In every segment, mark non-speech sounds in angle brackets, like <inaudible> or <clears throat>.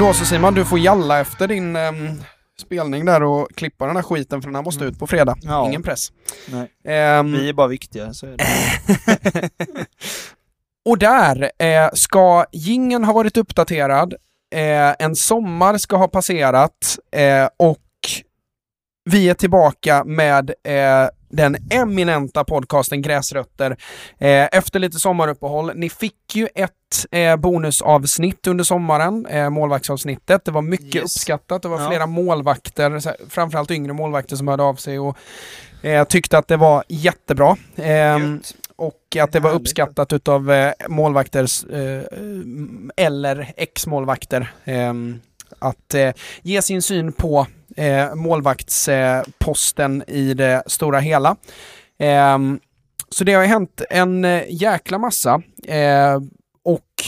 Då så Simon, du får jalla efter din ehm, spelning där och klippa den här skiten för den här måste ut på fredag. Ja. Ingen press. Ehm, Vi är bara viktiga, så är det. <laughs> Och där eh, ska gingen ha varit uppdaterad, eh, en sommar ska ha passerat eh, och vi är tillbaka med eh, den eminenta podcasten Gräsrötter eh, efter lite sommaruppehåll. Ni fick ju ett eh, bonusavsnitt under sommaren, eh, målvaktsavsnittet. Det var mycket Yes. uppskattat. Det var Ja. flera målvakter, framförallt yngre målvakter som hörde av sig och eh, tyckte att det var jättebra. Ehm, och att det var uppskattat utav eh, målvakter eh, eller ex-målvakter eh, att eh, ge sin syn på eh, målvaktsposten i det stora hela. Eh, så det har hänt en eh, jäkla massa eh, och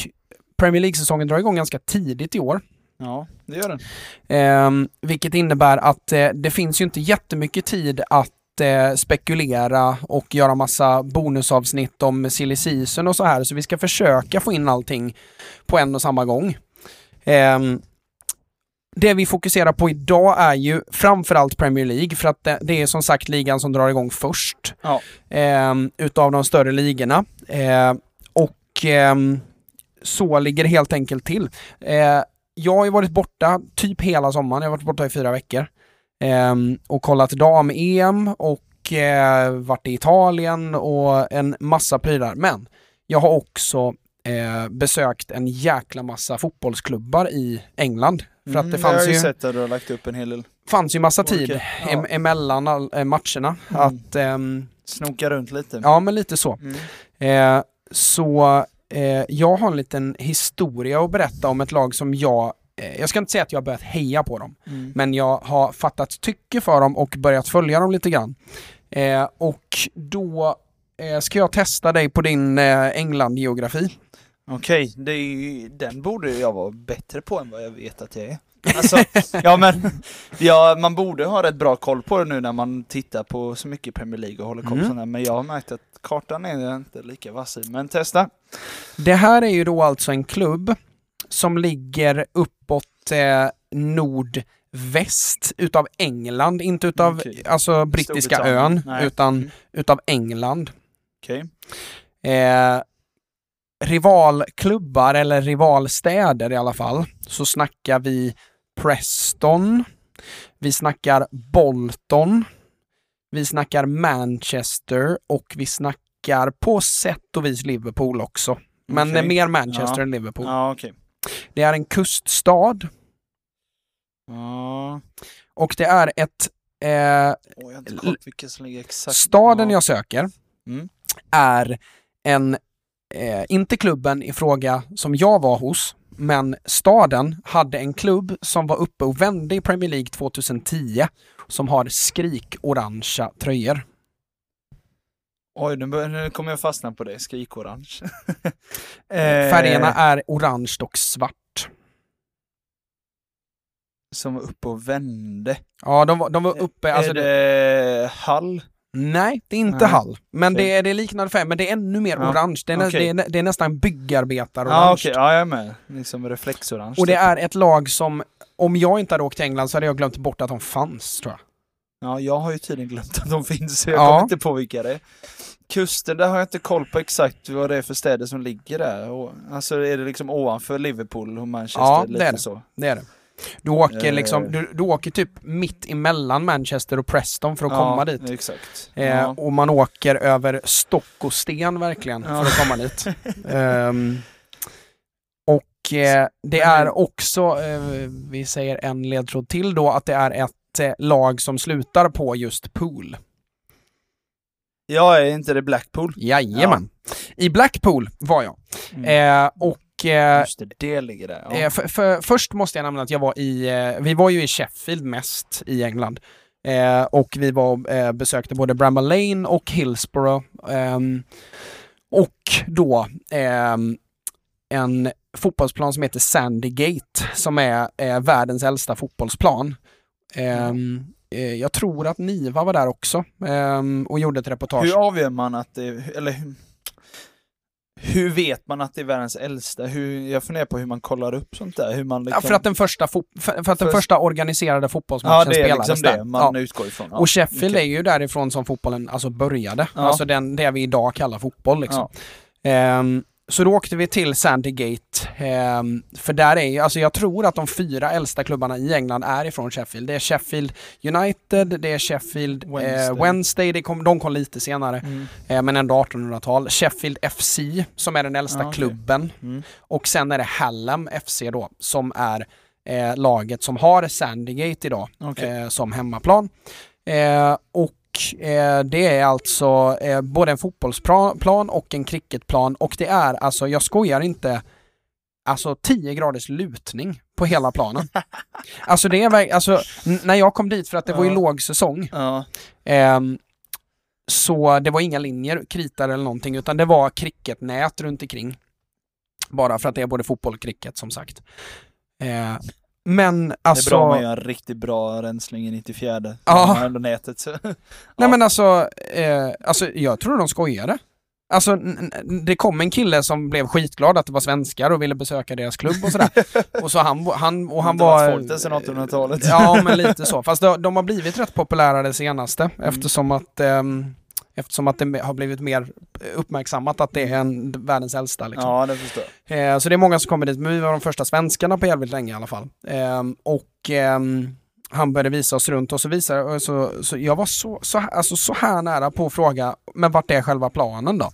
Premier League-säsongen drar igång ganska tidigt i år. Ja, det gör den. Eh, vilket innebär att eh, det finns ju inte jättemycket tid att spekulera och göra massa bonusavsnitt om silly season och så här. Så vi ska försöka få in allting på en och samma gång. Ehm, det vi fokuserar på idag är ju framförallt Premier League för att det, det är som sagt ligan som drar igång först. Ja. Ehm, utav de större ligorna. Ehm, och ehm, så ligger det helt enkelt till. Eh, jag har ju varit borta typ hela sommaren, jag har varit borta i fyra veckor. Ehm, och kollat dam-EM och eh, varit i Italien och en massa prylar. Men jag har också eh, besökt en jäkla massa fotbollsklubbar i England. För att det Mm, fanns jag har ju, ju sett att du har lagt upp en hel del. fanns ju massa tid ja. em- emellan all, eh, matcherna. Mm. Att, ehm, Snoka runt lite. ja men lite så. Mm. Eh, så eh, jag har en liten historia att berätta om ett lag som jag, eh, jag ska inte säga att jag har börjat heja på dem, Mm. men jag har fattat tycke för dem och börjat följa dem lite grann. Eh, och då eh, ska jag testa dig på din England-geografi. Okej, ju, den borde jag vara bättre på än vad jag vet att jag är. Alltså, ja men, ja, man borde ha rätt bra koll på det nu när man tittar på så mycket Premier League och håller koll på Mm. där. Men jag har märkt att kartan är inte lika vass i. Men testa! Det här är ju då alltså en klubb som ligger uppåt eh, nordväst utav England, inte utav Okej. alltså brittiska ön, Nej. utan Mm. utav England. Okej. eh, rivalklubbar eller rivalstäder i alla fall så snackar vi Preston, vi snackar Bolton, vi snackar Manchester och vi snackar på sätt och vis Liverpool också. Men eh, mer Manchester Ja. än Liverpool. Ja, okej. Det är en kuststad Ja. och det är ett eh, Åh, jag. Staden ja. jag söker Mm. är en, eh, inte klubben i fråga som jag var hos, men staden hade en klubb som var uppe och vände i Premier League 2010 som har skrikorangea tröjor. Oj, nu, nu kommer jag fastna på det. Skrikorange. <laughs> eh, Färgerna är orange och svart. Som var uppe och vände. Ja, de, var- de var uppe, alltså är det, det Hall? Nej, det är inte Nej. Hall, men det är, det är liknande färg, men det är ännu mer Ja, orange. Det är, okej. det, är, det är nästan byggarbetar Ja, okej. Ja, jag är med. Liksom reflexorange. Och det typ. är ett lag som, om jag inte hade åkt till England så hade jag glömt bort att de fanns, tror jag. Ja, jag har ju tydligen glömt att de finns, så jag Ja. kommer inte på vilka det är. Kusten, där har jag inte koll på exakt vad det är för städer som ligger där. Alltså är det liksom ovanför Liverpool och Manchester? Ja, det är det. så? Det är det. Du åker Eh. liksom, du, du åker typ mitt emellan Manchester och Preston för att komma dit. exakt. Eh, ja. Och man åker över stock och sten verkligen för Ja. att komma dit. <laughs> Ehm, och eh, det är också, eh, vi säger en ledtråd till då, att det är ett eh, lag som slutar på just pool. ja, är inte det Blackpool? Jajamän. I Blackpool var jag. Mm. Eh, och Just det, det ligger där. Ja. Eh, för, för, först måste jag nämna att jag var i, eh, vi var ju i Sheffield mest i England. Eh, och vi var eh, besökte både Bramall Lane och Hillsborough. ehm, och då ehm, en fotbollsplan som heter Sandy Gate som är eh, världens äldsta fotbollsplan. Ehm, eh, jag tror att Niva var där också ehm, och gjorde ett reportage. Hur avgör man att det, eller hur- vet man att det är världens äldsta? Hur, jag funderar på hur man kollar upp sånt där. Hur man Ja, liksom... för att den första, fo- för, att den Först- första organiserade ja, fotbollsmatchen det är spelades liksom där. det man Ja. utgår ifrån. Ja. Och Sheffield okej. är ju därifrån som fotbollen alltså började. Ja. Alltså den, det vi idag kallar fotboll liksom. Ja. Så då åkte vi till Sandygate. ehm, för där är ju, alltså jag tror att de fyra äldsta klubbarna i England är ifrån Sheffield. Det är Sheffield United, det är Sheffield Wednesday, Wednesday. eh, Wednesday det kom, de kom lite senare. Mm. Eh, men ändå 1800-tal. Sheffield FC som är den äldsta Ja, okej. klubben. Mm. Och sen är det Hallam FC då som är eh, laget som har Sandygate idag eh, som hemmaplan. Eh, och eh, det är alltså eh, både en fotbollsplan och en cricketplan och det är alltså, jag skojar inte, alltså 10 graders lutning på hela planen. <laughs> alltså det är alltså när jag kom dit för att det var ju Ja. låg säsong Ja. Ehm, så det var inga linjer, kritar eller någonting, utan det var cricketnät runt omkring. Bara för att det är både fotboll och cricket som sagt. Eh, men Det är alltså... bra om man gör en riktigt bra rensling i 94. Ja. Ändå nätet. Så. <laughs> Nej men alltså, eh, alltså, jag tror de skojade. Alltså, det kom en kille som blev skitglad att det var svenskar och ville besöka deras klubb och sådär. <laughs> och så han, han, och han var... där sedan 1800-talet. Ja, men lite så. Fast de, de har blivit rätt populära det senaste Mm. eftersom att ehm, Eftersom att det har blivit mer uppmärksammat att det är en, världens äldsta. Liksom. Ja, det förstår. Eh, så det är många som kommer dit, men vi var de första svenskarna på jävligt länge i alla fall. Ehm, och ehm, han började visa oss runt och så visade och så, så jag var så, så, alltså, så här nära på att fråga, men vart är själva planen då?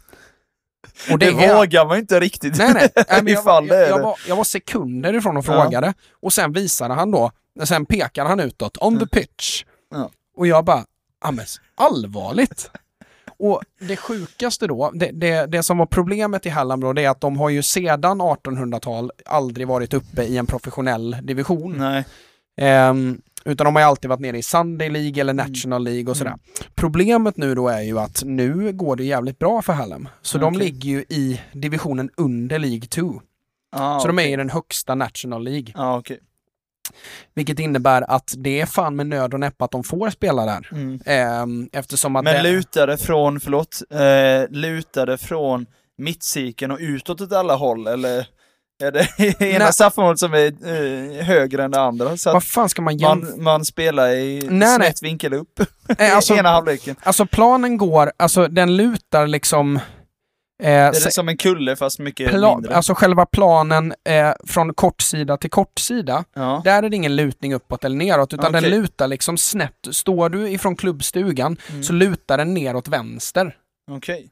Och Det, är- vågar man inte riktigt. Nej, nej. <laughs> nej men jag, var, det jag, jag, det. var, jag var sekunder ifrån och Ja. frågade och sen visade han då, sen pekade han utåt, on the pitch. Ja. Och jag bara, ja allvarligt? Och det sjukaste då, det, det, det som var problemet i Halland då, det är att de har ju sedan 1800-tal aldrig varit uppe i en professionell division. Nej. Ehm, utan de har ju alltid varit nere i Sunday League eller Mm. National League och sådär. Problemet nu då är ju att nu går det jävligt bra för Hallam. Så de Okej. ligger ju i divisionen under League 2. Ah, Så de är i den högsta National League. Ja, okej. Vilket innebär att det är fan med nöd och näppe att de får spela där. Mm. Ehm, eftersom att Men det... lutade från, förlåt, eh, lutade från mittcirkeln och utåt åt alla håll eller? Är det <laughs> ena Nej. straffområdet som är eh, högre än det andra? Så Vad fan ska man jämföra? man, man spelar i Nej, nej. snett vinkel upp Nej, <laughs> alltså, ena halvleken. alltså planen går, alltså den lutar liksom... Eh, Det är som en kulle fast mycket mindre. alltså själva planen eh, från kortsida till kortsida, ja. där är det ingen lutning uppåt eller neråt, utan den Okej. lutar liksom snett. Står du ifrån klubbstugan Mm. så lutar den neråt vänster. Okej.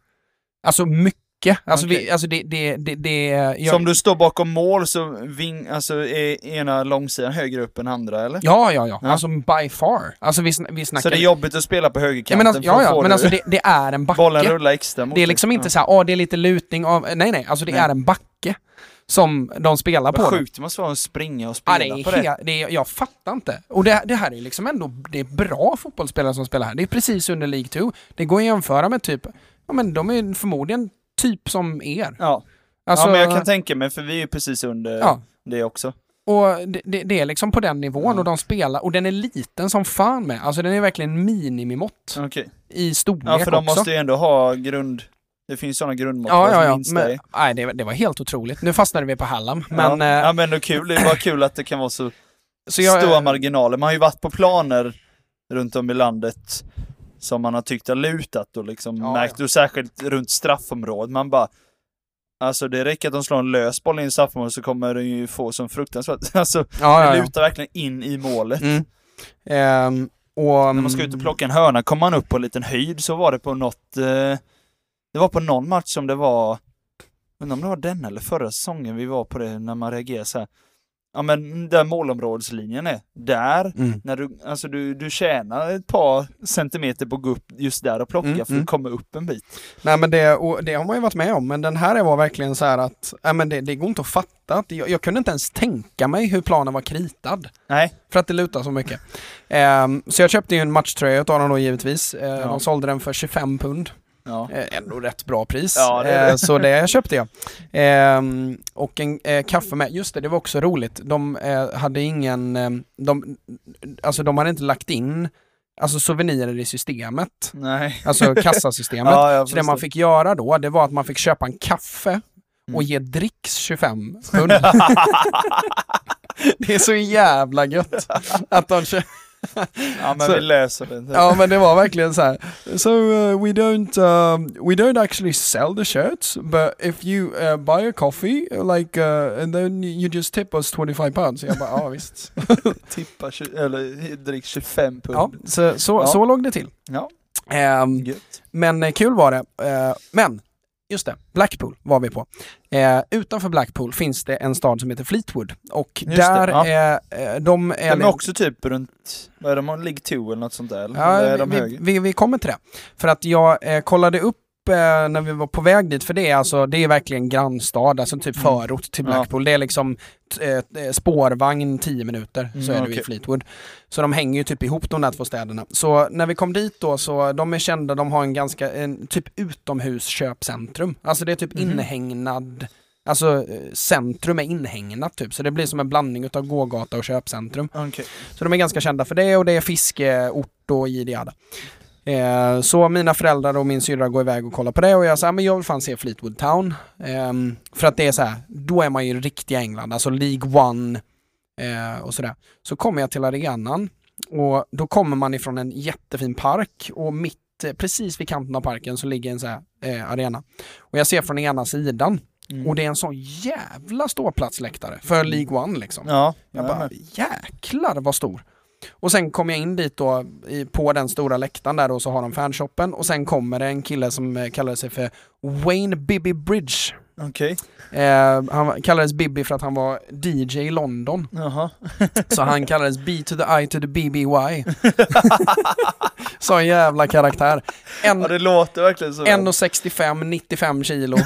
Alltså mycket. Alltså, vi, Okej. alltså det, det, det, det jag, Så om du står bakom mål så ving, alltså är ena långsidan högre upp än andra eller? Ja, ja, ja. Ja. Alltså by far. Alltså vi, vi snackar... Så det är jobbigt att spela på ja, högerkanten men alltså, ja, ja, men du alltså det, det är en backe. bollen rullar extra mot Det är liksom inte Ja. så här, åh det är lite lutning av... Nej, nej, alltså det Nej. är en backe som de spelar på. Vad det. sjukt det måste vara att springa och Ja, spela det är på det. det är, jag fattar inte. Och det, det här är liksom ändå, det är bra fotbollsspelare som spelar här. Det är precis under League 2. Det går att jämföra med typ, ja men de är förmodligen typ som er. Ja. Alltså, ja, men jag kan tänka mig, för vi är ju precis under Ja. det också. Och det, det, det är liksom på den nivån Ja. och de spelar, och den är liten som fan med. Alltså den är verkligen minimimått Okej. i storlek Ja, för de också. måste ju ändå ha grund... Det finns sådana grundmått Ja, ja, ja. Men, nej, det, det var helt otroligt. Nu fastnade vi på Hallam. Men, ja. eh, ja, men ändå kul. Det är bara kul att det kan vara så, så jag, stora marginaler. Man har ju varit på planer runt om i landet som man har tyckt har lutat och liksom Ja, märkt, ja. och särskilt runt straffområdet. Man bara Alltså det räcker att de slår en lös boll in i straffområdet så kommer den ju få som fruktansvärt, <laughs> alltså ja, ja, ja. lutar verkligen in i målet. Mm. Ehm, och, När man ska ut och plocka en hörna kommer man upp på en liten höjd, så var det på något... Eh, det var på någon match som det var... Undrar om det var den eller förra säsongen vi var på det, när man reagerade så här. Ja men där målområdeslinjen är, där, Mm. när du, alltså du, du tjänar ett par centimeter på att gå upp just där och plocka Mm, för mm. att komma upp en bit. Nej men det, och det har man ju varit med om, men den här var verkligen så här att, nej men det, det går inte att fatta. Att jag, jag kunde inte ens tänka mig hur planen var kritad. Nej, För att det lutar så mycket. Ehm, så jag köpte ju en matchtröja utav dem då givetvis. Uh, Ja. De sålde den för 25 pund. Ja. Eh, ändå rätt bra pris. Ja, det. Eh, så det köpte jag. Ehm, och en eh, kaffe med. Just det, det var också roligt. De hade ingen, de, alltså de hade inte lagt in alltså souvenirer i systemet. Nej. Alltså kassasystemet. <laughs> Ja, Så det man fick göra då, det var att man fick köpa en kaffe och Mm. ge dricks 25 <laughs> pund. det är så jävla gött <laughs> att de kö- <laughs> Ja men Så- vi löser det. Ja men det var verkligen så här. So uh, we don't um, we don't actually sell the shirts, but if you uh, buy a coffee like uh, and then you just tip us 25 pounds. Jag bara ja visst. <laughs> Tippa, eller drick 25 pund. Ja, så, så, Ja. så låg det till. Ja, gött. men eh, kul var det. Eh, men just det, Blackpool var vi på. Eh, utanför Blackpool finns det en stad som heter Fleetwood och Just där det, ja. är eh, de är De är också typ runt, vad är de, League 2 eller något sånt där? eller? eller Ja, är de vi, vi, vi kommer till det. För att jag eh, kollade upp eh, när vi var på väg dit, för det är alltså, det är verkligen grannstad, alltså typ Mm. förort till Ja. Blackpool. Det är liksom t- eh, spårvagn 10 minuter, så Mm, är det i okej. Fleetwood. Så de hänger ju typ ihop de där två städerna. Så när vi kom dit då, så de är kända, de har en ganska, en typ utomhusköpcentrum. Alltså det är typ Mhm. inhägnad Alltså eh, centrum är inhägnat typ, så det blir som en blandning utav gågata och köpcentrum. Okej. Så de är ganska kända för det och det är fiskeort och jidi jada. Eh, så mina föräldrar och min syrra går iväg och kollar på det och jag säger men jag vill fan se Fleetwood Town. Ehm, för att det är så här, då är man ju i riktiga England, alltså League One eh, och sådär. Så kommer jag till arenan och då kommer man ifrån en jättefin park och mitt, eh, precis vid kanten av parken så ligger en så här eh, arena. Och jag ser från ena sidan Mm. och det är en sån jävla ståplatsläktare för League One liksom. Ja, Jag ja, bara, jäklar vad stor. Och sen kom jag in dit då i, på den stora läktaren där och så har de fanshoppen och sen kommer det en kille som eh, kallar sig för Wayne Bibby Bridge. Okej. Eh, han kallades Bibby för att han var DJ i London. Jaha. Så han kallades B to the I to the BBY. Sån <laughs> jävla karaktär. En, Ja det låter verkligen så. 1,65, 95 kilo.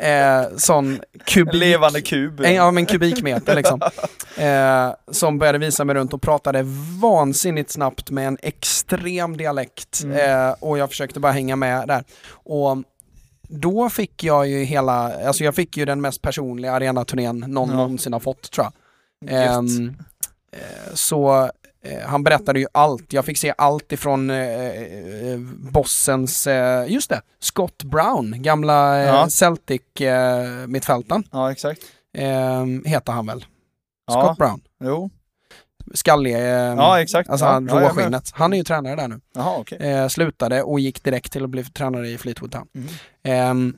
Eh, sån kubik. En levande kub. En, ja men kubikmeter liksom. <laughs> Eh, som började visa mig runt och pratade vansinnigt snabbt med en extrem dialekt. Mm. Eh, och jag försökte bara hänga med där. Och då fick jag ju hela, alltså jag fick ju den mest personliga arenaturnén någon Ja. någonsin har fått tror jag. Ehm, eh, så eh, han berättade ju allt. Jag fick se allt ifrån eh, eh, bossens, eh, just det, Scott Brown, gamla eh, Ja. Celtic eh, mittfältaren. Ja exakt. Eh, heter han väl? Ja. Scott Brown. Jo. Skallig, eh, Ja exakt. alltså ja. han ja, råskinnet. Han är ju tränare där nu. Jaha okej. Eh, slutade och gick direkt till att bli tränare i Fleetwood Town. Mm. Ehm,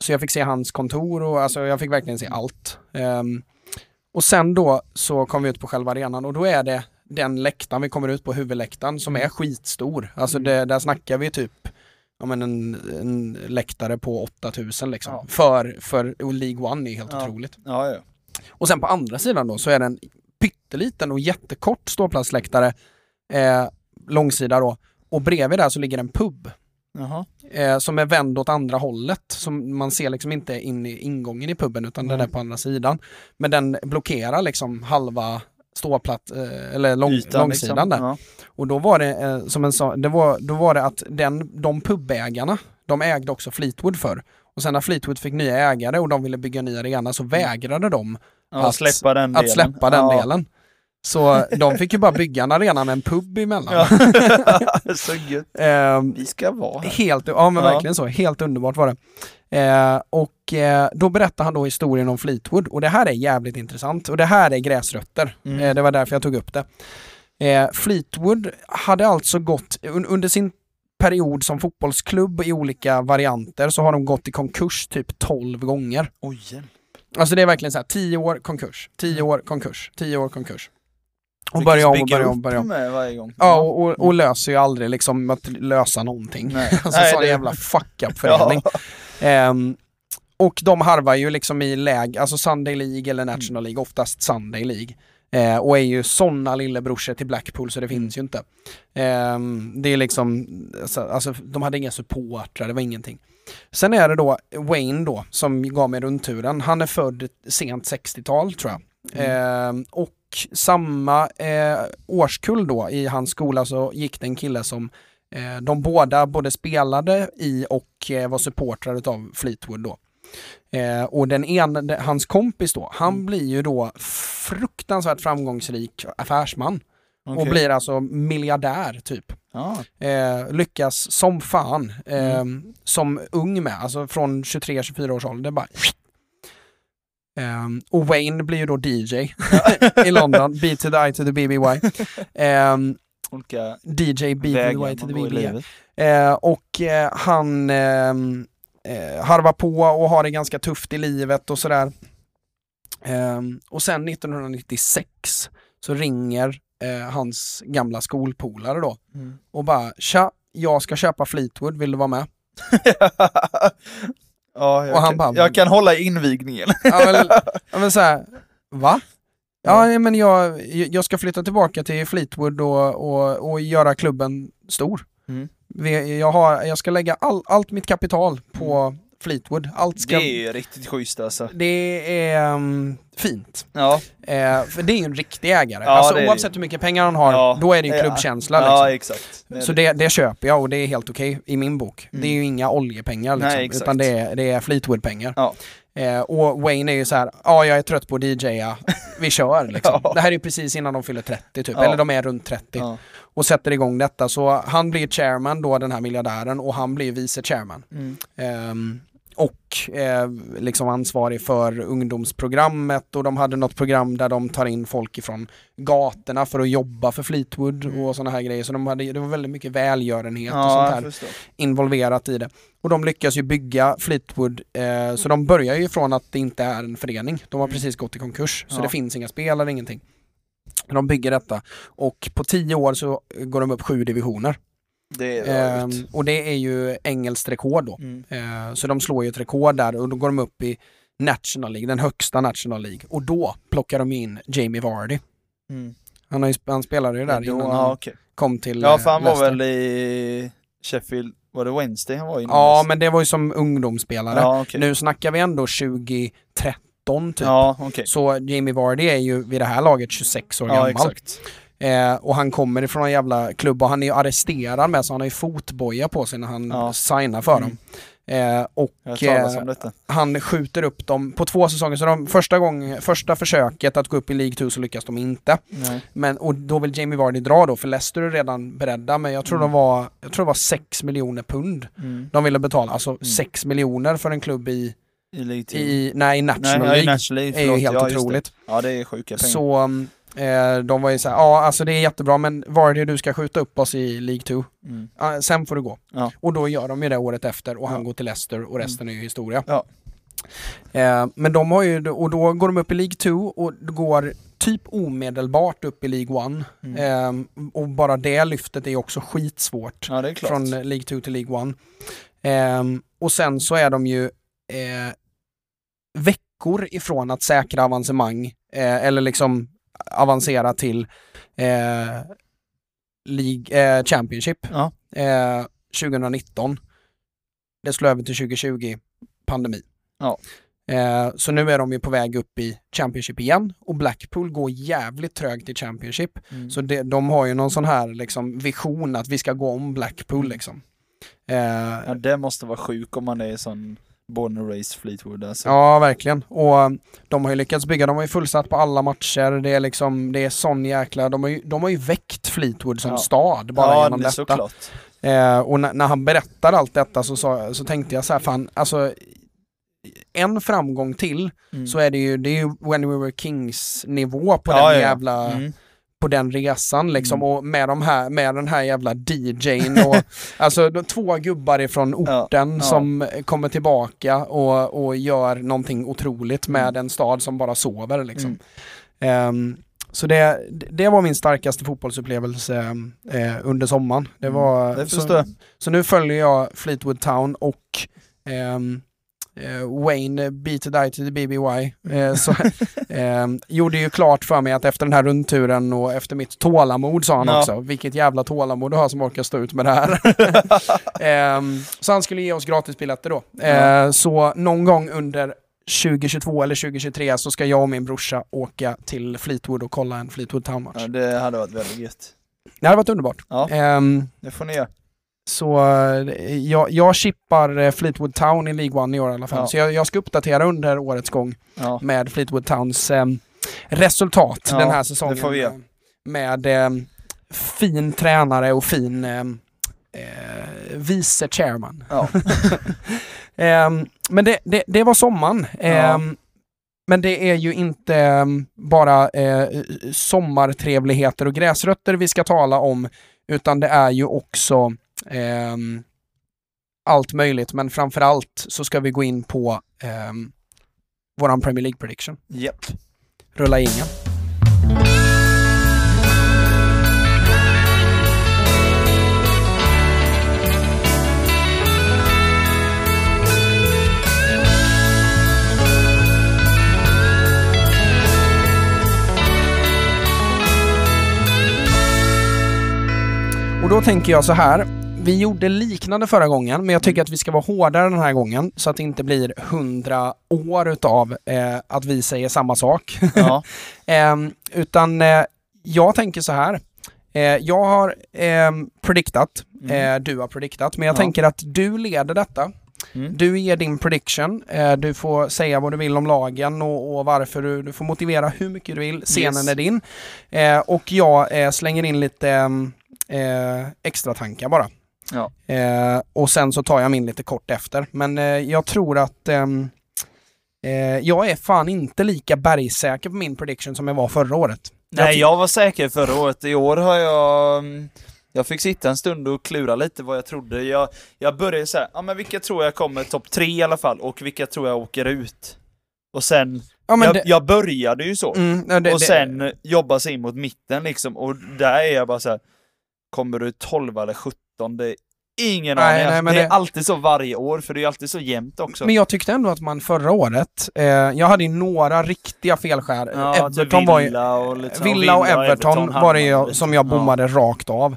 så jag fick se hans kontor och alltså jag fick verkligen se allt. Ehm, och sen då så kom vi ut på själva arenan och då är det den läktaren vi kommer ut på, huvudläktaren, som är skitstor. Alltså Mm. det, där snackar vi typ ja, men en, en läktare på 8000 liksom. Ja. För, för League One är helt Ja. otroligt. Ja ja. Och sen på andra sidan då så är det en pytteliten och jättekort ståplatsläktare, eh, långsida då. Och bredvid där så ligger en pub eh, som är vänd åt andra hållet. Som man ser liksom inte in i ingången i puben utan den är på andra sidan. Men den blockerar liksom halva ståplatt, eh, eller lång, Ytan, långsidan liksom. där. Ja. Och då var det eh, som en sa, det var, då var det att den, de pubägarna, de ägde också Fleetwood för. Och sen när Fleetwood fick nya ägare och de ville bygga en ny arena så vägrade de Ja, Att- släppa den delen. att släppa den ja. delen. Så <laughs> de fick ju bara bygga en arena med en pub emellan. Ja. <laughs> så gött. Ehm, Vi ska vara här. helt, ja men Ja. verkligen så, helt underbart var det. Eh, och eh, då berättade han då historien om Fleetwood och det här är jävligt intressant och det här är gräsrötter. Mm. Eh, det var därför jag tog upp det. Eh, Fleetwood hade alltså gått, un, under sin period som fotbollsklubb i olika varianter så har de gått i konkurs typ 12 gånger. Oj. Alltså det är verkligen så här 10 år konkurs, 10 år konkurs, 10 år konkurs. Och börja om och börja om, börja om. varje gång. Ja, och, och, och löser ju aldrig liksom att lösa någonting. Nej. <laughs> Alltså Nej, sån det- jävla fuck up <laughs> förening. Ehm, och de harvar ju liksom i läge, alltså Sunday League eller National League, oftast Sunday League. Eh, och är ju såna lillebrorsor till Blackpool så det finns ju inte. Ehm, det är liksom, alltså, alltså de hade inga supportrar, det var ingenting. Sen är det då Wayne då, som gav mig rundturen. Han är född sent 60-tal tror jag. Ehm, och samma eh, årskull då i hans skola så gick det en kille som eh, de båda både spelade i och eh, var supportrar utav Fleetwood då. Eh, och den ena, hans kompis då, han blir ju då fruktansvärt framgångsrik affärsman och Okej. blir alltså miljardär typ. Eh, lyckas som fan. Eh, Mm. Som ung med, alltså från 23-24 års ålder. Bara... Eh, och Wayne blir ju då DJ <laughs> i London. B to the I to the BBY. <laughs> Eh, Olika DJ B to the BBY. livet. Eh, och eh, han eh, harvar på och har det ganska tufft i livet och sådär. Eh, och sen 1996 så ringer eh, hans gamla skolpolare då Mm. och bara tja, jag ska köpa Fleetwood, vill du vara med? <laughs> ja, jag, Och han kan, bara- jag kan hålla invigningen. <laughs> Ja men, ja, men så här, va? Ja men jag, jag ska flytta tillbaka till Fleetwood och, och, och göra klubben stor. Mm. Jag, har, jag ska lägga all, allt mitt kapital på Fleetwood. Allt ska... Det är ju riktigt schysst alltså. Det är um, fint. Ja, Eh, för det är ju en riktig ägare. Ja, alltså, oavsett hur mycket pengar han har, Ja. då är det ju Ja. klubbkänsla. ja Liksom. exakt. Det Så det, det köper jag och det är helt okej i min bok. Mm. Det är ju inga oljepengar liksom, Nej, utan det är, det är Fleetwood-pengar. Ja. Eh, och Wayne är ju så här, ja jag är trött på att DJa, vi kör <laughs> liksom. Ja. Det här är ju precis innan de fyller 30 typ, Ja. eller de är runt 30 Ja. och sätter igång detta. Så han blir chairman då, den här miljardären, och han blir vice chairman. Mm. Ehm, och eh, liksom ansvarig för ungdomsprogrammet och de hade något program där de tar in folk ifrån gatorna för att jobba för Fleetwood Mm. och sådana här grejer. Så de hade, det var väldigt mycket välgörenhet och Ja, sånt jag här involverat i det. Och de lyckas ju bygga Fleetwood, eh, så de börjar ju från att det inte är en förening. De har Mm. precis gått i konkurs, så Ja. det finns inga spelare, ingenting. De bygger detta och på tio år så går de upp sju divisioner. Det är rörigt. och det är ju engelskt rekord då. Mm. Eh, så de slår ju ett rekord där och då går de upp i National League, den högsta National League. Och då plockar de in Jamie Vardy. Mm. Han, har ju, han spelade ju där Då- innan ja, han okej. kom till ja, för han var Leicester. väl i Sheffield, var det Wednesday han var i? Ja, men det var ju som ungdomsspelare. Ja, okej. Nu snackar vi ändå 2013 typ. Ja, okej. Så Jamie Vardy är ju vid det här laget 26 år Ja, gammal. exakt. Eh, och han kommer ifrån en jävla klubb och han är ju arresterad med så han har ju fotboja på sig när han Ja. signar för Mm. dem. Eh, och eh, han skjuter upp dem på två säsonger. Så de, första, gång, första försöket att gå upp i League 2 så lyckas de inte. Nej. Men, och då vill Jamie Vardy dra då, för Leicester är redan beredda. Men jag tror, Mm. de var, jag tror det var 6 miljoner pund Mm. de ville betala. Alltså Mm. 6 miljoner för en klubb i, I i nej, i National Nej, League. National League, är ju förlåt. helt ja, just det. otroligt. Ja, det är sjuka pengar. Så mm, de var ju såhär, ja alltså det är jättebra men Vardy du ska skjuta upp oss i League 2. Mm. Sen får du gå. Ja. Och då gör de ju det året efter och han Ja. går till Leicester och resten är ju historia. Ja. Eh, men de har ju, och då går de upp i League 2 och går typ omedelbart upp i League 1. Mm. Eh, och bara det lyftet är ju också skitsvårt. Ja, det är. Från League 2 till League 1. Eh, och sen så är de ju eh, veckor ifrån att säkra avancemang eh, eller liksom avancera till eh, League, eh, Championship Ja. eh, 2019. Det slår över till 2020, pandemi. Ja. Eh, så nu är de ju på väg upp i Championship igen och Blackpool går jävligt trögt i Championship. Mm. Så det, de har ju någon sån här liksom, vision att vi ska gå om Blackpool liksom. Eh, Ja, det måste vara sjuk om man är sån born and raised Fleetwood alltså. Ja, verkligen. Och um, de har ju lyckats bygga, de har ju fullsatt på alla matcher, det är liksom, det är sån jäkla, de har ju, de har ju väckt Fleetwood som Ja. stad bara ja, genom det detta. såklart. Eh, och när, när han berättar allt detta så, sa, så tänkte jag så här, fan, alltså en framgång till Mm. så är det ju, det är ju When We Were Kings nivå på Ja, den jävla Mm. På den resan liksom Mm. och med, de här, med den här jävla DJn och <laughs> alltså de, två gubbar ifrån orten ja. som kommer tillbaka och, och gör någonting otroligt med Mm. en stad som bara sover liksom. Ehm, så det, det var min starkaste fotbollsupplevelse eh, under sommaren. Det Mm, var, det så, så nu följer jag Fleetwood Town och eh, Wayne B to die to the BBY. Eh, så, <laughs> ehm, gjorde ju klart för mig att efter den här rundturen och efter mitt tålamod sa han Ja. också, vilket jävla tålamod du har som orkar stå ut med det här. <laughs> Ehm, så han skulle ge oss gratisbiljetter då. Eh, så någon gång under 2022 eller 2023 så ska jag och min brorsa åka till Fleetwood och kolla en Fleetwood Town-match. Ja, det hade varit väldigt gött. Det hade varit underbart. Ja, Ehm, det får ni göra. Så eh, jag, jag chippar eh, Fleetwood Town i League One i år i alla fall. Ja. Så jag, jag ska uppdatera under årets gång Ja. med Fleetwood Towns eh, resultat Ja, den här säsongen. eh, Med eh, fin tränare och fin eh, vice chairman. <laughs> Men det, det, det var sommaren. Men det är ju inte bara eh, sommartrevligheter och gräsrötter vi ska tala om, utan det är ju också ehm, allt möjligt. Men framförallt så ska vi gå in på um, våran Premier League prediction. Japp. Rulla ingen. Och då tänker jag så här. Vi gjorde liknande förra gången, men jag tycker att vi ska vara hårdare den här gången så att det inte blir hundra år utav eh, att vi säger samma sak. Ja. <laughs> eh, utan eh, jag tänker så här. Eh, jag har eh, prediktat, Mm. eh, du har prediktat, men jag Ja. tänker att du leder detta. Mm. Du ger din prediction, eh, du får säga vad du vill om lagen och, och varför du, du får motivera hur mycket du vill. Scenen Yes. är din. Och jag slänger in lite eh, extra tankar bara. Ja. Eh, och sen så tar jag min lite kort efter. Men eh, jag tror att ehm, eh, jag är fan inte lika bergsäker på min prediction som jag var förra året. Nej, ty- jag var säker förra året. I år har jag... mm, Jag fick sitta en stund och klura lite vad jag trodde. Jag, jag började säga, ja men vilka tror jag kommer topp tre i alla fall, och vilka tror jag åker ut? Och sen, ja, jag, det, jag började ju så. mm, ja, det, och det- sen jobba sig in mot mitten liksom, och där är jag bara så här. kommer du 12 eller 17? Det är ingen Nej, aning. nej, Alltså, men det är det- alltid så varje år, för det är alltid så jämnt också. Men jag tyckte ändå att man förra året, eh, jag hade ju några riktiga felskär. ja, typ Everton var ju, Villa och, så- Villa och Everton var det ju som jag bommade rakt av.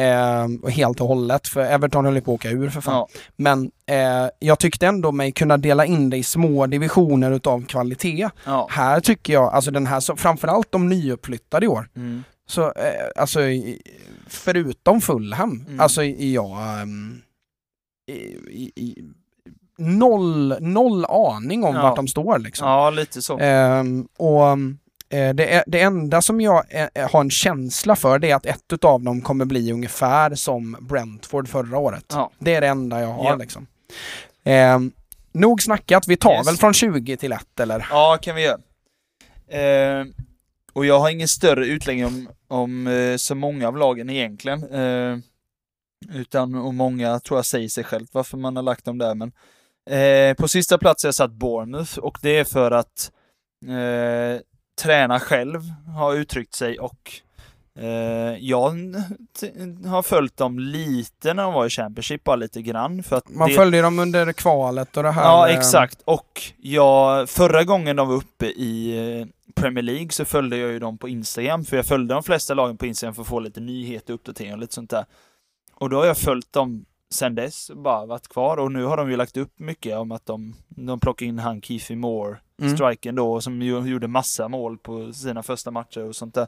Eh, helt och hållet, för Everton höll ju på att åka ur för fan. Ja. Men eh, jag tyckte ändå mig kunna dela in det i små divisioner utav kvalitet. Ja. Här tycker jag, alltså den här, framförallt de nyuppflyttade i år, Mm. Så eh, alltså förutom Fulham, Mm. alltså jag ehm, i, i, i, noll, noll aning om Ja. vart de står liksom. ja, lite så. Ehm, och eh, det, är, det enda som jag eh, har en känsla för det är att ett utav dem kommer bli ungefär som Brentford förra året. Ja. Det är det enda jag har Ja. liksom. Ehm, nog snackat, vi tar Yes. väl från 20 till 1 eller? Ja, kan vi göra. Eh, och jag har ingen större utläggning om, om eh, så många av lagen egentligen. Eh, utan, och många tror jag säger sig självt varför man har lagt dem där. Men eh, på sista plats har jag satt Bournemouth och det är för att eh, träna själv har uttryckt sig och jag t- har följt dem lite när de var i Championship, bara lite grann. För att Man det, följde dem under kvalet och det här. Ja, ehm, exakt. Och jag, förra gången de var uppe i eh, Premier League så följde jag ju dem på Instagram, för jag följde de flesta lagen på Instagram för att få lite nyheter, uppdateringar och lite sånt där. Och då har jag följt dem sen dess, bara varit kvar, och nu har de ju lagt upp mycket om att de, de plockar in han Keefe Moore, Mm. striken då, som gjorde massa mål på sina första matcher och sånt där.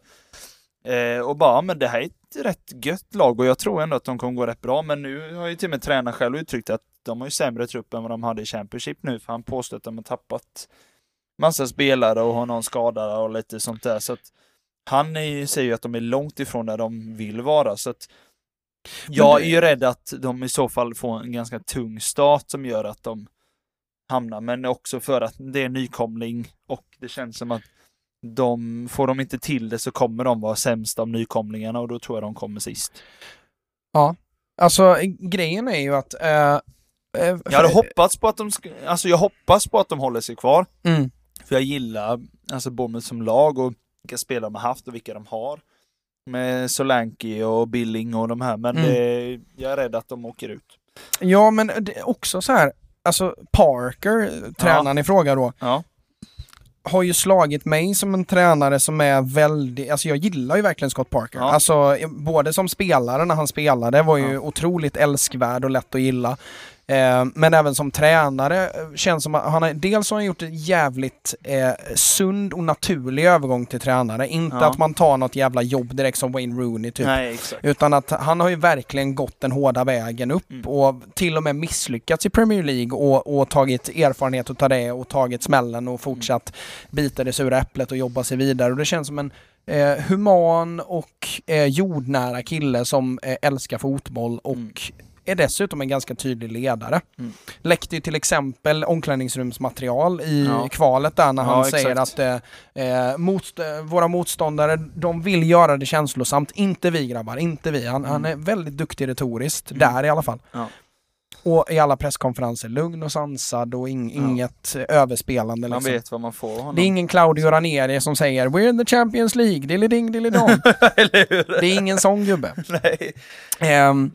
Eh, och bara, men det här är ett rätt gött lag och jag tror ändå att de kommer gå rätt bra, men nu har ju till och med tränaren själv uttryckt att de har ju sämre trupp än vad de hade i Championship nu, för han påstår att de har tappat massa spelare och har någon skadad och lite sånt där, så att han är säger ju att de är långt ifrån där de vill vara, så att jag är ju rädd att de i så fall får en ganska tung start som gör att de hamnar, men också för att det är nykomling och det känns som att de, får de inte till det så kommer de vara sämst av nykomlingarna och då tror jag de kommer sist. Alltså grejen är ju att... eh, eh, Jag hade hoppats på att de, alltså jag hoppas på att de håller sig kvar, Mm. för jag gillar alltså Bournemouth som lag och vilka spelare de har haft och vilka de har. Med Solanke och Billing och de här, men Mm. det, jag är rädd att de åker ut. Ja, men det är också så här, alltså Parker, tränaren i fråga då, Ja. Har ju slagit mig som en tränare som är väldigt, alltså jag gillar ju verkligen Scott Parker. Ja. Alltså både som spelare när han spelade var ju Ja. otroligt älskvärd och lätt att gilla. Eh, men även som tränare eh, känns som att han har, dels har han gjort en jävligt eh, sund och naturlig övergång till tränare. Inte Ja. att man tar något jävla jobb direkt som Wayne Rooney typ. Nej. Utan att han har ju verkligen gått den hårda vägen upp Mm. och till och med misslyckats i Premier League och, och tagit erfarenhet utav det och tagit smällen och fortsatt bita det sura äpplet och jobba sig vidare. Och det känns som en eh, human och eh, jordnära kille som eh, älskar fotboll och Mm. Är dessutom en ganska tydlig ledare. Mm. Läckte ju till exempel omklädningsrumsmaterial i Ja. kvalet där när han Ja, säger exakt. att eh, eh, motst våra motståndare, de vill göra det känslosamt. Inte vi grabbar, inte vi. Han, han är väldigt duktig retoriskt, Mm. där i alla fall. Ja. Och i alla presskonferenser, lugn och sansad och Ja. inget eh, överspelande. Man Liksom. vet vad man får honom. Det är ingen Claudio Ranieri som säger “We're in the Champions League, dilliding dillidong”. <laughs> Eller hur? Det är ingen sån gubbe. <laughs> Nej. Ehm,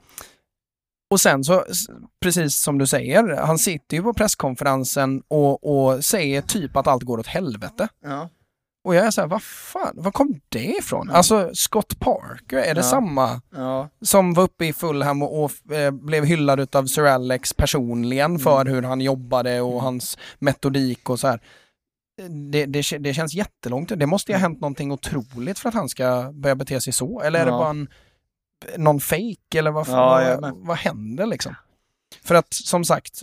och sen så, precis som du säger, han sitter ju på presskonferensen och, och säger typ att allt går åt helvete. Ja. Och jag är såhär, vad fan, var kom det ifrån? Ja. Alltså Scott Parker, är det Ja. samma Ja. som var uppe i Fulham och, och eh, blev hyllad utav Sir Alex personligen för hur han jobbade och Mm. hans metodik och så här. Det, det, det känns jättelångt. Det måste ju ha hänt någonting otroligt för att han ska börja bete sig så. Eller är det bara en, någon fake eller vad, Ja, vad, vad händer liksom? För att som sagt,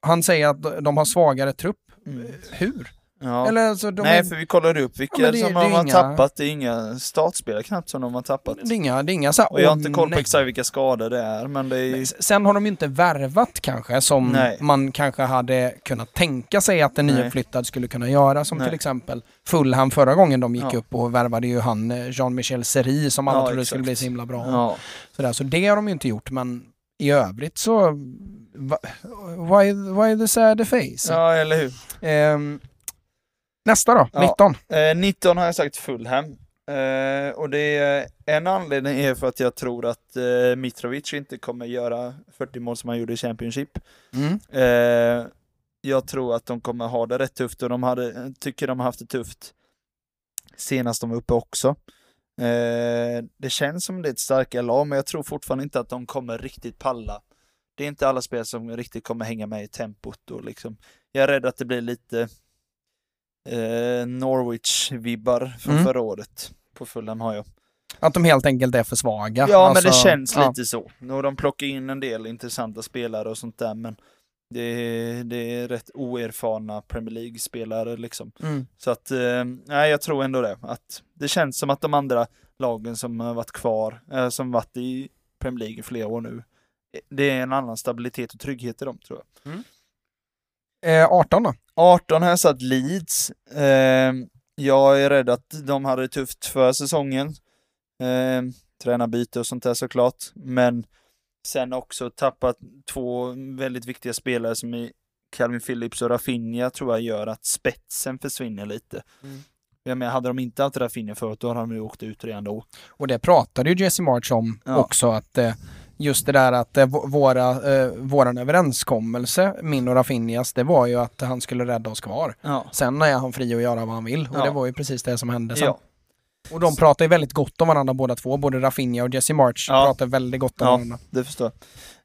han säger att de har svagare trupp. Mm. Hur? Ja. Eller alltså, de Nej, är, för vi kollade upp vilka Ja, men det- som det har inga- tappat. Det är inga startspelare knappt som de har tappat. det är inga, det är inga så här, Och jag har "Åh, inte koll på nej." exakt vilka skador det är, men det är. S- Sen har de ju inte värvat kanske som Nej. man kanske hade kunnat tänka sig att en Nej. nyuppflyttad skulle kunna göra. Som Nej. till exempel Fulham förra gången de gick Ja. upp och värvade ju han eh, Jean-Michel Seri som alla Ja, trodde exakt. skulle bli så himla bra. Ja. Sådär, så det har de ju inte gjort men i övrigt så why, why the sad face? ja, eller hur. Ehm, nästa då, Ja. 19. Eh, 19 har jag sagt Fulham. Eh, och det är en anledning är för att jag tror att eh, Mitrovic inte kommer göra 40 mål som han gjorde i Championship. Mm. Eh, jag tror att de kommer ha det rätt tufft och de hade, tycker de har haft det tufft senast de var uppe också. Eh, det känns som det är ett starkare lag, men jag tror fortfarande inte att de kommer riktigt palla. Det är inte alla spel som riktigt kommer hänga med i tempot och liksom. Jag är rädd att det blir lite eh, Norwich-vibbar från Mm. förra året. På Fulham har jag. Att de helt enkelt är för svaga. Ja, Alltså, men det känns ja. lite så. Nu de plockar in en del intressanta spelare och sånt där, men det är, det är rätt oerfarna Premier League-spelare liksom. Mm. Så att, eh, nej, jag tror ändå det. Att det känns som att de andra lagen som har varit kvar, eh, som varit i Premier League i flera år nu, eh, det är en annan stabilitet och trygghet i dem tror jag. Eh, 18 då? 18 har jag satt Leeds. Eh, jag är rädd att de hade det tufft för säsongen. Eh, tränarbyte och sånt där såklart. Men sen också tappat två väldigt viktiga spelare som i Calvin Phillips och Rafinha tror jag gör att spetsen försvinner lite. Mm. Jag menar, hade de inte haft Rafinha förut, då hade de ju åkt ut redan då. Och det pratade ju Jesse March om Ja. också att eh, just det där att eh, våra, eh, våran överenskommelse, min och Rafinhas, det var ju att han skulle rädda oss kvar. Ja. Sen är han fri att göra vad han vill och Ja. det var ju precis det som hände sen. Ja. Och de pratar ju väldigt gott om varandra båda två, både Rafinha och Jesse March Ja. pratar väldigt gott om Ja. varandra. det förstår.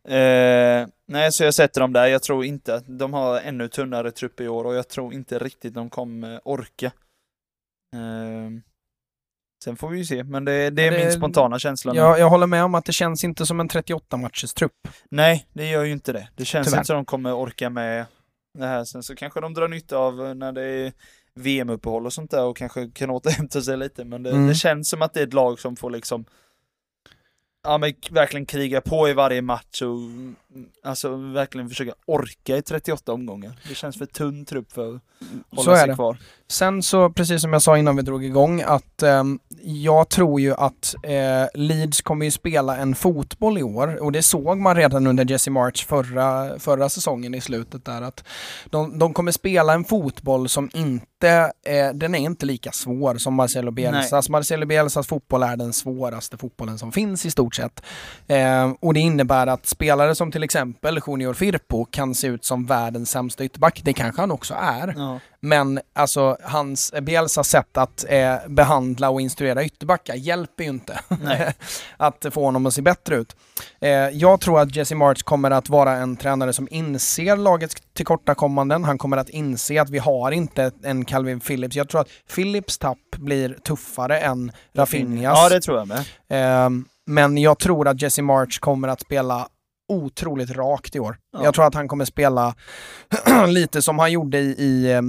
Eh, nej, så jag sätter dem där. Jag tror inte att de har ännu tunnare trupp i år och jag tror inte riktigt de kommer orka. Eh, sen får vi ju se, men det, det är det- min spontana känsla. nu. Jag, håller med om att det känns inte som en 38 matchers trupp. Nej, det gör ju inte det. Det känns Tyvärr. inte som de kommer orka med det här. Sen så kanske de drar nytta av eh, när det är VM-uppehåll och sånt där och kanske kan återhämta sig lite. Men det, Mm. det känns som att det är ett lag som får liksom Ja men verkligen kriga på i varje match och alltså verkligen försöka orka i 38 omgångar. Det känns för tunn trupp för att hålla Så är sig det. kvar. Sen så, precis som jag sa innan vi drog igång, att ehm, jag tror ju att eh, Leeds kommer ju spela en fotboll i år och det såg man redan under Jesse March förra, förra säsongen i slutet där att de, de kommer spela en fotboll som inte, eh, den är inte lika svår som Marcelo Bielsas. Marcelo Bielsas fotboll är den svåraste fotbollen som finns i stort sett. Eh, och det innebär att spelare som till exempel Junior Firpo kan se ut som världens sämsta ytterback. Det kanske han också är. Ja. Men alltså hans, Bielsas sätt att eh, behandla och instruera ytterbackar hjälper ju inte <laughs> att få honom att se bättre ut. Eh, jag tror att Jesse March kommer att vara en tränare som inser lagets tillkortakommanden. Han kommer att inse att vi har inte en Calvin Phillips. Jag tror att Phillips tapp blir tuffare än Rafinhas. Ja det tror jag med. Eh, men jag tror att Jesse March kommer att spela otroligt rakt i år. Ja. Jag tror att han kommer spela <clears throat> lite som han gjorde i, i,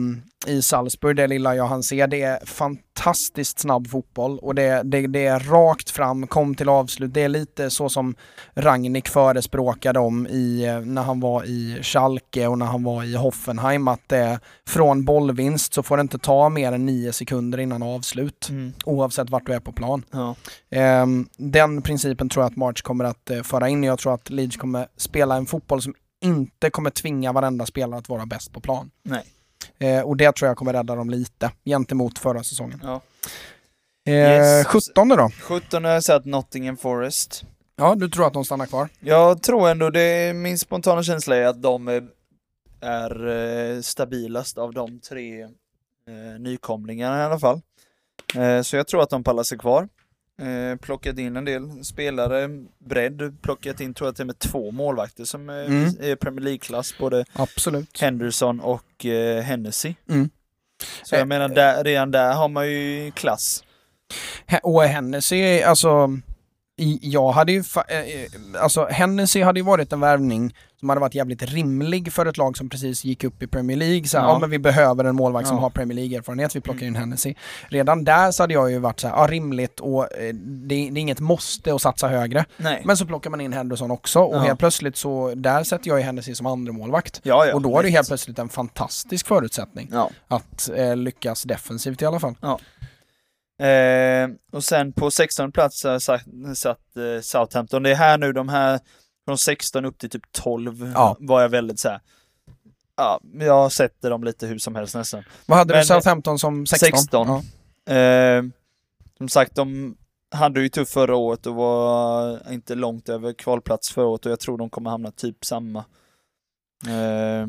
i Salzburg, det lilla jag hann se. Det är fantastiskt snabb fotboll och det, det, det är rakt fram, kom till avslut. Det är lite så som Rangnick förespråkade om i, eh, när han var i Schalke och när han var i Hoffenheim, att det från bollvinst så får det inte ta mer än nio sekunder innan avslut, Mm. oavsett vart du är på plan. Ja. Den principen tror jag att March kommer att eh, föra in. Jag tror att Leeds kommer spela en fotboll som inte kommer tvinga varenda spelare att vara bäst på plan. Nej. Eh, och det tror jag kommer rädda dem lite gentemot förra säsongen. Ja. Eh, Yes. 17 då? 17 har jag satt Nottingham Forest. Ja, du tror att de stannar kvar? Jag tror ändå det, min spontana känsla är att de är, är eh, stabilast av de tre eh, nykomlingarna i alla fall. Eh, så jag tror att de pallar sig kvar. Eh, plockat in en del spelare, bredd, plockat in tror jag till och med två målvakter som är, Mm. är Premier League-klass, både Absolut. Henderson och eh, Hennessy. Mm. Så jag Eh, menar, där, redan där har man ju klass. Och Hennessy, alltså jag hade ju, eh, eh, alltså Hennessy hade ju varit en värvning som hade varit jävligt rimlig för ett lag som precis gick upp i Premier League. Så ja. Ja. men vi behöver en målvakt som Ja. har Premier League-erfarenhet, vi plockar Mm. in Hennessy. Redan där så hade jag ju varit så här, ja rimligt och eh, det, det är inget måste att satsa högre. Nej. Men så plockar man in Henderson också och Ja. helt plötsligt så, där sätter jag ju Hennessy som andra målvakt ja, Och då är det helt plötsligt en fantastisk förutsättning att eh, lyckas defensivt i alla fall. Eh, och sen på 16 plats satt, satt eh, Southampton. Det är här nu de här från 16 upp till typ 12 Ja. var jag väldigt så här. Ja, jag sätter dem lite hur som helst nästan. Vad hade Men- du Southampton som 16? 16. Ja. Eh, som sagt, de hade ju tufft förra året och var inte långt över kvalplats förra året och jag tror de kommer hamna typ samma. Eh,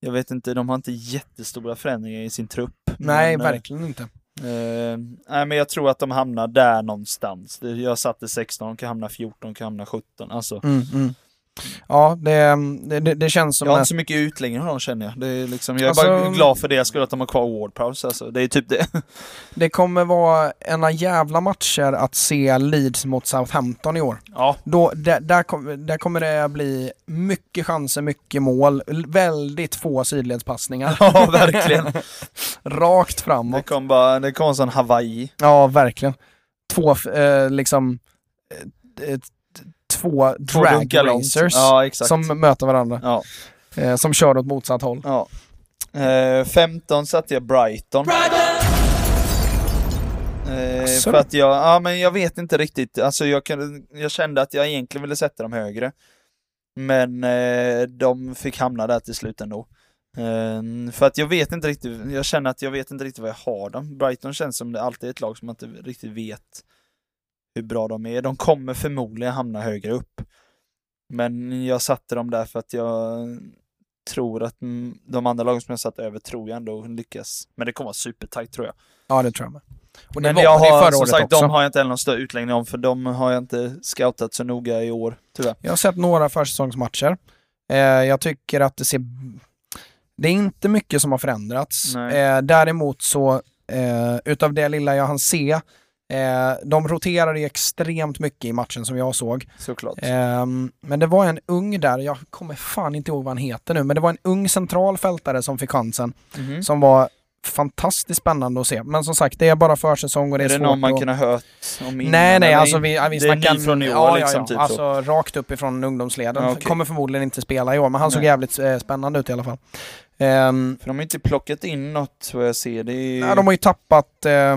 jag vet inte, de har inte jättestora förändringar i sin trupp. Nej, men, eh, verkligen inte. Uh, nej men jag tror att de hamnar där någonstans. Jag satte 16, de kan hamna 14, de kan hamna 17. Alltså, Mm, mm. Ja, det, det, det, det känns som jag har att inte så mycket utläggning av dem känner jag. Det är liksom, jag är Alltså- bara glad för det skull att de har kvar Ward Prowse. Alltså. Det är typ det. <laughs> det kommer vara ena jävla matcher att se Leeds mot Southampton i år. Ja, Då, där, där, kom, där kommer det bli mycket chanser, mycket mål, väldigt få sidledspassningar. ja verkligen. <laughs> Rakt Det framåt. kom bara, det kom en sån Hawaii. Ja, verkligen. Två, eh, liksom, eh, två Två drag racers Ja, som möter varandra, Ja. eh, som kör åt motsatt håll. ja. Eh, 15 satte jag Brighton. Eh, Asså för att jag, ja men jag vet inte riktigt, alltså jag, kunde, jag kände att jag egentligen ville sätta dem högre. Men eh, de fick hamna där till slut ändå. Eh, för att jag vet inte riktigt, jag känner att jag vet inte riktigt vad jag har dem. Brighton känns som det alltid är ett lag som man inte riktigt vet hur bra de är. De kommer förmodligen hamna högre upp. Men jag satte dem där för att jag tror att de andra lagen som jag satt över tror jag ändå lyckas. Men det kommer vara supertajt tror jag. Ja, det tror jag med. Och Men jag har, som sagt, också. de har jag inte heller någon större utläggning om för de har jag inte scoutat så noga i år, tyvärr. Jag har sett några försäsongsmatcher. Eh, jag tycker att det ser... Det är inte mycket som har förändrats. Eh, däremot så, eh, utav det lilla jag hann se, eh, de roterade ju extremt mycket i matchen som jag såg. Såklart. Ehm, men det var en ung där, jag kommer fan inte ihåg vad han heter nu, men det var en ung centralfältare som fick chansen, Mhm. som var fantastiskt spännande att se. Men som sagt, det är bara försäsong och det är, är det svårt någon man kunde ha hört om innan? Nej, nej, alltså vi, vi det är snackar... ny från i år ja, liksom, ja, typ ja. så. Alltså rakt uppifrån ungdomsleden. Ja, okej. Kommer förmodligen inte spela i år, men han såg Nej. jävligt eh, spännande ut i alla fall. Ehm, För de har inte plockat in något vad jag ser. Det är... ja, de har ju tappat eh, eh,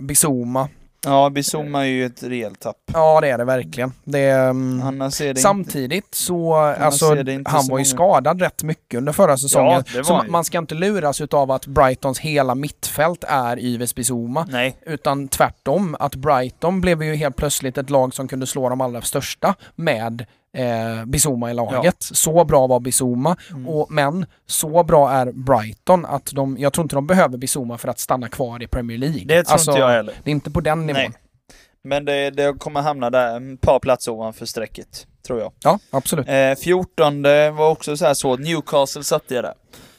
Bizuma. Ja, Bizuma är ju ett rejält tapp. Ja, det är det verkligen. Det, är det inte... Samtidigt så, alltså, är det inte han så var ju många. skadad rätt mycket under förra säsongen. var så man, ju. man ska inte luras utav att Brightons hela mittfält är Yves Bizuma. Nej, Utan tvärtom, att Brighton blev ju helt plötsligt ett lag som kunde slå de allra största med eh, Bizuma i laget. Så bra var Bizuma, Mm. och, men så bra är Brighton att de, jag tror inte de behöver Bizuma för att stanna kvar i Premier League. det tror Alltså, inte jag heller. Det är inte på den nivån. Nej. Men det, det kommer hamna där, ett par platser ovanför strecket, tror jag. Ja, absolut. Eh, 14 var också så här så, Newcastle satte jag där.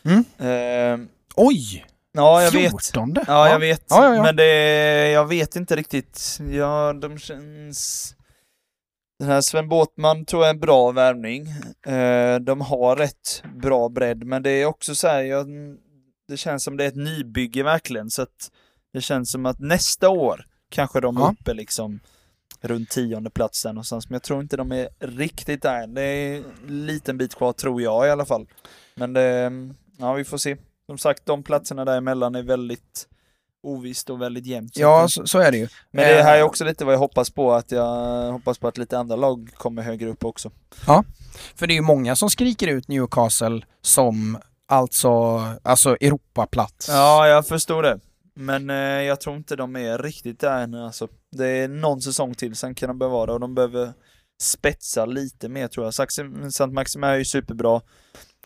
Mm. Eh, Oj! ja, jag vet. 14? Ja, jag vet. Ja, ja, ja. Men det, jag vet inte riktigt. Ja, de känns... Den här Sven Båtman tror jag är en bra värvning. Eh, de har rätt bra bredd, men det är också så här, jag, det känns som det är ett nybygge verkligen, så att det känns som att nästa år kanske de är Ja. uppe liksom runt tionde plats där någonstans, men jag tror inte de är riktigt där. Det är en liten bit kvar tror jag i alla fall. Men det, ja vi får se. Som sagt, de platserna däremellan är väldigt ovisst och väldigt jämnt. Ja, så, så är det ju. men det här är Eh, också lite vad jag hoppas på, att jag hoppas på att lite andra lag kommer högre upp också. För det är ju många som skriker ut Newcastle som alltså, alltså Europaplats. Ja, jag förstår det. Men eh, jag tror inte de är riktigt där än alltså. Det är någon säsong till, sen kan de behöva det och de behöver spetsa lite mer tror jag. Saxi- Sant Maxim är ju superbra.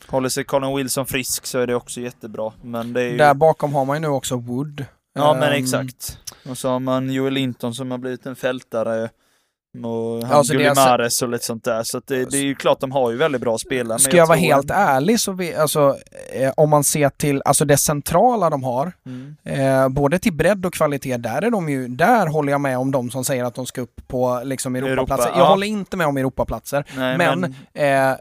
Håller sig Colin Wilson frisk så är det också jättebra. Men det är ju... Där bakom har man ju nu också Wood. Ja men Ehm, exakt. Och så har man Joel Linton som har blivit en fältare. Och han Ja, så det är alltså- Gulimares och lite sånt där. Så att det, det är ju klart de har ju väldigt bra spelare. Ska jag vara tror helt ändå- ärlig så vi, alltså, eh, om man ser till alltså det centrala de har, Mm. eh, både till bredd och kvalitet, där är de ju, där håller jag med om de som säger att de ska upp på liksom Europaplatser. Europa, jag ja. håller inte med om Europaplatser, Nej, men, men eh,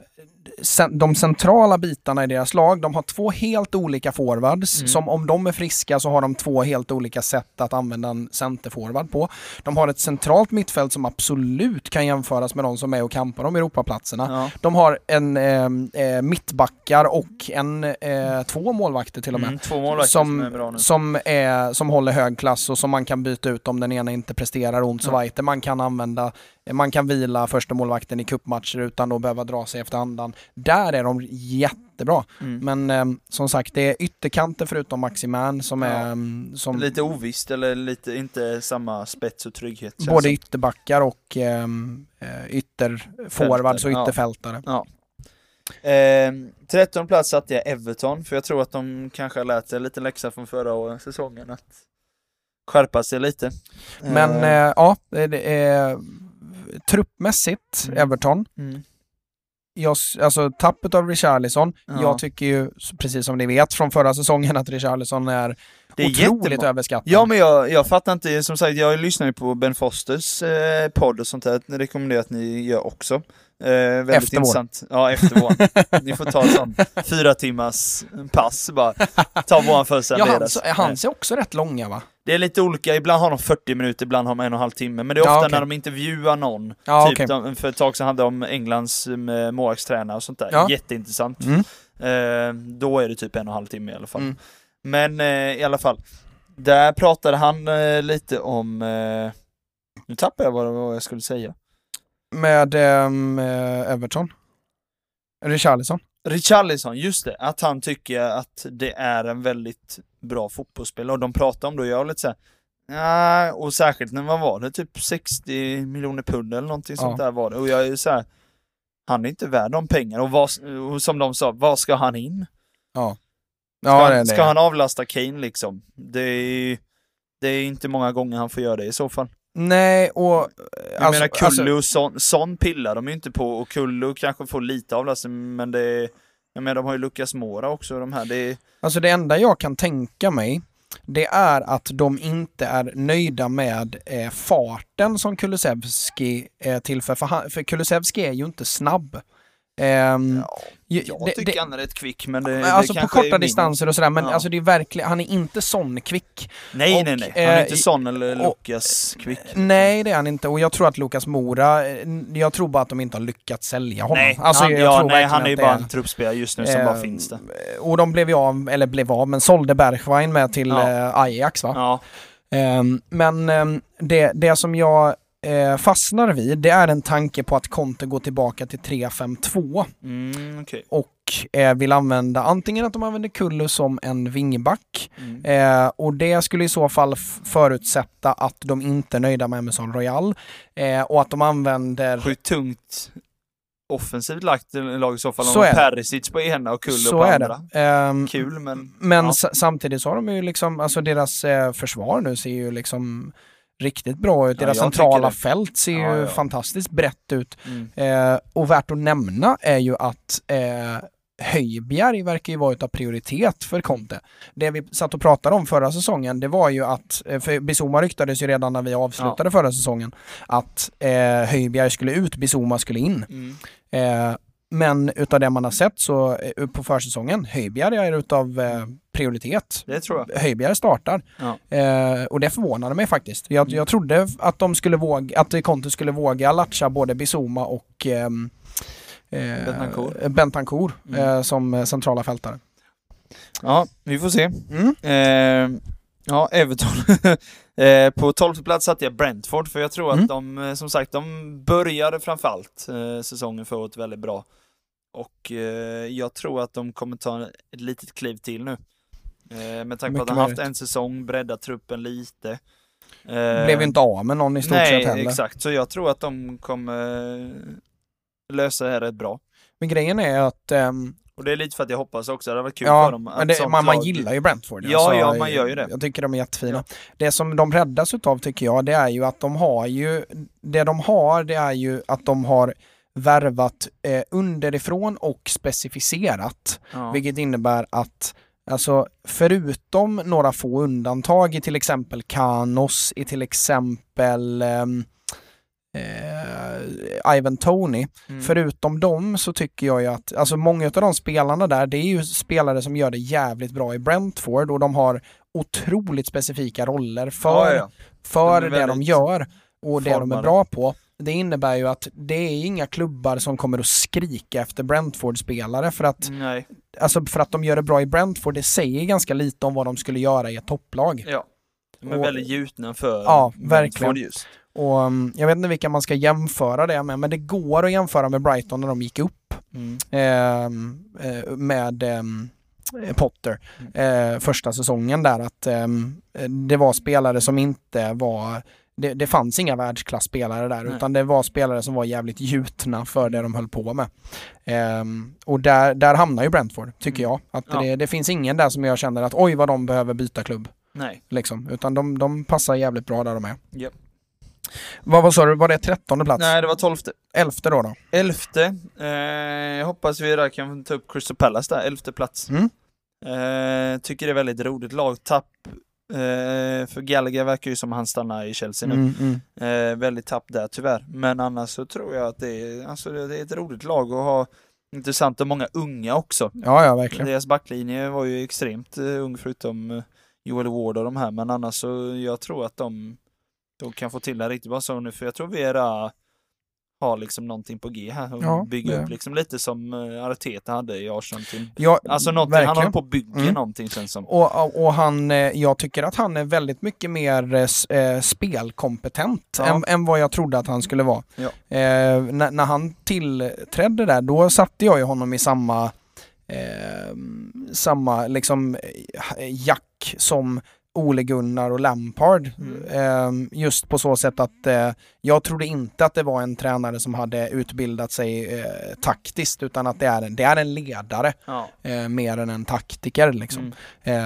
de centrala bitarna i deras lag, de har två helt olika forwards Mm. som om de är friska så har de två helt olika sätt att använda en centerforward på. De har ett centralt mittfält som absolut kan jämföras med de som är och kampar om Europaplatserna. ja. De har en eh, eh, mittbackar och en, eh, två målvakter till och med. Mm, som, Som, är som, är, som håller hög klass och som man kan byta ut om den ena inte presterar ont så weiter. Man kan använda, man kan vila första målvakten i kuppmatcher utan att behöva dra sig efter andan. Där är de jättebra. Mm. Men eh, som sagt, det är ytterkanter förutom Maximan som Ja. är mm, som Lite ovisst eller lite inte samma spets och trygghet. både som. ytterbackar och ehm, eh, ytterforwards och ja. ytterfältare. Eh, 13 plats satte jag Everton, för jag tror att de kanske har lärt sig lite läxa från förra säsongen, att skärpa sig lite. Men Eh, eh, ja, det det är truppmässigt Mm. Everton. mm, Jag, alltså tappet av Richarlison. Ja. Jag tycker ju, precis som ni vet från förra säsongen, att Richarlison är, det är otroligt jättebra. överskattad. Ja men jag, jag fattar inte, som sagt jag lyssnar ju på Ben Fosters eh, podd och sånt där, rekommenderar att ni gör också. Eh, väldigt Efter vår. intressant. Ja, efter vår. ni får ta en sån fyra timmars pass bara. Ta våran första ja, ledas. hans, hans är också rätt långa va? Det är lite olika, ibland har de 40 minuter, ibland har de en och en halv timme. Men det är Ja, ofta okej. när de intervjuar någon. Ja, typ okej. de, för ett tag sedan hade de Englands eh, målvaktstränare och sånt där. Ja. Jätteintressant. Mm. Eh, då är det typ en och en halv timme i alla fall. Mm. Men eh, i alla fall, där pratade han eh, lite om... Eh, nu tappade jag vad jag skulle säga. Med ehm, eh, Everton. Richarlison. Richarlison, just det, att han tycker att det är en väldigt bra fotbollsspelare och de pratar om det och jag var lite såhär Ja, och särskilt när man var det, typ 60 miljoner pund eller någonting sånt Ja. där var det och jag är så här. Han är inte värd de pengarna och, vad, och som de sa, vad ska han in? Ja. Ska, Ja, det är han, det. ska han avlasta Kane liksom? Det är, det är inte många gånger han får göra det i så fall. Nej, och... Jag menar Kullu och Son, Son pillar de ju inte på och Kullu kanske får lite avlastning men det är, jag menar de har ju Lucas Mora också de här, det är, Alltså det enda jag kan tänka mig det är att de inte är nöjda med eh, farten som Kulusevski eh, tillför. För, han, för Kulusevski är ju inte snabb. Ehm, ja, jag det- tycker det- han är rätt kvick men det, men det alltså på korta distanser och sådär, men Ja. alltså det är verkligen, han är inte sån kvick. Nej och, nej nej, han är eh, inte Son eller Lucas kvick. Nej det är han inte och jag tror att Lukas Mora, eh, jag tror bara att de inte har lyckats sälja honom. Nej, Alltså, han, jag ja, tror nej han är ju bara en truppspelare just nu som bara eh, finns där. Och de blev ju av, eller blev av, men sålde Bergwijn med till Ja. eh, Ajax va? Ja, Ehm, men ehm, det, det som jag eh, fastnar vid, det är en tanke på att Conte går tillbaka till 3-5-2 mm, okej. och eh, vill använda antingen att de använder Kullu som en wingback Mm. eh, och det skulle i så fall förutsätta att de inte är nöjda med Emerson Royal eh, och att de använder Sjukt tungt offensivt lagt lag i så fall Så det. Perisic på ena och Kullu så på andra. Ehm, Kul men... Men ja. samtidigt så har de ju liksom, alltså deras eh, försvar nu ser ju liksom riktigt bra ut. Ja, Deras jag centrala fält ser Ja, ju ja. fantastiskt brett ut. Mm. Eh, och värt att nämna är ju att eh, Höjbjerg verkar ju vara utav prioritet för Conte. Det vi satt och pratade om förra säsongen, det var ju att, eh, för Bizuma ryktades ju redan när vi avslutade förra säsongen, att eh, Höjbjerg skulle ut, Bizuma skulle in. Mm. Eh, men utav det man har sett så eh, på försäsongen, Höjbjerg är utav eh, prioritet. Det tror jag. Höjbjerg startar. Ja. Eh, och det förvånade mig faktiskt. Jag, Mm. jag trodde att de skulle våga, att Conte skulle våga latcha både Bizuma och ehm, eh, Bentancur. Bentancur Mm. eh, som centrala fältare. Ja, vi får se. Mm. Eh, ja, Everton. <laughs> eh, på 12 plats satte jag Brentford, för jag tror Mm. att de, som sagt, de började framförallt eh, säsongen förra året väldigt bra. Och eh, jag tror att de kommer ta ett litet kliv till nu. Eh, med tanke på att de har haft en säsong, breddat truppen lite. Eh, Blev ju inte av med någon i stort Nej, sett heller. exakt. Så jag tror att de kommer eh, lösa det här rätt bra. Men grejen är att ehm, Och det är lite för att jag hoppas också, det hade varit kul för Ja, dem. att det, man, man gillar ju Brentford. Ja, ja, man gör ju det. Jag tycker de är jättefina. Det som de räddas utav tycker jag, det är ju att de har ju, det de har, det är ju att de har värvat eh, underifrån och specificerat. Ja. Vilket innebär att Alltså förutom några få undantag i till exempel Kanos, i till exempel ehm, eh, Ivan Tony. Mm. Förutom dem så tycker jag ju att, alltså många av de spelarna där, det är ju spelare som gör det jävligt bra i Brentford och de har otroligt specifika roller för, Ja, ja, för De det de gör och det de är bra på. Det innebär ju att det är inga klubbar som kommer att skrika efter Brentford-spelare för att, Nej, alltså för att de gör det bra i Brentford, det säger ganska lite om vad de skulle göra i ett topplag. ja. De är Och- väldigt gjutna för Ja, verkligen. Just. Och um, jag vet inte vilka man ska jämföra det med, men det går att jämföra med Brighton när de gick upp. Mm. ehm, eh, med eh, Potter eh, första säsongen där att ehm, eh, det var spelare som inte var det, det fanns inga världsklasspelare där Nej. utan det var spelare som var jävligt gjutna för det de höll på med. Ehm, och där, där hamnar ju Brentford tycker Mm. jag. Att Ja. det, det finns ingen där som jag känner att oj vad de behöver byta klubb. Nej. Liksom. Utan de, de passar jävligt bra där de är. Japp. Vad, vad sa du, var det trettonde plats? Nej, det var tolfte. Elfte då då? Elfte. Eh, jag hoppas vi där kan ta upp Crystal Palace där, elfte plats. Mm. Eh, tycker det är väldigt roligt lag. Tapp. Eh, för Gallagher verkar ju som han stannar i Chelsea nu. Mm, mm. Eh, väldigt tapp där tyvärr. Men annars så tror jag att det är, alltså, det är ett roligt lag att ha. Intressant och många unga också. Ja, ja verkligen. Deras backlinje var ju extremt uh, ung förutom uh, Joel Ward och de här, men annars så jag tror att de, de kan få till det riktigt bra så nu, för jag tror Vera har liksom någonting på G här och Ja, bygga upp liksom lite som uh, Arteta hade i Arsenal. Ja, Alltså någonting, han håller på att bygga Mm. någonting känns som. Och, och, han, eh, jag tycker att han är väldigt mycket mer eh, eh, spelkompetent Ja. än, än vad jag trodde att han skulle vara. Ja. Eh, när, när han tillträdde där, då satte jag ju honom i samma, eh, samma liksom eh, jack som Ole Gunnar och Lampard. Mm. Eh, just på så sätt att eh, jag trodde inte att det var en tränare som hade utbildat sig eh, taktiskt utan att det är en, det är en ledare Ja. eh, mer än en taktiker liksom. Mm.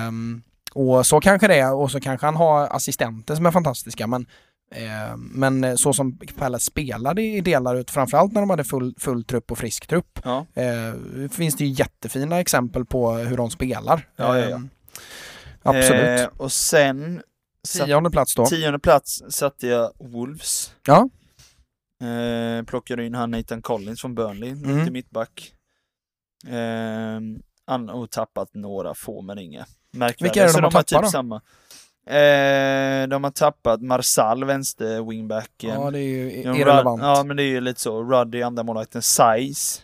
Ehm, och så kanske det är och så kanske han har assistenter som är fantastiska men eh, men så som Palace spelade i delar ut, framförallt när de hade full, full trupp och frisk trupp, Ja. eh, finns det ju jättefina exempel på hur de spelar. Ja, ja, ja. Ehm, absolut. Eh, och sen Tionde plats då. tionde plats satte jag Wolves. Ja. Eh, plockade in han Nathan Collins från Burnley, Mm. till mittback. Eh, han har tappat några få men inga märkvärdiga. Vilka är det de har har tappat typ samma. Eh, de har tappat Marsal, vänster wingbacken. Ja, det är ju De irrelevant. Rud- Ja, men det är ju lite så. Ruddy, andra målvakten, Size.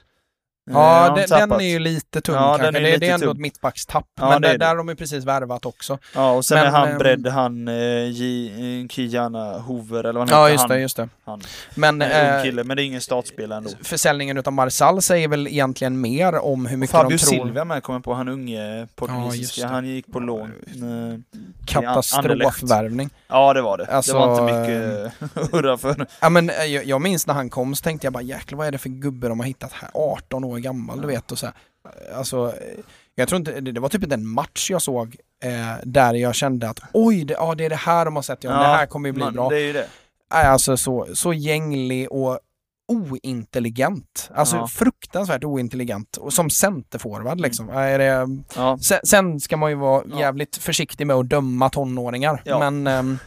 Eh, Ja, de den, tappat. är ju lite tung Ja, kanske. är Det, det är ändå tung. ett mittbackstapp. Ja, men det är där, där har de ju precis värvat också. Ja, och sen Men, är han ehm, bredd, han eh, J, eh, Kijana Hoover eller vad han Ja, heter. just han, det, just det. Han. Men En ung eh, kille, men det är ingen startspelare ändå. försäljningen utav Marsal säger väl egentligen mer om hur mycket Fabio de tror. Silva med kommer på, han unge just portugisiska. det. han gick på lån. Eh, Katastrofvärvning. Ja, det var det. Alltså, det var inte mycket att <laughs> hurra för. Ja, men eh, jag, jag minns när han kom så tänkte jag bara jäklar vad är det för gubbe de har hittat här? 18 år gammal du Ja. vet och så här. Alltså, eh, jag tror inte, det, var typ inte en match jag såg eh, där jag kände att oj, det, ja, det är det här de har sett, ja, det här kommer ju bli man, bra. Det är ju det. Alltså så, så gänglig och ointelligent. Alltså Ja. fruktansvärt ointelligent. Och som centerforward liksom. Är det, Ja. sen, sen ska man ju vara Ja. jävligt försiktig med att döma tonåringar. Ja. Men, ehm,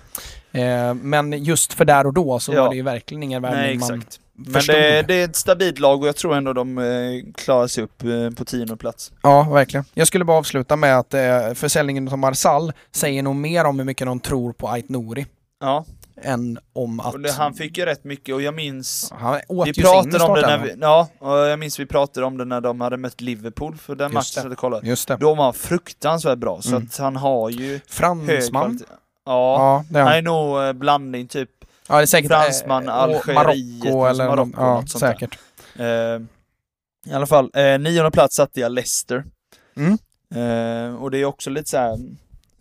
eh, men just för där och då så Ja. var det ju verkligen ingen värvning man exakt. Men det, det är ett stabilt lag och jag tror ändå de eh, klarar sig upp eh, på tionde plats. Ja, verkligen. Jag skulle bara avsluta med att eh, försäljningen av Marsal säger nog mer om hur mycket de tror på Ait Nouri Ja, än om att det, han fick ju rätt mycket och jag minns han åt Vi pratade om det när vi, ja, och jag minns vi pratade om det när de hade mött Liverpool för den matchen hade kollat. Just det. Då var fruktansvärt bra, så Mm. att han har ju Fransman. Ja, Ja, det är han han. är nog blandning typ, Ja, det är säkert eh, fransman, och Algeriet, Marocko eller Marocko, ja, något sånt där. säkert. eh, i alla fall, eh, nionde plats satte jag Leicester. Mm. Eh, och det är också lite så här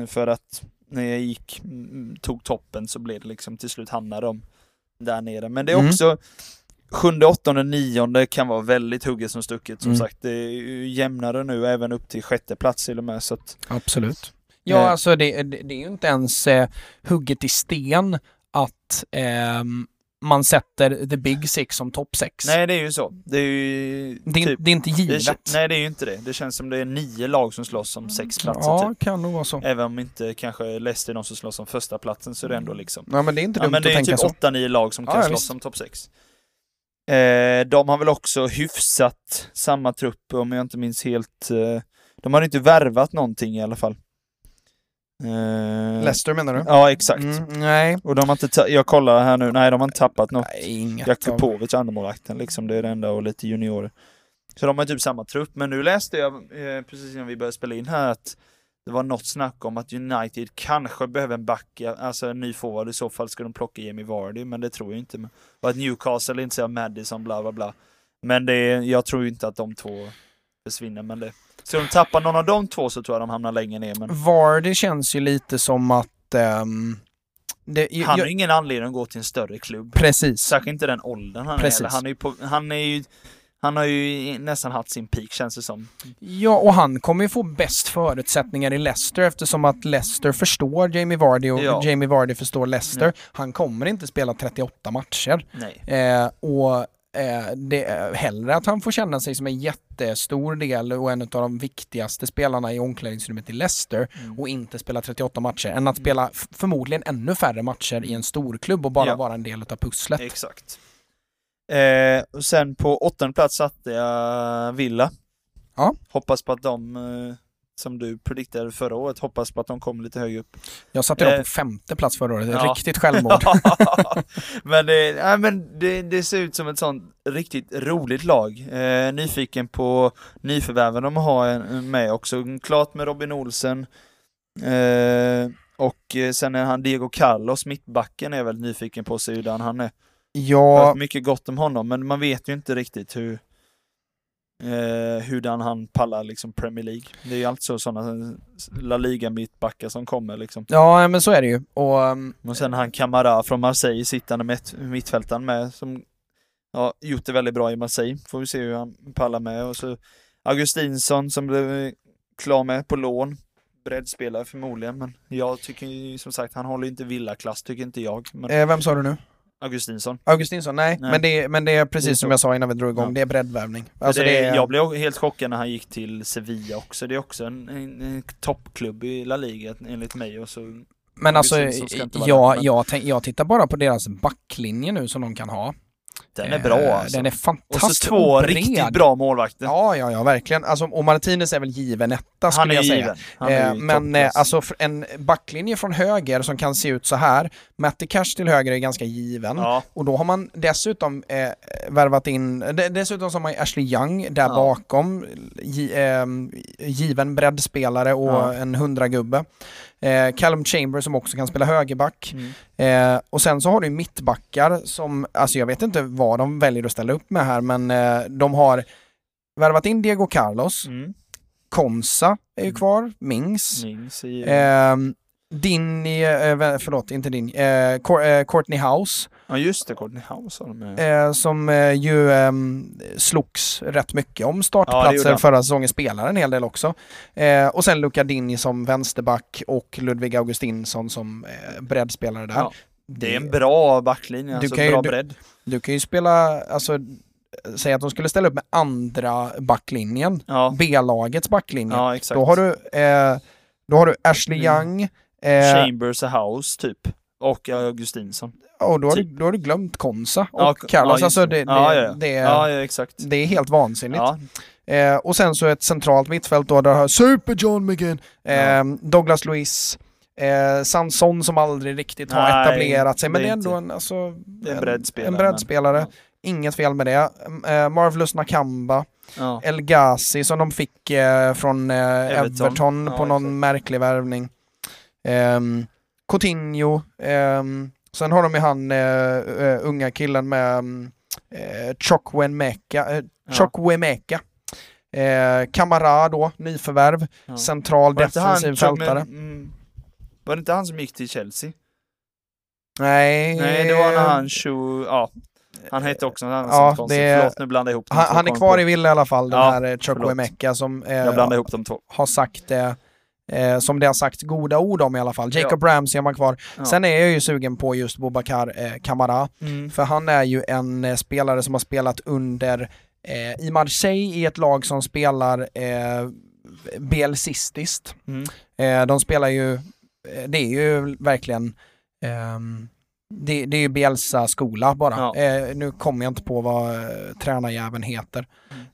för att när jag gick, mm, tog toppen så blev det liksom till slut hamnade de där nere. Men det är Mm. också sjunde, åttonde, nionde kan vara väldigt hugget som stucket som Mm. sagt. Det är jämnare nu även upp till sjätte plats till och med så att, Absolut. Ja, Eh. alltså det, det, det är ju inte ens eh, hugget i sten att ehm, man sätter the big six som topp sex. Nej det är ju så. Det är ju det, är, typ, det är inte det, givet. kän- nej det är ju inte det. Det känns som det är nio lag som slåss om sex platser ja, typ. kan nog vara så. Även om inte kanske Leicester är de som slåss om första platsen så är det ändå liksom Ja, men det är inte Ja dumt men det att är tänka typ så. åtta, nio lag som Ja, kan ja, slåss visst. om topp 6. Eh, de har väl också hyfsat samma trupp om jag inte minns helt. Eh, de har inte värvat någonting i alla fall. Eh, Leicester menar du? Ja exakt. Mm, nej. Och de har inte, jag kollar här nu, nej de har inte tappat något. nej, inget. Jakupovic, andremålvakten liksom, det är det enda och lite juniorer. Så de har typ samma trupp, men nu läste jag eh, precis innan vi började spela in här att det var något snack om att United kanske behöver en back, alltså en ny forward, i så fall ska de plocka Jamie Vardy, men det tror jag inte. Och att Newcastle inte säger Madison, bla bla bla. Men det, jag tror inte att de två försvinner, men det... Så de tappar någon av de två så tror jag de hamnar längre ner, men Vardy känns ju lite som att... ehm, det, han har ju ingen anledning att gå till en större klubb. precis. Särskilt inte den åldern han Precis. är. Han är ju på, han är ju han har ju nästan haft sin peak känns det som. Ja, och han kommer ju få bäst förutsättningar i Leicester eftersom att Leicester förstår Jamie Vardy och Ja. Jamie Vardy förstår Leicester. Mm. Han kommer inte spela 38 matcher. Nej. Eh, och det är hellre att han får känna sig som en jättestor del och en av de viktigaste spelarna i omklädningsrummet i Leicester Mm. och inte spela 38 matcher än att spela förmodligen ännu färre matcher i en storklubb och bara Ja. vara en del av pusslet. Exakt. Eh, och sen på åttonde plats satte jag Villa. Ja. Hoppas på att de, eh, som du prediktade förra året, hoppas på att de kommer lite högre upp. Jag satte dem Eh, på femte plats förra året, ja. riktigt självmord. <laughs> men det, nej, men det, det ser ut som ett sånt riktigt roligt lag. Eh, nyfiken på nyförvärven de har en- med också. Klart med Robin Olsen. Eh, och eh, sen är han Diego Carlos, mittbacken, är jag väldigt nyfiken på att se hurdan han är. ja, Hört mycket gott om honom, men man vet ju inte riktigt hur eh, hurdan han pallar liksom Premier League. Det är ju alltid så sådana La Liga mittbackar som kommer liksom. ja, men så är det ju. Och um, Och sen han Camara från Marseille sittande med mittfältaren med som ja, gjort det väldigt bra i Marseille. Får vi se hur han pallar med. Och så Augustinsson som blev klar med på lån. Breddspelare förmodligen, men jag tycker ju som sagt, han håller inte villaklass tycker inte jag. Men eh, vem sa du nu? Augustinsson. Augustinsson? Nej, Nej. Men, det, men det är precis Det är som jag sa innan vi drog igång, Ja. det är breddvärvning. Alltså det, det är, Jag blev helt chockad när han gick till Sevilla också. Det är också en, en, en toppklubb i La Liga enligt mig. Och så, men alltså, vara jag, där, men- jag, tänk, jag tittar bara på deras backlinje nu som de kan ha. Den är Eh, bra alltså. Den är och fantastisk. så två bred. riktigt bra målvakter. Ja, ja, ja, verkligen. Alltså, och Martinez är väl given etta skulle jag säga. given. Är Eh, men eh, alltså en backlinje från höger som kan se ut så här. Matty Cash till höger är ganska given. ja, Och då har man dessutom eh, värvat in, de, dessutom så har man Ashley Young där Ja. bakom, gi, eh, given breddspelare och Ja. en hundragubbe. Eh, Callum Chambers som också kan spela högerback. mm. Eh, och sen så har du mittbackar som, alltså jag vet inte vad de väljer att ställa upp med här men eh, de har värvat in Diego Carlos, Mm. Konsa är ju Mm. kvar, Mings. Mings i, Eh, Dinny, eh, förlåt, inte din, eh, eh, Courtney House. Ja just det, har de med. Eh, som eh, ju eh, slogs rätt mycket om Ja, startplatser han. förra säsongen, spelar en hel del också. Eh, och sen Luca Dini som vänsterback och Ludvig Augustinsson som eh, breddspelare där. Ja. Det är en bra backlinje, Du alltså kan ju- bra du- bredd. Du kan ju spela, alltså, säg att de skulle ställa upp med andra backlinjen, Ja, B-lagets backlinje. ja. Då har du, eh, då har du Ashley Mm. Young, eh, Chambers House typ. Och Augustinsson. Och då har, du, typ. då har du glömt Konsa och Ja, Carlos. ja, alltså det, det, ja, ja, ja. Det, Ja, ja, det är helt vansinnigt. Ja, Eh, och sen så ett centralt mittfält då, där har Super John McGinn, eh, Ja. Douglas Luiz, eh, Sanson som aldrig riktigt har Nej, etablerat sig, men det är ändå en, alltså, det är en breddspelare. en breddspelare. men- Inget fel med det. Eh, Marvelous Nakamba, Ja. El Ghazi som de fick eh, från eh, Everton, Everton. på Ja, någon exakt. märklig värvning. Um, Coutinho, ehm, sen har de ju han eh, unga killen med um, uh, Chokwenmeka, uh. Chokwemeka. Eh, Kamara då, nyförvärv, Ja. central Var det defensiv fältare. mm, Var det inte han som gick till Chelsea? Nej, Nej, det var när han Shu... Ja. Han hette också något annat Ja, sånt det- Förlåt, nu blandar jag ihop han, han är kvar på. i Villa i alla fall, den Ja, här Chokwemeka som eh, Jag blandar ihop de två. har sagt eh, eh, som det har sagt goda ord om i alla fall. Jacob Ramsey har man kvar. Ja. Sen är jag ju sugen på just Boubacar eh, Kamara, Mm. för han är ju en eh, spelare som har spelat under eh, i Marseille i ett lag som spelar eh, bielsistiskt. Mm. Eh, de spelar ju, eh, det är ju verkligen ehm, det, det är ju Bielsa-skola bara. Ja. Eh, nu kommer jag inte på vad eh, tränarjäveln heter. Mm.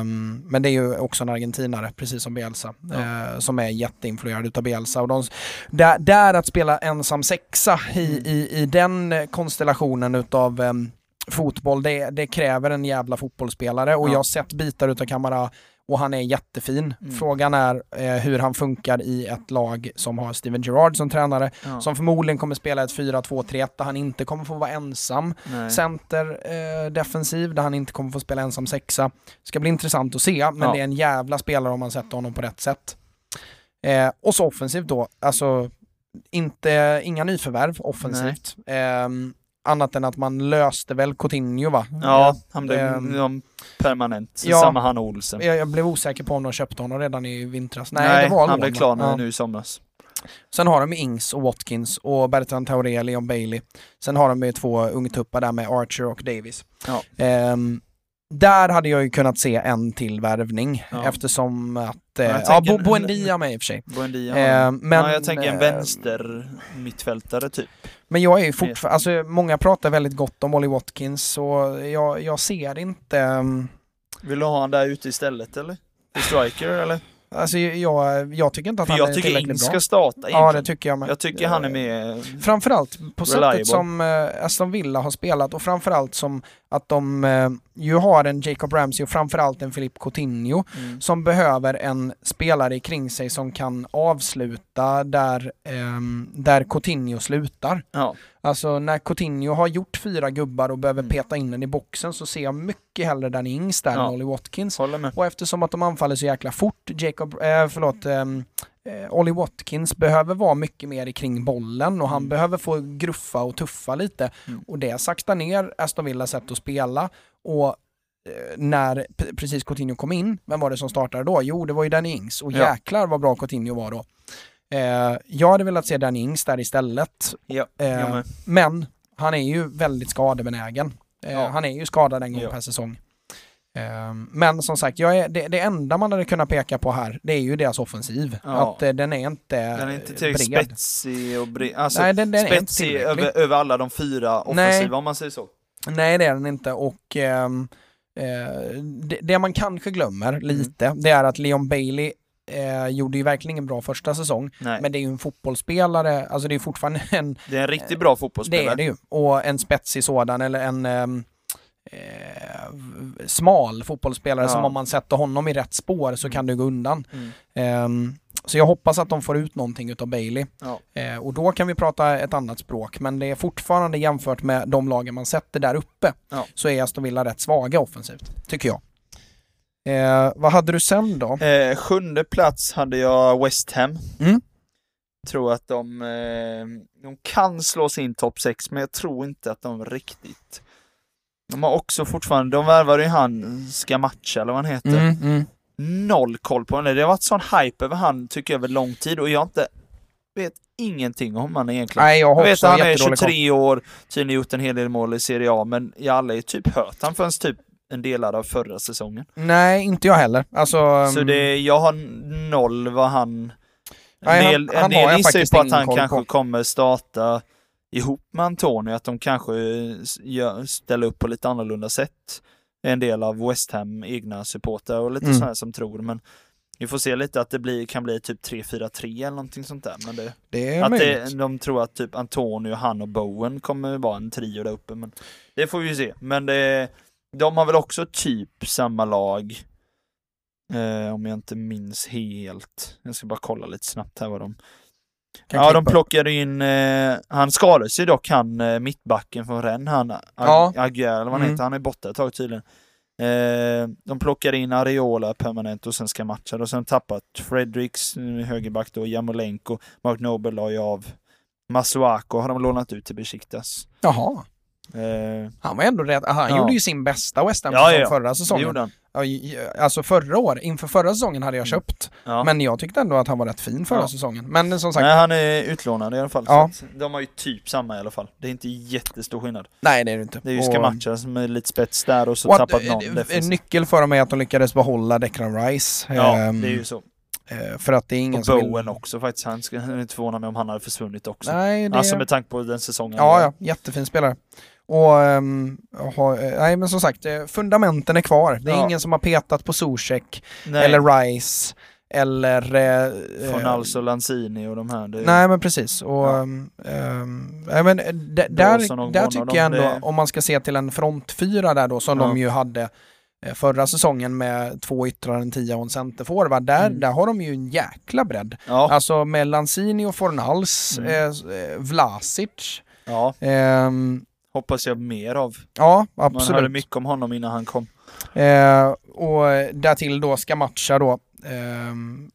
Ehm, men det är ju också en argentinare, precis som Bielsa, Ja. eh, som är jätteinfluerad utav Bielsa. Och de, där, där att spela ensam sexa i, Mm. i, i den eh, konstellationen utav em, fotboll, det, det kräver en jävla fotbollsspelare. Och Ja. jag har sett bitar utav Kamara och han är jättefin. Mm. Frågan är eh, hur han funkar i ett lag som har Steven Gerrard som tränare, Ja. som förmodligen kommer spela ett 4-2-3-1 där han inte kommer få vara ensam Nej. center eh, defensiv där han inte kommer få spela ensam sexa. Ska bli intressant att se, men Ja. det är en jävla spelare om man sätter honom på rätt sätt. Eh, och så offensivt då, alltså inte, inga nyförvärv offensivt. Ehm, annat än att man löste väl Coutinho va? Ja, han blev um, permanent. ja. Samma han och Olsen. Jag, jag blev osäker på om de köpte honom redan i vintras. Nej, Nej, det var han blev klar Ja. nu i somras. Sen har de Ings och Watkins och Bertrand Traoré, Leon Bailey. Sen har de ju två ungtuppar där med Archer och Davis. Ja. Ehm, där hade jag ju kunnat se en till värvning Ja. eftersom att... jag Eh, ja, tänker Bo- en- Buendia med i och för sig. Buendia. Ehm, men, ja, jag tänker en eh, vänster mittfältare typ. Men jag är ju fortfarande, alltså många pratar väldigt gott om Ollie Watkins och jag, jag ser inte... ehm, Vill du ha han där ute istället eller? I striker eller? Alltså jag, jag tycker inte att För han jag är tycker tillräckligt bra. ska starta Ja, egentligen. det tycker jag med. Jag tycker han är med. Framförallt på Reliable. sättet som eh, Aston Villa har spelat och framförallt som att de eh, ju har en Jacob Ramsey och framförallt en Philippe Coutinho Mm. som behöver en spelare kring sig som kan avsluta där, ehm, där Coutinho slutar. Ja, Alltså när Coutinho har gjort fyra gubbar och behöver Mm. peta in den i boxen så ser jag mycket hellre Danny Ings där Ja. än Ollie Watkins. Och eftersom att de anfaller så jäkla fort, Jacob, eh, förlåt, ehm, eh, Ollie Watkins behöver vara mycket mer kring bollen och han Mm. behöver få gruffa och tuffa lite. Mm. Och det saktar ner Aston Villas sätt att spela. Och eh, när precis Coutinho kom in, vem var det som startade då? Jo, det var ju Danny Ings. Och Ja. jäklar vad bra Coutinho var då. Eh, jag hade velat se Danny Ings där istället. Ja, Eh, men han är ju väldigt skadebenägen. Eh, Ja. Han är ju skadad en gång Ja. per säsong. Eh, men som sagt, är, det, det enda man hade kunnat peka på här, det är ju deras offensiv. Ja. Att eh, den är inte Den är inte tillräckligt bred. spetsig och bred. Alltså, Nej, den, den är inte spetsig över, över alla de fyra offensiva Nej. om man säger så. Nej, det är den inte. Och ehm, eh, det, det man kanske glömmer Mm. lite, det är att Leon Bailey eh, gjorde ju verkligen ingen bra första säsong. Nej, Men det är ju en fotbollsspelare, alltså det är fortfarande en det är en riktigt bra Det fotbollsspelare. är det ju. Och en spetsig sådan, eller en ehm, eh, smal fotbollsspelare Ja. som om man sätter honom i rätt spår så Mm. kan det gå undan. Mm. Ehm, så jag hoppas att de får ut någonting utav Bailey. Ja. Eh, och då kan vi prata ett annat språk, men det är fortfarande jämfört med de lagen man sätter där uppe Ja. så är Aston Villa rätt svaga offensivt, tycker jag. Eh, vad hade du sen då? Eh, sjunde plats hade jag West Ham. Mm. Tror att de, eh, de kan slå sin topp 6, men jag tror inte att de riktigt... De har också fortfarande, de värvade ju han Scamacca eller vad han heter. Mm, mm. Noll koll på honom. Det har varit sån hype över han tycker jag över lång tid och jag inte, vet ingenting om han egentligen. Nej, jag Jag vet att han är jättedålig koll. 23 år, tydligen gjort en hel del mål i Serie A, men jag har aldrig typ hört han förrän typ en delar av förra säsongen. Nej, inte jag heller. Alltså, Så mm, det, jag har noll vad han... Nej, han- en del, han en del gissar ju på att han kanske på. kommer starta ihop med Antonio, att de kanske gör, ställer upp på lite annorlunda sätt. En del av West Ham egna supportrar och lite Mm. sådana som tror, men vi får se lite att det blir, kan bli typ 3-4-3 eller någonting sånt där. Men det, det är att det, de tror att typ Antonio, han och Bowen kommer vara en trio där uppe, men det får vi ju se. Men det, de har väl också typ samma lag, eh, om jag inte minns helt. Jag ska bara kolla lite snabbt här vad de... Kan ja, de klippa. plockade in, eh, han skadade sig dock, han eh, mittbacken från Rennes, han Ag- Ja. Aguiar eller vad han Mm. heter, han är borta ett tag tydligen. Eh, de plockade in Areola permanent och sen ska matcha och sen tappat Fredericks eh, högerback då, Jamolenko, Mark Nobel la ju av. Masuako har de lånat ut till Besiktas. Jaha. Eh, Han var ändå rätt. Han Ja. gjorde ju sin bästa West Ham Ja, ja. förra säsongen. Alltså förra år, inför förra säsongen hade jag Mm. köpt. Men jag tyckte ändå att han var rätt fin förra säsongen. Men som sagt, Nej, han är utlånad i alla fall. Ja. De har ju typ samma i alla fall. Det är inte jättestor skillnad. nej det är det inte. Det är ju Scamacca som är lite spets där och så och tappat någon eh, defensivt. Nyckel för dem är att de lyckades behålla Declan Rice. Ja, Ehm, det är ju så. eh, För att det är ingen Och som vill- Bowen också faktiskt. Han skulle inte förvåna mig om han hade försvunnit också. Nej, det... Alltså med tanke på den säsongen. Ja, ja, jättefin spelare. Och, um, ha, eh, nej men som sagt, eh, fundamenten är kvar. Det är Ja. ingen som har petat på Zuzek eller Rice eller... eh, Från eh, alltså Lanzini och de här. Det, Nej men precis. Och, Ja. ehm, ehm, nej, men, d- där, och där tycker jag ändå, det- om man ska se till en frontfyra där då, som Ja. de ju hade förra säsongen med två yttrar, en tia och en centerforward, där, Mm. där har de ju en jäkla bredd. ja, Alltså med Lanzini och Fornals, Mm. eh, Vlasic, ja, ehm, hoppas jag mer av. ja Man hörde absolut. mycket om honom innan han kom. Eh, och därtill då ska matcha då ehm,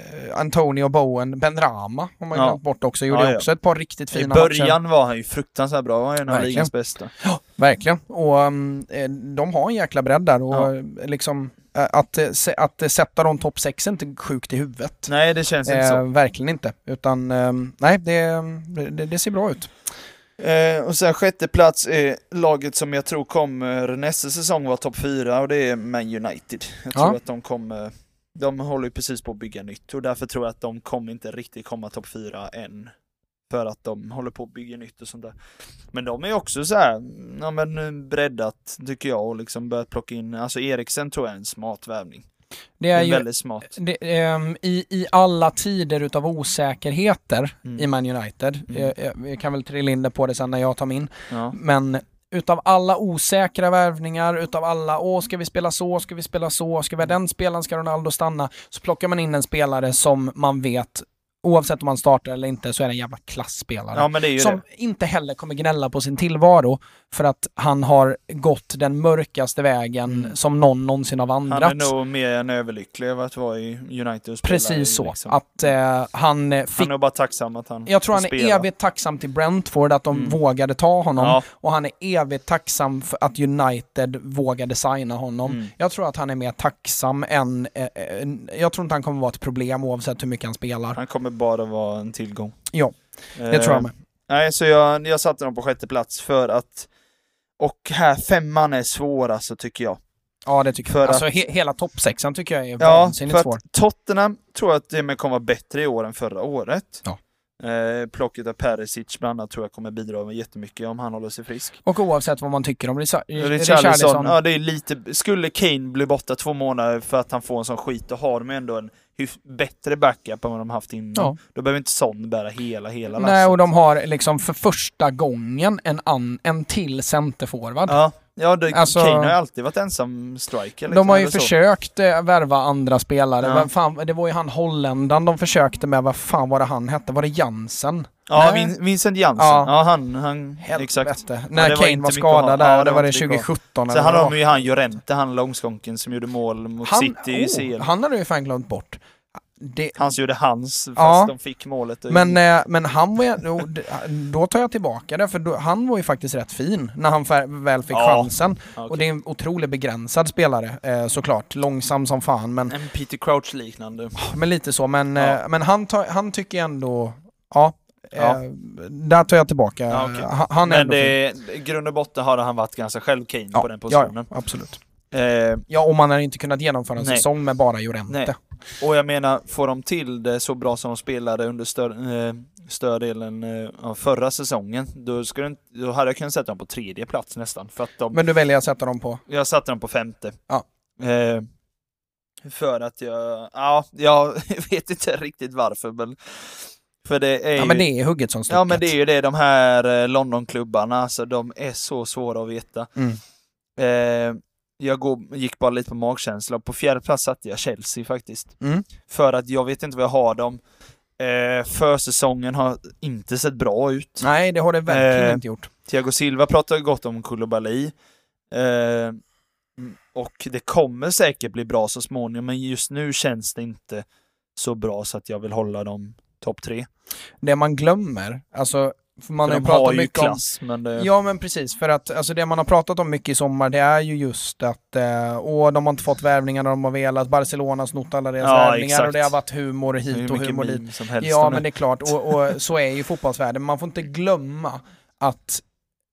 eh, Antonio Bowen, Ben Rama har man ju Ja. glömt bort också, gjorde Ja, ja. också ett par riktigt I fina matcher. början var han ju fruktansvärt bra. Han var en av ligans bästa. Verkligen. Och um, eh, de har en jäkla bredd där och Ja. eh, liksom eh, att, eh, att eh, sätta dem topp 6 är inte sjukt i huvudet. Nej, det känns inte Eh, så. verkligen inte. Utan ehm, nej, det, det, det ser bra ut. Eh, och sen sjätte plats är laget som jag tror kommer nästa säsong vara topp fyra och det är Man United. Jag Ja. tror att de kommer, de håller ju precis på att bygga nytt och därför tror jag att de kommer inte riktigt komma topp fyra än. För att de håller på att bygga nytt och sånt där. Men de är också så här, ja men breddat tycker jag och liksom börjat plocka in, alltså Eriksen tror jag är en smart värvning. Det Det är är ju, väldigt smart. det, ehm, i, I alla tider utav osäkerheter Mm. i Man United, Mm. jag, jag, jag kan väl trilla in det på det sen när jag tar min, Ja. men utav alla osäkra värvningar, utav alla, åh ska vi spela så, ska vi spela så, ska vi ha den spelaren, ska Ronaldo stanna, så plockar man in en spelare som man vet, oavsett om han startar eller inte, så är det en jävla klassspelare. ja som det. inte heller kommer gnälla på sin tillvaro för att han har gått den mörkaste vägen Mm. som någon någonsin har Han vandrat. är nog mer än överlycklig över att vara i United Precis så. liksom. Att eh, han eh, Han fick... är bara tacksam att han Jag tror han är spela. evigt tacksam till Brentford att de Mm. vågade ta honom. Ja. Och han är evigt tacksam för att United vågade signa honom. Mm. Jag tror att han är mer tacksam än... Eh, eh, jag tror inte han kommer vara ett problem oavsett hur mycket han spelar. Han kommer bara vara en tillgång. Ja, Det tror jag med. Nej, så jag, jag satte dem på sjätte plats för att och här femman är svår alltså tycker jag. Ja, det tycker För jag. Alltså att- he hela toppsexan tycker jag är Ja, vansinnigt svår. Tottenham tror jag att det kommer vara bättre i år än förra året. Ja. Eh, plocket av Perisic bland annat tror jag kommer bidra med jättemycket om han håller sig frisk. Och oavsett vad man tycker om Richar- Richarlison, ja det är lite, skulle Kane bli borta två månader för att han får en sån skit, då har de ändå en bättre backup än vad de haft innan. Ja. Då behöver inte Son bära hela, hela Nej, och de har liksom för första gången en, an, en till centerforward. Ja, ja det, Alltså- Kane har ju alltid varit ensam striker. De liksom, har ju försökt eh, värva andra spelare. Ja. Vem fan, det var ju han holländaren de försökte med. Vad fan var det han hette? Var det Jansen? Ja, Nej. Vin, Vincent Jansen. Ja. Ja, han, han Helvete. exakt. När Ja, var Kane var skadad Ja, där, det det var det inte mycket att ha. 2017 Sen hade de ju han Llorente, han långskonken som gjorde mål mot var. City i CL. oh, han hade ju fan glömt bort. Det, Han gjorde hans, fast Ja. de fick målet. men, eh, men han var ju, <laughs> då, då tar jag tillbaka det, för då, han var ju faktiskt rätt fin när han väl fick Ja. chansen. Ja, okej. Och det är en otroligt begränsad spelare eh, såklart, långsam som fan men, En Peter Crouch-liknande. men lite så. Men, Ja. eh, men han, tar, han tycker ändå Ja, Ja. Eh, där tar jag tillbaka. Ja, okej. Han- är Men det, i grund och botten har han varit ganska själv Kane ja, på den positionen. ja, absolut. Eh, Ja, och man har inte kunnat genomföra en Nej. säsong med bara Llorente. Nej. och jag menar, får de till det så bra som de spelade under eh, större delen eh, av förra säsongen, då, skulle, inte- då hade jag kunnat sätta dem på tredje plats nästan. För att de, Men du väljer att sätta dem på... jag satte dem på femte. Ja. Eh, för att jag, ja, jag <laughs> vet inte riktigt varför men för det är Ja, ju, men det är hugget som stucket. Ja men det är ju det, de här eh, Londonklubbarna, alltså de är så svåra att veta. Mm. Eh, jag går, gick bara lite på magkänsla, på fjärde plats satte jag Chelsea faktiskt. Mm. För att jag vet inte vad jag har dem. Eh, försäsongen har inte sett bra ut. Nej, det har det verkligen Eh, inte gjort. Thiago Silva pratar gott om Koulibaly. Eh, och det kommer säkert bli bra så småningom, men just nu känns det inte så bra så att jag vill hålla dem topp tre. Det man glömmer, alltså för man har ju de har pratat ju mycket om klass, men det... Ja men precis, för att alltså, det man har pratat om mycket i sommar det är ju just att eh, åh, de har inte fått värvningarna de har velat, Barcelona har snott alla deras Ja, värvningar exakt. och det har varit humor hit och humor dit. meme som helst Ja om men det är klart, och, och så är ju fotbollsvärlden. Man får inte glömma att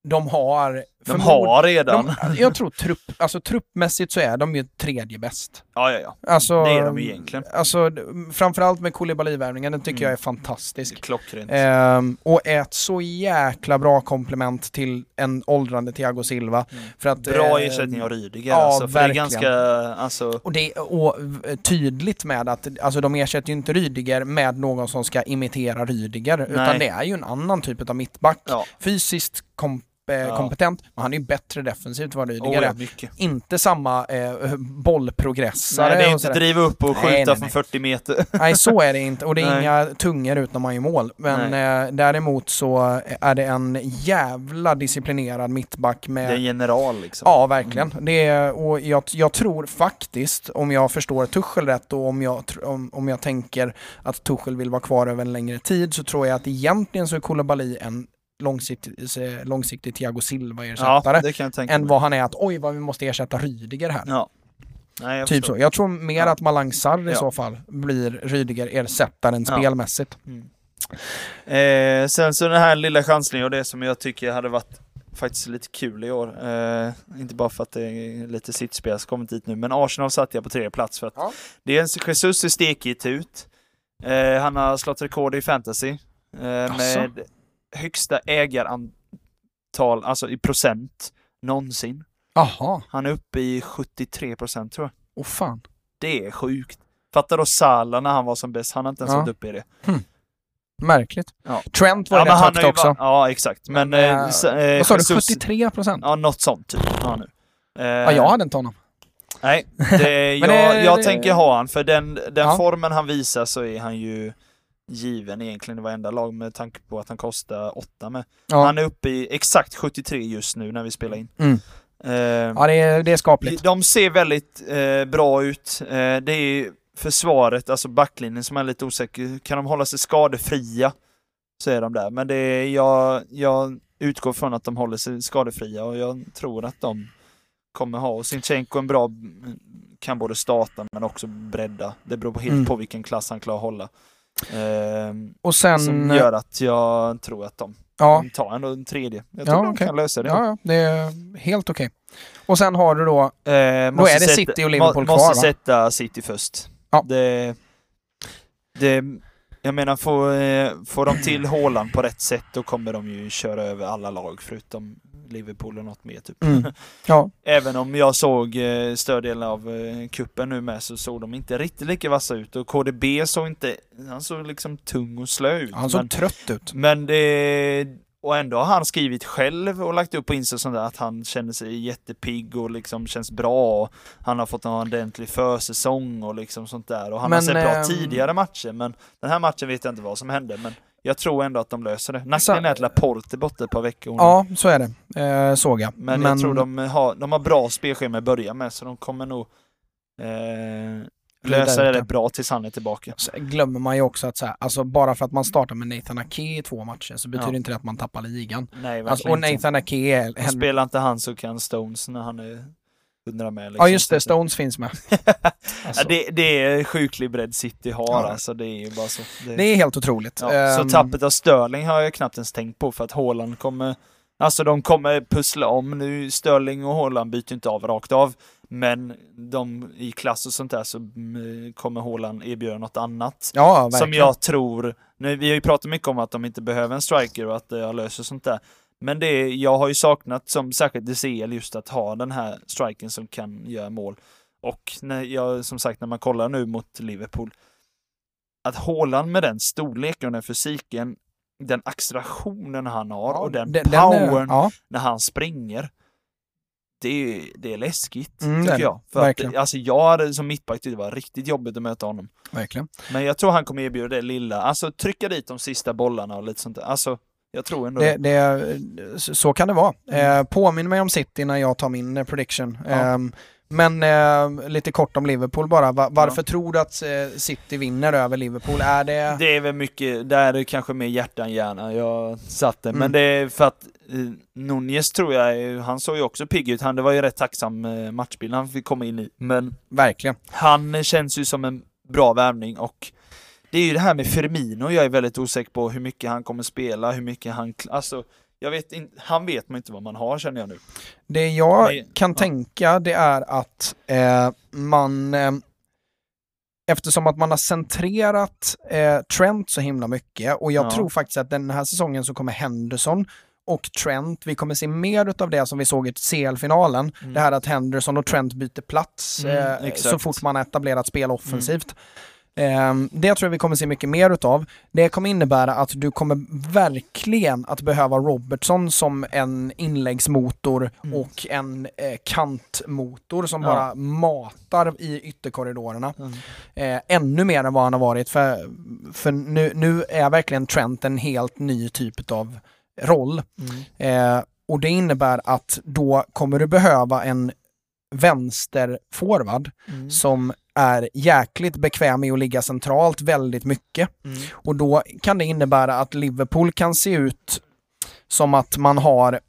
de har... De har redan. De, jag tror trupp, alltså truppmässigt så är de ju tredje bäst. Ja, ja, ja. Alltså, Det är de ju egentligen. Alltså, framförallt med Koulibaly-värvningen, den tycker Mm. jag är fantastisk. är klockrent. Ehm, och är ett så jäkla bra komplement till en åldrande Thiago Silva. Mm. För att, Bra eh, ersättning av Rydiger ja, alltså, för det är verkligen. ganska, alltså, Och det och, tydligt med att alltså, de ersätter ju inte Rydiger med någon som ska imitera Rydiger, utan det är ju en annan typ av mittback. ja. Fysiskt kom, eh, Ja. kompetent, men han är ju bättre defensivt än vad Rydiger Oh, ja. Inte samma eh, bollprogressare. Nej, det är inte driva upp och Nej, skjuta nej, från nej. 40 meter. <laughs> Nej, så är det inte. Och det är Nej. inga tungor ut när man gör mål. Men eh, däremot så är det en jävla disciplinerad mittback med... Det är en general liksom. Ja, verkligen. Det är, och jag, jag tror faktiskt, om jag förstår Tuchel rätt och om jag, om, om jag tänker att Tuchel vill vara kvar över en längre tid så tror jag att egentligen så är Koulibaly en långsiktig, eh, långsiktig Thiago Silva-ersättare Ja, än vad han är att oj vad vi måste ersätta Rydiger här. Ja. Nej, jag Typ förstår. så. Jag tror mer att Malang Sarr i så fall blir Rydiger-ersättaren spelmässigt. Mm. Eh, sen så den här lilla chansningen och det som jag tycker hade varit faktiskt lite kul i år. Eh, inte bara för att det är lite sittspel som kommit dit nu, men Arsenal satte jag på tredje plats för att Ja. det är en Jesus ser stekigt ut. Eh, han har slått rekord i fantasy eh, med högsta ägarantal, alltså i procent, någonsin. Jaha, Han är uppe i 73 procent tror jag. åh fan. Det är sjukt. Fatta då Salah när han var som bäst, han har inte ens Ja. varit uppe i det. Märkligt. Ja. Trent var Ja, rätt högt också. varit- Ja, exakt. Men, Men, s- eh, Vad sa du, Jesus- 73 procent? Ja, något sånt typ. Ja, nu. Eh, Ja, jag hade inte honom. Nej, <laughs> det, jag, det- jag det- tänker ha han, för den, den formen han visar så är han ju given egentligen i varenda lag med tanke på att han kostar 8 med. Ja, Han är uppe i exakt 73 just nu när vi spelar in. Mm. Eh, ja det, är, det är skapligt. de ser väldigt eh, bra ut. Eh, det är försvaret, alltså backlinjen som är lite osäker. Kan de hålla sig skadefria så är de där. Men det är, jag, jag utgår från att de håller sig skadefria och jag tror att de kommer ha. Och Sinchenko en bra, kan både starta men också bredda. Det beror på helt Mm. på vilken klass han klarar att hålla. Eh, Och sen... som gör att jag tror att de Ja, tar ändå en tredje. Jag Ja, tror de okej. kan lösa det. ja, ja, det är helt okej. Och sen har du då... Eh, Då är det City och Liverpool må, kvar, Måste va? sätta City först. Ja. Det, det, jag menar, får, eh, får de till Haaland på rätt sätt då kommer de ju köra över alla lag förutom Liverpool och något mer typ. Mm. <laughs> Ja, Även om jag såg eh, större delen av eh, kuppen nu med så såg de inte riktigt lika vassa ut och KDB såg inte, han såg liksom tung och slö ut. han såg men, trött ut. men det, och ändå har han skrivit själv och lagt upp på Insta sånt där att han känner sig jättepigg och liksom känns bra. Och han har fått en ordentlig försäsong och liksom sånt där. Och han Men, har sett bra ehm, tidigare matcher men den här matchen vet jag inte vad som hände. Men jag tror ändå att de löser det. Nackdelen är att Laporte är borta ett par veckor. Ja, så är det. Eh, såg jag. Men, jag tror de har, de har bra spelschema att börja med så de kommer nog eh, lösa det bra tills han är tillbaka. Så glömmer man ju också att så här, alltså bara för att man startar med Nathan Ake i två matcher så betyder Ja. inte det att man tappar ligan. Nej, Alltså, och. Nathan Ake är... Och Spelar inte han så kan Stones när han är 100 med. Liksom. Ja just det, Stones finns med. <laughs> Alltså. Det, det är sjuklig bredd City har ja. alltså, det är ju bara så. Det, det är helt otroligt. Ja, um... Så tappet av Sterling har jag knappt ens tänkt på för att Haaland kommer Alltså de kommer pussla om nu, Sterling och Haaland byter inte av rakt av. Men de i klass och sånt där så mm, kommer Haaland erbjuda något annat. Ja. Som jag tror, nu, vi har ju pratat mycket om att de inte behöver en striker och att jag löser sånt där. Men det, jag har ju saknat som särskilt DCL just att ha den här striken som kan göra mål. Och när jag, som sagt, när man kollar nu mot Liverpool, att Haaland med den storleken och den fysiken, den accelerationen han har ja, och den, den powern ja. när han springer. Det är, det är läskigt, mm, tycker jag. För verkligen. att, alltså jag hade som mittback det var riktigt jobbigt att möta honom. Verkligen. Men jag tror han kommer erbjuda det lilla, alltså trycka dit de sista bollarna och lite sånt där. Alltså, jag tror ändå det. det så kan det vara. Mm. Eh, påminn mig om City när jag tar min prediction. Ja. Eh, men eh, lite kort om Liverpool bara. Va varför ja. tror du att eh, City vinner över Liverpool? Är det... Det är väl mycket, där är det kanske mer hjärta än hjärna jag satte. Mm. Men det är för att eh, Nunez tror jag, han såg ju också pigg ut. Han, det var ju rätt tacksam eh, matchbild han fick komma in i. Men Verkligen. Han känns ju som en bra värvning och det är ju det här med Firmino jag är väldigt osäker på hur mycket han kommer spela, hur mycket han, alltså jag vet inte, han vet man inte vad man har känner jag nu. Det jag Nej, kan ja. tänka det är att eh, man eh, Eftersom att man har centrerat eh, Trent så himla mycket och jag ja. tror faktiskt att den här säsongen så kommer Henderson och Trent, vi kommer se mer av det som vi såg i CL-finalen. Mm. Det här att Henderson och Trent byter plats mm, eh, så fort man har etablerat spel offensivt. Mm. Ehm, det tror jag vi kommer se mycket mer utav. Det kommer innebära att du kommer verkligen att behöva Robertson som en inläggsmotor mm. och en eh, kantmotor som ja. bara matar i ytterkorridorerna. Mm. Eh, ännu mer än vad han har varit för, för nu, nu är verkligen Trent en helt ny typ av roll. Mm. Eh, och det innebär att då kommer du behöva en vänsterforward mm. som är jäkligt bekväm med att ligga centralt väldigt mycket. Mm. Och då kan det innebära att Liverpool kan se ut som att man har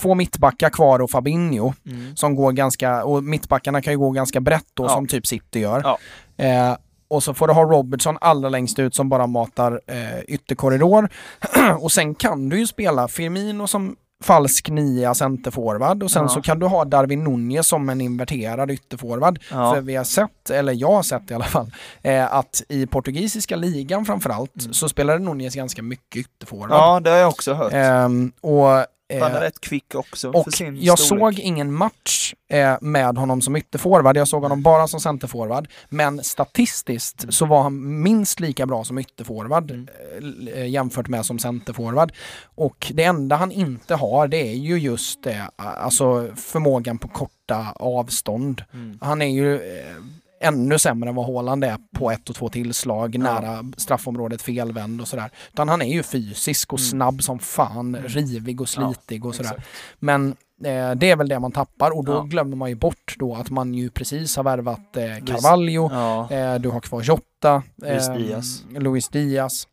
två mittbackar kvar och Fabinho mm. som går ganska, och mittbackarna kan ju gå ganska brett då ja. som typ City gör. Ja. Eh, och så får du ha Robertson allra längst ut som bara matar eh, ytterkorridor. <clears throat> och sen kan du ju spela Firmino som falsk nia centerforward och sen ja. så kan du ha Darwin Nunez som en inverterad ytterforward. Ja. För vi har sett, eller jag har sett i alla fall, eh, att i portugisiska ligan framförallt mm. så spelade Nunez ganska mycket ytterforward. Ja, det har jag också hört. Eh, och han är eh, rätt kvick också och jag storlek. såg ingen match eh, med honom som ytterforward. Jag såg honom bara som centerforward. Men statistiskt mm. så var han minst lika bra som ytterforward mm. eh, jämfört med som centerforward. Och det enda han inte har det är ju just det, alltså förmågan på korta avstånd. Mm. Han är ju eh, ännu sämre än vad Haaland är på ett och två tillslag ja. nära straffområdet felvänd och sådär. Utan han är ju fysisk och mm. snabb som fan, mm. rivig och slitig ja, och sådär. Exakt. Men eh, det är väl det man tappar och då ja. glömmer man ju bort då att man ju precis har värvat eh, Carvalho, eh, du har kvar Jota, Luis ehm, Diaz. Luis Diaz.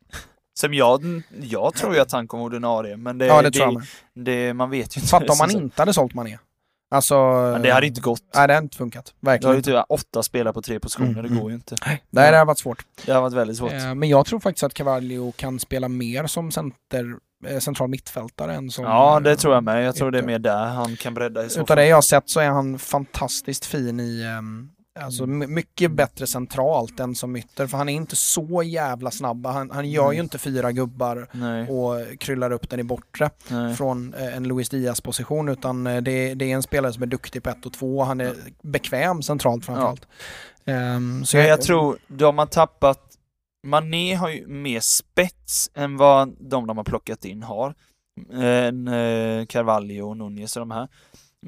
Som jag, jag tror ju att han kommer ordinarie, men det, ja, det, det, det man vet ju inte. Fatta om man <laughs> inte hade sålt Mané. Alltså... Men det hade inte gått. Nej, det hade inte funkat. Verkligen Du har ju typ åtta spelare på tre positioner, mm, det går ju inte. Nej, det hade varit svårt. Det har varit väldigt svårt. Eh, men jag tror faktiskt att Cavallio kan spela mer som center, eh, central mittfältare än som... Ja, det tror jag med. Jag tror det är mer där han kan bredda i så Utav det jag har sett så är han fantastiskt fin i um, Alltså mm. mycket bättre centralt än som ytter, för han är inte så jävla snabb. Han, han gör mm. ju inte fyra gubbar Nej. och kryllar upp den i bortre Nej. från eh, en Luis Diaz position, utan eh, det, det, är en spelare som är duktig på ett och två. Han är bekväm centralt framförallt. Ja. Um, så jag, jag tror, de har tappat Mané har ju mer spets än vad de de har plockat in har. En eh, Carvalho och Nunez och de här.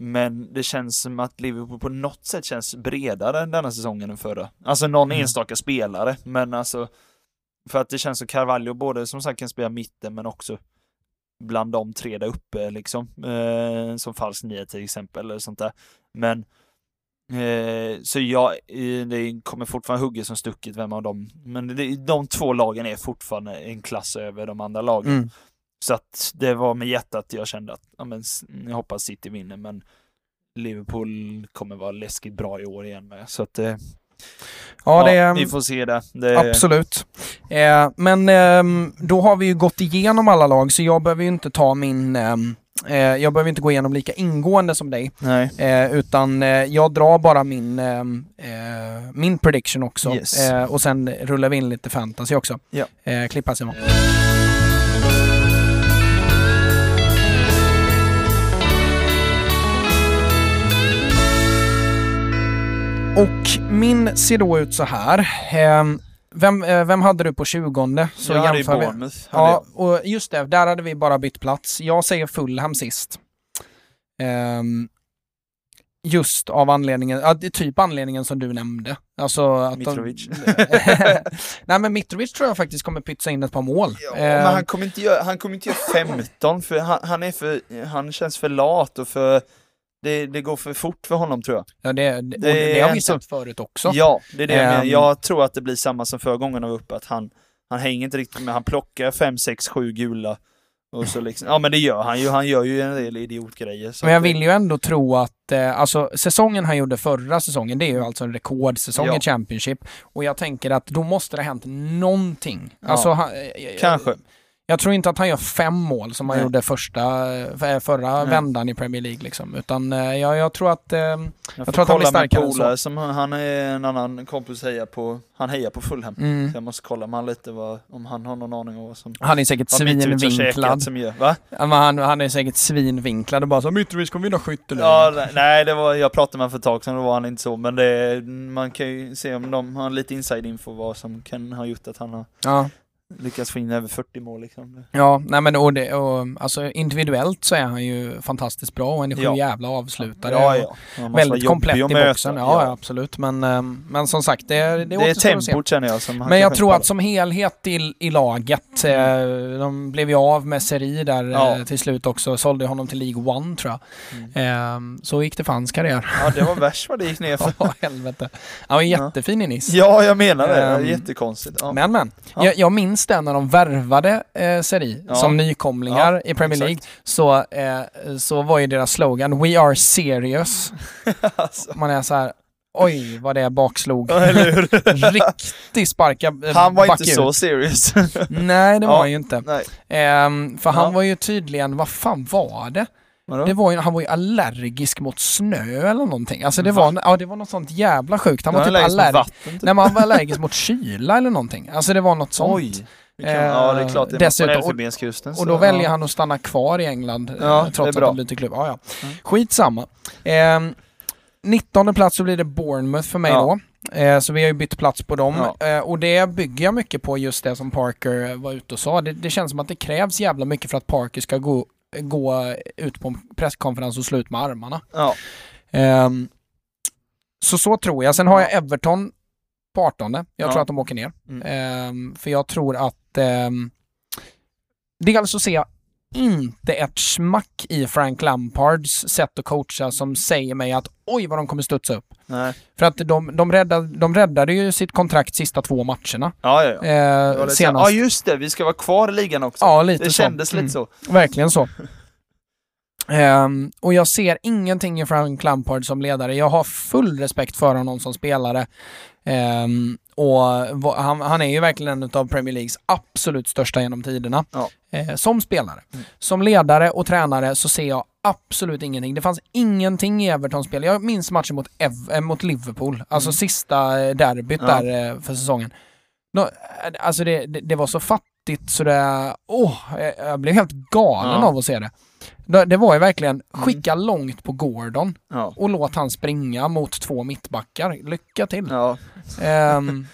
Men det känns som att Liverpool på något sätt känns bredare denna säsongen än förra. Alltså någon mm. enstaka spelare, men alltså för att det känns som Carvalho både som sagt kan spela mitten men också bland de tre där uppe liksom. Eh, som falsk nia till exempel eller sånt där. Men eh, så jag, det kommer fortfarande hugga som stucket vem av dem. Men det, de två lagen är fortfarande en klass över de andra lagen. Mm. Så att det var med hjärtat jag kände att, ja men, jag hoppas City vinner, men Liverpool kommer vara läskigt bra i år igen med. Så att, eh, Ja, det, vi får se det. det Absolut. Eh, men eh, då har vi ju gått igenom alla lag så jag behöver ju inte ta min ehm, eh, jag behöver inte gå igenom lika ingående som dig. Eh, utan eh, jag drar bara min, ehm, eh, min prediction också. Yes. Eh, och sen rullar vi in lite fantasy också. Ja. Eh, klippa Simon. Och min ser då ut så här. Ehm, vem, eh, vem hade du på 20? Så jag hade ju. Bournemouth. Ja, och just det, där hade vi bara bytt plats. Jag säger Fulham sist. Ehm, just av anledningen, ja, typ anledningen som du nämnde. Alltså att Mitrovic. De, <laughs> <laughs> Nej men Mitrovic tror jag faktiskt kommer pytsa in ett par mål. Ja, Ehm, men han kommer inte göra, han kommer inte göra 15 för han, han är för, han känns för lat och för, det, det går för fort för honom tror jag. ja, det, det, det har vi sett förut också. Ja, det är det jag. Ehm. Jag tror att det blir samma som förra gången var uppe, att han, han hänger inte riktigt med, han plockar 5, 6, 7 gula. Och så liksom, ja men det gör han ju, han gör ju en del idiotgrejer. Men jag vill ju ändå tro att, eh, alltså säsongen han gjorde förra säsongen, det är ju alltså en rekordsäsong Ja. i Championship. Och jag tänker att då måste det ha hänt någonting. Ja. Alltså, han, eh, Kanske. Jag tror inte att han gör fem mål som han Nej. gjorde första, eh, förra Nej. vändan i Premier League liksom. Utan eh, jag, jag tror att, eh, Jag, Jag tror att han blir starkare än så. som han, är en annan kompis hejar på, han hejar på Fulham. mm, Så jag måste kolla med han lite vad, om han har någon aning om vad som han är säkert svinvinklad. som gör, va? Han, han är säkert svinvinklad och bara så Mitrovic kommer vinna skytteligan. Ja, nej, nej, det var, jag pratade med honom för ett tag sedan, då var han inte så, men det, man kan ju se om de har lite inside info vad som kan ha gjort att han har Ja. Lyckats få in över 40 mål liksom. Ja, nej men och det, och, alltså individuellt så är han ju fantastiskt bra och en sju Ja. jävla avslutare. Ja, ja. Måste Väldigt komplett i boxen, ja, ja absolut. Men, ehm, men som sagt, det, det, Det är tempot känner jag som Men jag tror att som helhet i, i laget, eh, de blev ju av med Seri där Ja. eh, till slut också, sålde honom till League One tror jag. Mm. Eh, så gick det för hans karriär. Ja, det var värst vad det gick ner <laughs> för. Ja, helvete. Han var jättefin i Nice. Ja, jag menar det. Ehm, jättekonstigt. Ja. Men men, Ja. jag, jag minns det när de värvade eh, Seri Ja. som nykomlingar Ja, i Premier exakt. League. Så, eh, så var ju deras slogan We are serious. <laughs> alltså. Man är så här, oj vad det bakslog. Ja? <laughs> Riktig sparka eh, Han var inte ut. så serious. Nej, det var Ja. han ju inte. Ehm, för han Ja. var ju tydligen, vad fan var det? Vadå? det var ju, han var ju allergisk mot snö eller någonting. Alltså det Va? var, ja, det var något sånt jävla sjukt. Han var typ allergisk mot allergisk. vatten, typ. Nej men han var <laughs> allergisk mot kyla eller någonting. Alltså det var något sånt. Oj. Ja, det är klart. Det är dessutom- Elfenbenskusten. Och då ja. väljer han att stanna kvar i England Ja, eh, trots att han byter klubb. Ja, ja. Mm. Skitsamma. Ehm, 19 plats så blir det Bournemouth för mig Ja. då. Eh, så vi har ju bytt plats på dem. Ja. Eh, och det bygger jag mycket på just det som Parker eh, var ute och sa. Det, det känns som att det krävs jävla mycket för att Parker ska gå, gå ut på en presskonferens och slå ut med armarna. Ja. Ehm, så så tror jag. Sen har jag Everton på 18. Jag Ja. tror att de åker ner. Mm. Ehm, för jag tror att um, dels så ser jag inte ett smack i Frank Lampards sätt att coacha som säger mig att oj vad de kommer studsa upp. Nej. För att de, de, räddade, de räddade ju sitt kontrakt sista två matcherna. Ja, ja, ja. Eh, senast. Ja, just det. Vi ska vara kvar i ligan också. Ja, lite det så. kändes Mm. lite så. Verkligen så. <laughs> Ehm, och jag ser ingenting i Frank Lampard som ledare. Jag har full respekt för honom som spelare. Ehm, och han, han är ju verkligen en av Premier Leagues absolut största genom tiderna. Ja. Eh, som spelare. Mm. Som ledare och tränare så ser jag absolut ingenting. Det fanns ingenting i Evertons spel. Jag minns matchen mot, Ev- eh, mot Liverpool, alltså Mm. sista eh, derbyt Ja. där eh, för säsongen. Nå, eh, alltså det, det, det var så fattigt så det... Åh, jag- jag blev helt galen Ja. Mm. av att se det. Det, var ju verkligen skicka långt på Gordon Ja. och låt han springa mot två mittbackar. Lycka till! Ja. Ehm,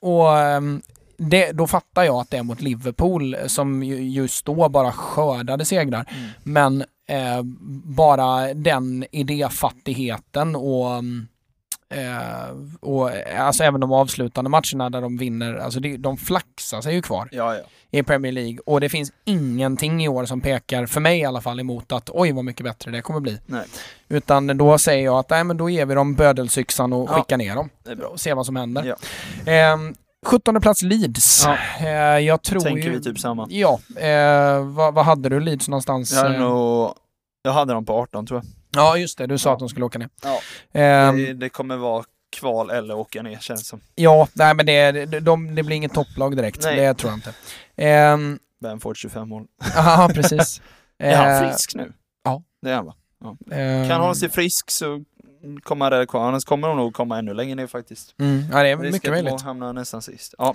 och ehm, det, då fattar jag att det är mot Liverpool som ju- just då bara skördade segrar. Mm. Men eh, bara den idéfattigheten och, mm, eh, och eh, alltså även de avslutande matcherna där de vinner, alltså det, de flaxar sig ju kvar Ja, ja. i Premier League och det finns ingenting i år som pekar, för mig i alla fall, emot att oj vad mycket bättre det kommer bli. Nej. Utan då säger jag att nej men då ger vi dem bödelsyxan och Ja. skickar ner dem Det är bra. och ser vad som händer. Ja. Ehm, 17 plats Leeds. Ja. Eh, jag tror Tänker ju... vi typ samma. Ja, eh, vad, vad hade du Leeds någonstans? Jag hade Eh, nog... Jag hade dem på 18 tror jag. Ja, just det. Du sa Ja. att de skulle åka ner. Ja. Ehm, Det, det kommer vara kval eller åka ner känns som. Ja, nej men det, det, de, det blir inget topplag direkt. Nej. Det tror jag inte. Ehm, Bamford 25 mål. Ja, precis. <laughs> Är han Eh, frisk nu? ja. Det är han va? ehm, Kan han hålla sig frisk så kommer han rädda kvar. Annars kommer de nog komma ännu längre ner faktiskt. Mm, ja, det är mycket att möjligt. de hamnar nästan sist. Ja.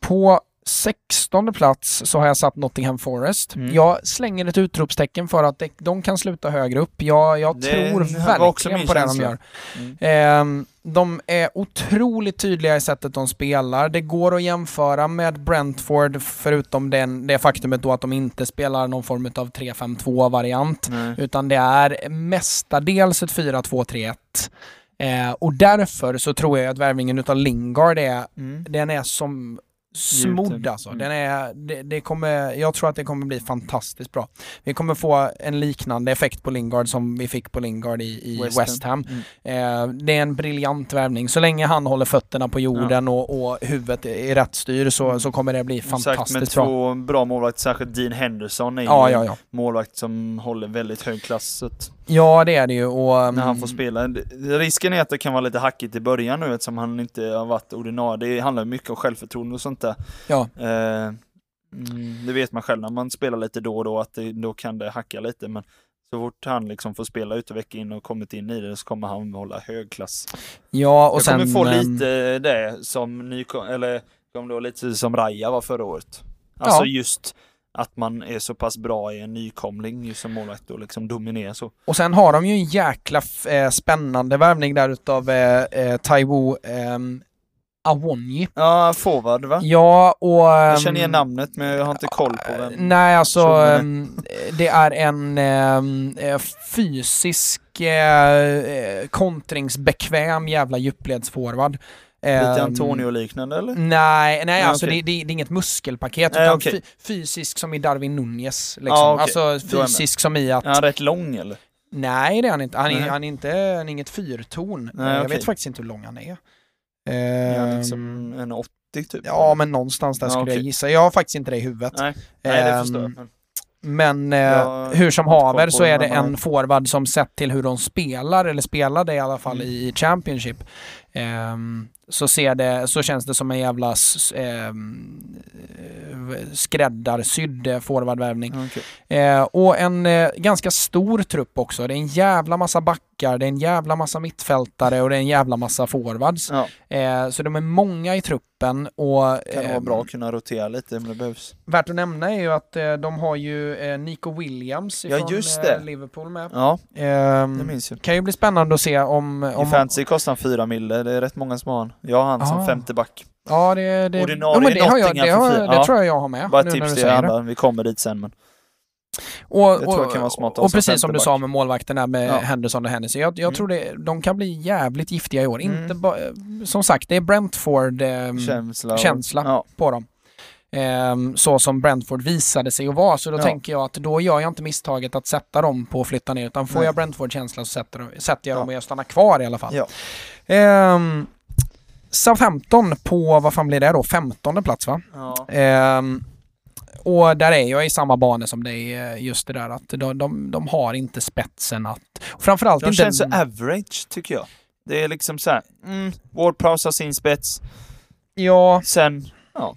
På 16 plats så har jag satt Nottingham Forest. Mm. Jag slänger ett utropstecken för att de kan sluta högre upp. Jag, jag tror verkligen på det de gör. Mm. Ehm, de är otroligt tydliga i sättet de spelar. Det går att jämföra med Brentford förutom den, det faktumet då att de inte spelar någon form av 3-5-2-variant. Nej. Utan det är mestadels ett 4-2-3-1. Eh, och därför så tror jag att värvningen utav Lingard är, Mm. den är som smodd alltså. Mm. Den är, det, det kommer, jag tror att det kommer bli fantastiskt bra. Vi kommer få en liknande effekt på Lingard som vi fick på Lingard i, i West West, Ham. Mm. Eh, det är en briljant värvning. Så länge han håller fötterna på jorden och, och huvudet i rätt styr så, så kommer det bli med fantastiskt bra. två bra målvakter, särskilt Dean Henderson är Ja, ja, ja. målvakt som håller väldigt hög klass. Ja, det är det ju. Och, när han mm, får spela. Risken är att det kan vara lite hackigt i början nu eftersom han inte har varit ordinarie. Det handlar mycket om självförtroende och sånt där. Ja. Eh, mm, det vet man själv när man spelar lite då och då att det, då kan det hacka lite men så fort han liksom får spela ut och vecka in och kommit in i det så kommer han hålla hög klass. Ja, och jag sen... kommer få ehm, lite det som nykom, eller kommer då lite som Raja var förra året. Alltså Ja. just att man är så pass bra i en nykomling just som målvakt och liksom dominerar så. Och sen har de ju en jäkla eh, spännande värvning där utav eh, eh, Taiwo eh, Awonji. Ja, forward va? Ja, och... Jag känner ehm, igen namnet men jag har inte koll på vem. Nej, alltså ehm, det är en ehm, eh, fysisk eh, kontringsbekväm jävla djupledsforward. Lite Ehm, Antonio-liknande eller? Nej, nej Ja, alltså okej. det, det, det är inget muskelpaket utan okej. fy, fysisk som i Darwin Nunez. Liksom. Ja, okej. Alltså fysisk som i att... Är han rätt lång eller? Nej det är han inte. Han är, han är inte, han är inget fyrtorn. Nej, jag vet faktiskt inte hur lång han är. Han Ehm, liksom en 80 typ? Ja, men någonstans där Ja, skulle okej. jag gissa. Jag har faktiskt inte det i huvudet. Nej, nej det Ehm, förstår jag. Men- Men eh, Jag hur som haver så är det, en forward som sett till hur de spelar, eller spelade i alla fall Mm. i Championship, ehm, så, ser det, så känns det som en jävla ehm, eh, skräddarsydd forwardvärvning. Okej. Eh, och en eh, ganska stor trupp också. Det är en jävla massa backar, det är en jävla massa mittfältare och det är en jävla massa forwards. Ja, Eh, så de är många i truppen och kan det vara eh, bra att kunna rotera lite om det behövs. värt att nämna är ju att eh, de har ju eh, Nico Williams Ja, ifrån just eh, det. Liverpool med. Ja, Ehm, det minns jag. kan ju bli spännande att se om... I om fantasy kostar han 4 mille, det är rätt många som har han. Jag har han som Ah. femte back. ja, det, det, Ordinarie ja, det, har jag, det, har, fyra. det Ja. tror jag jag har med. Bara ett tips till det. andra, vi kommer dit sen men. Och, Det tror jag kan vara smart Och precis som du sa med målvakten där med Ja. Henderson och Hennessy. Jag, jag Mm. tror det, de kan bli jävligt giftiga i år. Mm. Inte ba, som sagt, det är Brentford ehm, Känsla. och- känsla. Ja. på dem. Ehm, så som Brentford visade sig att vara. Så då Ja. tänker jag att då gör jag inte misstaget att sätta dem på att flytta ner. Utan får Nej. jag Brentford-känsla så sätter, sätter jag Ja. dem och jag stannar kvar i alla fall. Ja. Ehm, Southampton på, vad fan blir det då? 15 plats va? Ehm, och där är jag i samma bana som dig, eh, just det där att de, de, de har inte spetsen att... Framförallt De inte... känns så average tycker jag. Det är liksom så här, mm, Ward Prowse har sin spets, Ja, sen, ja.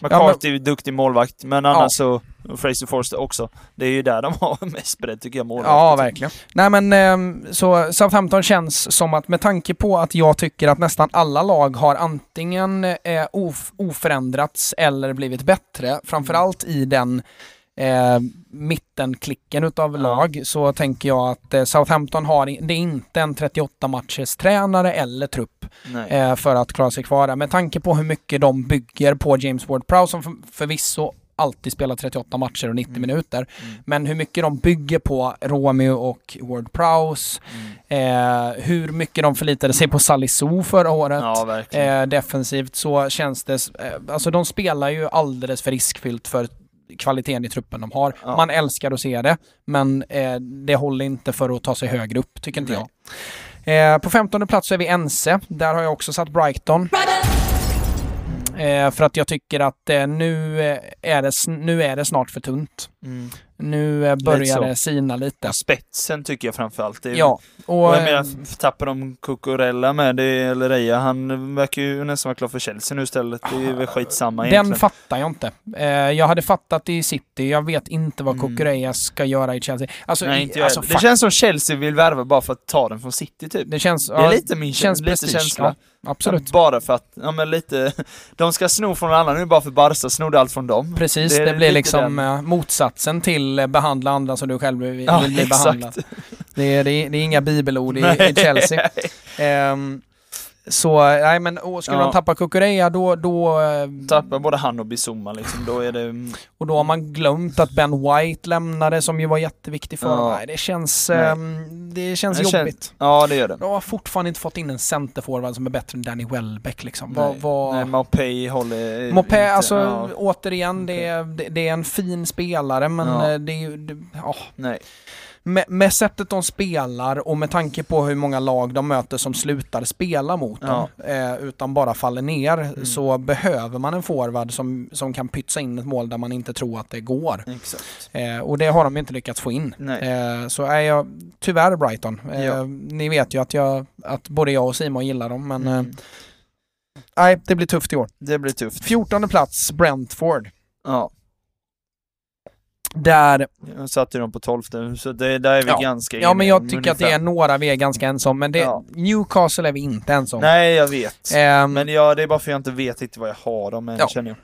McCarthy är duktig målvakt, men annars Ja. så, Fraser Forster också. Det är ju där de har <laughs> mest bredd tycker jag, målvakter. Ja, verkligen. Nej men ehm, så Southampton känns som att med tanke på att jag tycker att nästan alla lag har antingen eh, of, oförändrats eller blivit bättre, framförallt i den eh, mittenklicken utav Ja. lag, så tänker jag att eh, Southampton har, det är inte en 38 matchers tränare eller trupp eh, för att klara sig kvar där. Med tanke på hur mycket de bygger på James Ward-Prowse som för, förvisso alltid spelar 38 matcher och 90 Mm. minuter. Mm. Men hur mycket de bygger på Romeo och Ward-Prowse, Mm. eh, hur mycket de förlitade sig på Salisu förra året. Ja. Eh, defensivt så känns det, eh, alltså de spelar ju alldeles för riskfyllt för kvaliteten i truppen de har. Ja. Man älskar att se det, men eh, det håller inte för att ta sig högre upp, tycker inte Nej. jag. Eh, på 15 plats så är vi ense. Där har jag också satt Brighton. Eh, för att jag tycker att eh, nu, eh, är det, nu är det snart för tunt. Mm. Nu eh, börjar det sina lite. Spetsen tycker jag framförallt. Är, Ja, och, Och jag eh, menar, tappar de Cucurella med det, eller Reja, han verkar ju nästan vara klar för Chelsea nu istället. Det är väl skitsamma den egentligen. fattar jag inte. Jag hade fattat i City, jag vet inte vad Mm. Cucurella ska göra i Chelsea. Alltså, Nej, inte jag alltså. Det känns som Chelsea vill värva bara för att ta den från City typ. det känns, Det är ja, lite min känns lite prestige, känsla. Absolut. Bara för att, ja men lite, <laughs> de ska sno från alla nu bara för Barca snodde allt från dem. Precis, Det det, blir liksom den. eh, motsatsen till eh, behandla andra som du själv vill, Ja, bli <laughs> behandlad. exakt. Det är, det, är, det är inga bibelord i, <laughs> i Chelsea. Ehm, så, nej men och skulle Ja. man tappa Cucurella då, då, eh, Tappar både han och Bizuma liksom, då är det... och då har man glömt att Ben White lämnade som ju var jätteviktig för Ja. dem. Nej, det känns, Nej. ehm, det känns Det känns- jobbigt. Ja det gör det. De har fortfarande inte fått in en centerforward som är bättre än Danny Welbeck liksom. Nej, vad... Nej, Maupay håller Mopé, inte- alltså ja, återigen, det är, det, det är en fin spelare men Ja. eh, det är ju, det, ja. nej. Med, med sättet de spelar och med tanke på hur många lag de möter som slutar spela mot dem, eh, utan bara faller ner, Mm. så behöver man en forward som, som kan pytsa in ett mål där man inte tror att det går. Eh, och det har de inte lyckats få in. Eh, så är jag, tyvärr Brighton. Eh, Ja. Ni vet ju att, jag, att både jag och Simon gillar dem, men eh, Mm. nej, det blir tufft i år. Det blir tufft. 14 plats, Brentford. Ja, Där, jag satte dem på tolfte, så det, där är vi Ja. ganska ja men eniga jag tycker att det är några vi är ganska ensamma men det, Ja. Newcastle är vi inte ensamma Nej, jag vet. Ehm, Men ja, det är bara för jag inte vet riktigt vad jag har dem än, Ja. känner jag.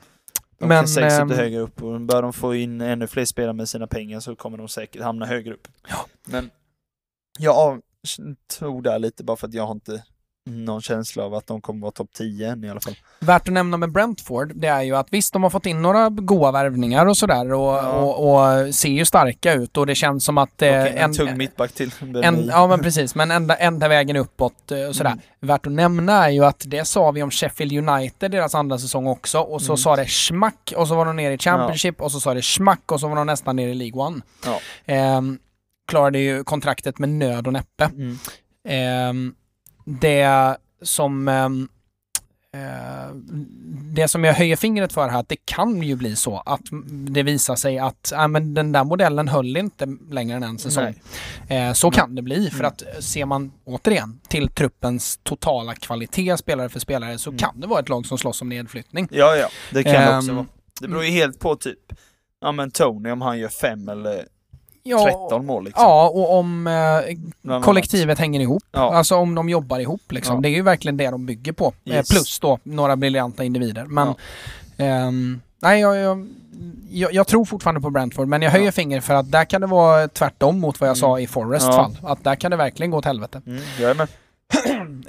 De Men, kan säkert ehm, sitta högre upp och bör de få in ännu fler spelare med sina pengar så kommer de säkert hamna högre upp. Ja. Men jag tror där lite bara för att jag har inte någon känsla av att de kommer vara topp 10 än i alla fall. Värt att nämna med Brentford, det är ju att visst, de har fått in några goa värvningar och sådär och, Ja. och, och ser ju starka ut och det känns som att... eh, Okej, en, tung mittback till. en, ja men precis, men enda, enda vägen uppåt eh, och sådär. Mm. Värt att nämna är ju att det sa vi om Sheffield United deras andra säsong också och så Mm. sa det schmack och så var de nere i Championship och så sa det schmack och så var de nästan nere i League One. Ja. Ehm, klarade ju kontraktet med nöd och näppe. Mm. Ehm, det som ehm, eh, det som jag höjer fingret för här, att det kan ju bli så att det visar sig att äh, men den där modellen höll inte längre än en säsong. Eh, så kan det bli, för Mm. att ser man återigen till truppens totala kvalitet spelare för spelare så Mm. kan det vara ett lag som slåss om nedflyttning. Ja, ja, det kan det Ehm, också vara. Det beror ju helt på typ, ja men Tony om han gör fem eller Ja, 13 mål liksom. Ja, och om eh, kollektivet hänger ihop. Ja. Alltså om de jobbar ihop liksom. Ja. Det är ju verkligen det de bygger på. Eh, Yes. plus då några briljanta individer. Men ehm, nej, jag, jag, jag, jag tror fortfarande på Brentford men jag höjer Ja. finger för att där kan det vara tvärtom mot vad jag Mm. sa i Forest Ja. fall. Att där kan det verkligen gå åt helvete. Mm, jag är med.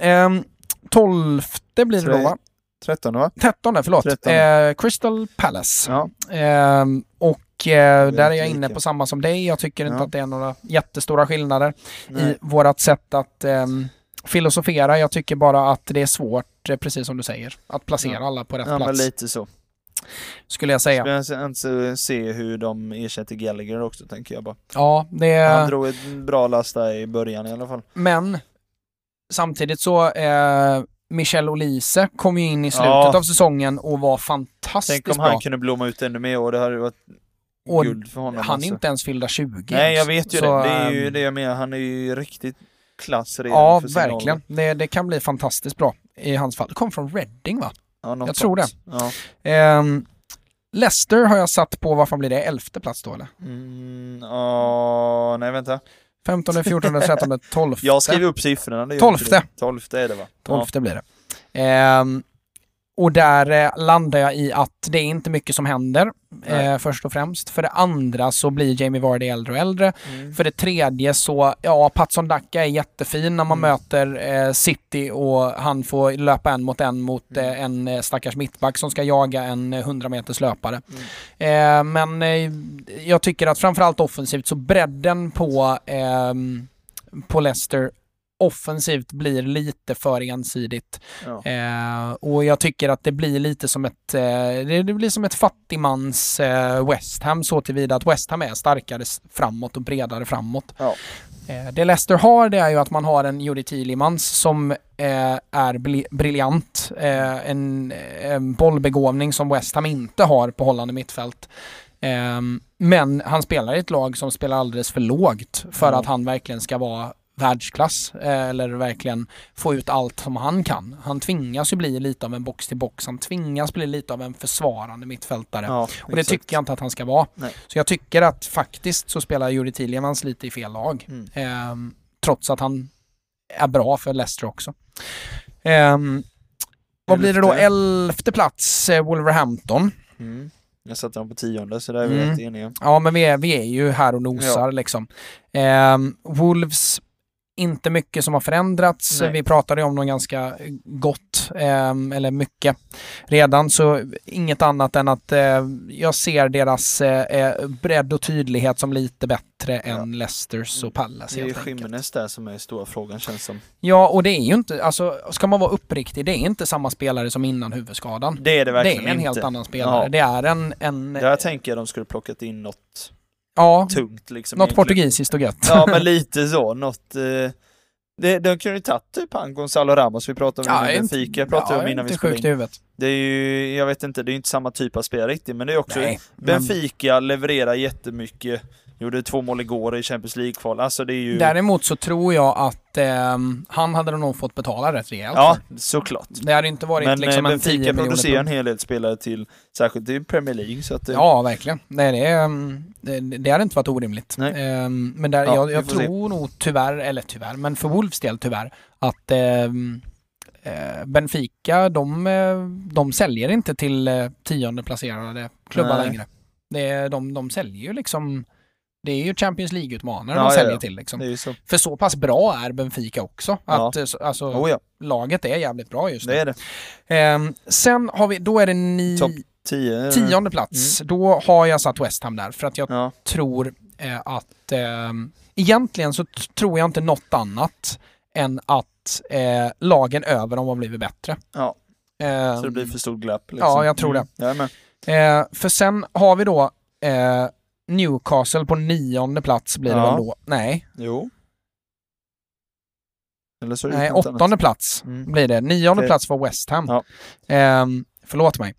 <clears throat> Ehm, tolfte blir det då Tre- va? 13 va? Trettonde, förlåt. Trettonde. Eh, Crystal Palace. Ja. Ehm, och eh, är där är jag inne på samma som dig. Jag tycker inte Ja. att det är några jättestora skillnader i Nej. vårat sätt att ehm, filosofera. Jag tycker bara att det är svårt, eh, precis som du säger, att placera Ja. alla på rätt Ja men plats. lite så. Skulle jag säga. Jag ska inte se hur de ersätter Gallagher också tänker jag bara. Ja, det Han drog ett bra last där i början i alla fall. Men samtidigt så eh, Michel Olise kom ju in i slutet Ja. av säsongen och var fantastiskt Tänk om bra. han kunde blomma ut ännu mer och det hade varit Och guld för honom. Han är alltså. inte ens fyllda 20 Nej jag vet ju Så, det. Det är ju ehm, det jag menar. Han är ju riktigt klass redan Ja, för sin verkligen. Det, det kan bli fantastiskt bra i hans fall. Det kom från Reading va? Ja, Jag tror sånt. Ja. Ehm, Leicester har jag satt på, vad fan blir det, elfte plats då eller? Mm, ja, nej vänta. 15, 14, 13, 12. Jag skriver upp siffrorna. det gör Tolfte. inte du. Tolfte är det va? 12 blir det. Ehm, och där eh, landar jag i att det är inte mycket som händer, eh, först och främst. För det andra så blir Jamie Vardy äldre och äldre. Mm. För det tredje så, ja, Patson Dacca är jättefin när man Mm. möter eh, City och han får löpa en mot en mot Mm. eh, en eh, stackars mittback som ska jaga en eh, 100 meters löpare. Mm. Eh, men eh, jag tycker att framförallt offensivt så bredden på, ehm, på Leicester offensivt blir lite för ensidigt. Ja. Eh, och jag tycker att det blir lite som ett, eh, det, det blir som ett fattigmans eh, West Ham så tillvida att West Ham är starkare framåt och bredare framåt. Ja. Eh, det Leicester har det är ju att man har en Juri Thielemans som eh, är briljant. Eh, en, en bollbegåvning som West Ham inte har på hållande mittfält. Men han spelar i ett lag som spelar alldeles för lågt för Mm. att han verkligen ska vara världsklass eh, eller verkligen få ut allt som han kan. Han tvingas ju bli lite av en box till box. Han tvingas bli lite av en försvarande mittfältare. Ja, Och det tycker jag inte att han ska vara. Nej. Så jag tycker att faktiskt så spelar Juri Tillemans lite i fel lag. Mm. Ehm, trots att han är bra för Leicester också. Ehm, vad blir det då? Elfte. Plats, eh, Wolverhampton. Mm. Jag satte dem på tionde, så där är vi Mm. rätt eniga. Ja, men vi är, vi är ju här och nosar Ja. liksom. Ehm, Wolves, inte mycket som har förändrats. Nej. Vi pratade om dem ganska gott, ehm, eller mycket redan, så inget annat än att eh, jag ser deras eh, eh, bredd och tydlighet som lite bättre än Leicesters och Pallas Det är ju. Jimenez där som är stora frågan känns som. Ja, och det är ju inte, alltså ska man vara uppriktig, det är inte samma spelare som innan huvudskadan. Det är det Det verkligen är en inte. helt annan spelare. Ja. Det är en, en Där tänker jag de skulle plockat in något ja, tungt liksom. något egentligen. portugisiskt och gött. Ja, men <laughs> lite så. Något... Eh, det, de kunde ju tagit typ han Gonzalo Ramos vi pratade om Ja, innan inte- Benfica, pratade ja, om innan vi spelade sjukt i in. huvudet. Det är ju, jag vet inte, det är ju inte samma typ av spelare riktigt, men det är också Nej, men Benfica levererar jättemycket. Gjorde två mål igår i Champions League-kval. Alltså det är ju... däremot så tror jag att ehm, han hade nog fått betala rätt rejält ja, för. såklart. Det hade inte varit Men liksom eh, en 10 Benfica miljoner producerar en hel del spelare till, särskilt i Premier League, så att det, Ja, verkligen. Nej, det, mm, det, det hade inte varit orimligt. Ehm, men där, Ja, jag, jag får se. tror nog tyvärr, eller tyvärr, men för Wolves del tyvärr, att ehm, eh, Benfica, de, eh, de säljer inte till eh, tionde placerade klubbar Nej. längre. Det de, de säljer ju liksom det är ju Champions League-utmanare Ja, de ja, säljer ja. till liksom. så. För så pass bra är Benfica också. Ja. Att, eh, så- alltså, Oh ja, laget är jävligt bra just nu. det är det. Ehm, sen har vi, då är det ni, Topp 10. tionde plats. Då har jag satt West Ham där för att jag Ja, tror eh, att ehm, egentligen så tror jag inte något annat än att eh, lagen över dem har blivit bättre. ja, Ehm, så det blir för stort glapp. Liksom. Ja, jag tror det. Mm, jag eh, för sen har vi då eh, Newcastle på nionde plats blir det Ja. väl då? Nej, Jo. Nej åttonde annat. plats Mm. blir det. Nionde Okej. plats var West Ham. Ja. Ehm, förlåt mig.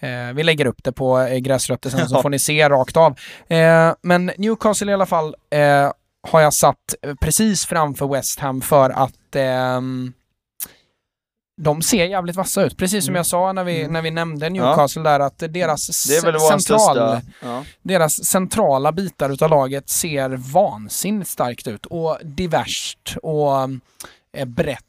Eh, vi lägger upp det på eh, gräsrötter sen så får ni se rakt av. Eh, men Newcastle i alla fall eh, har jag satt eh, precis framför West Ham för att ehm, de ser jävligt vassa ut. Precis som Mm. jag sa när vi, Mm. när vi nämnde Newcastle där att deras central. Ja. deras centrala bitar utav laget ser vansinnigt starkt ut och diverst och eh, brett.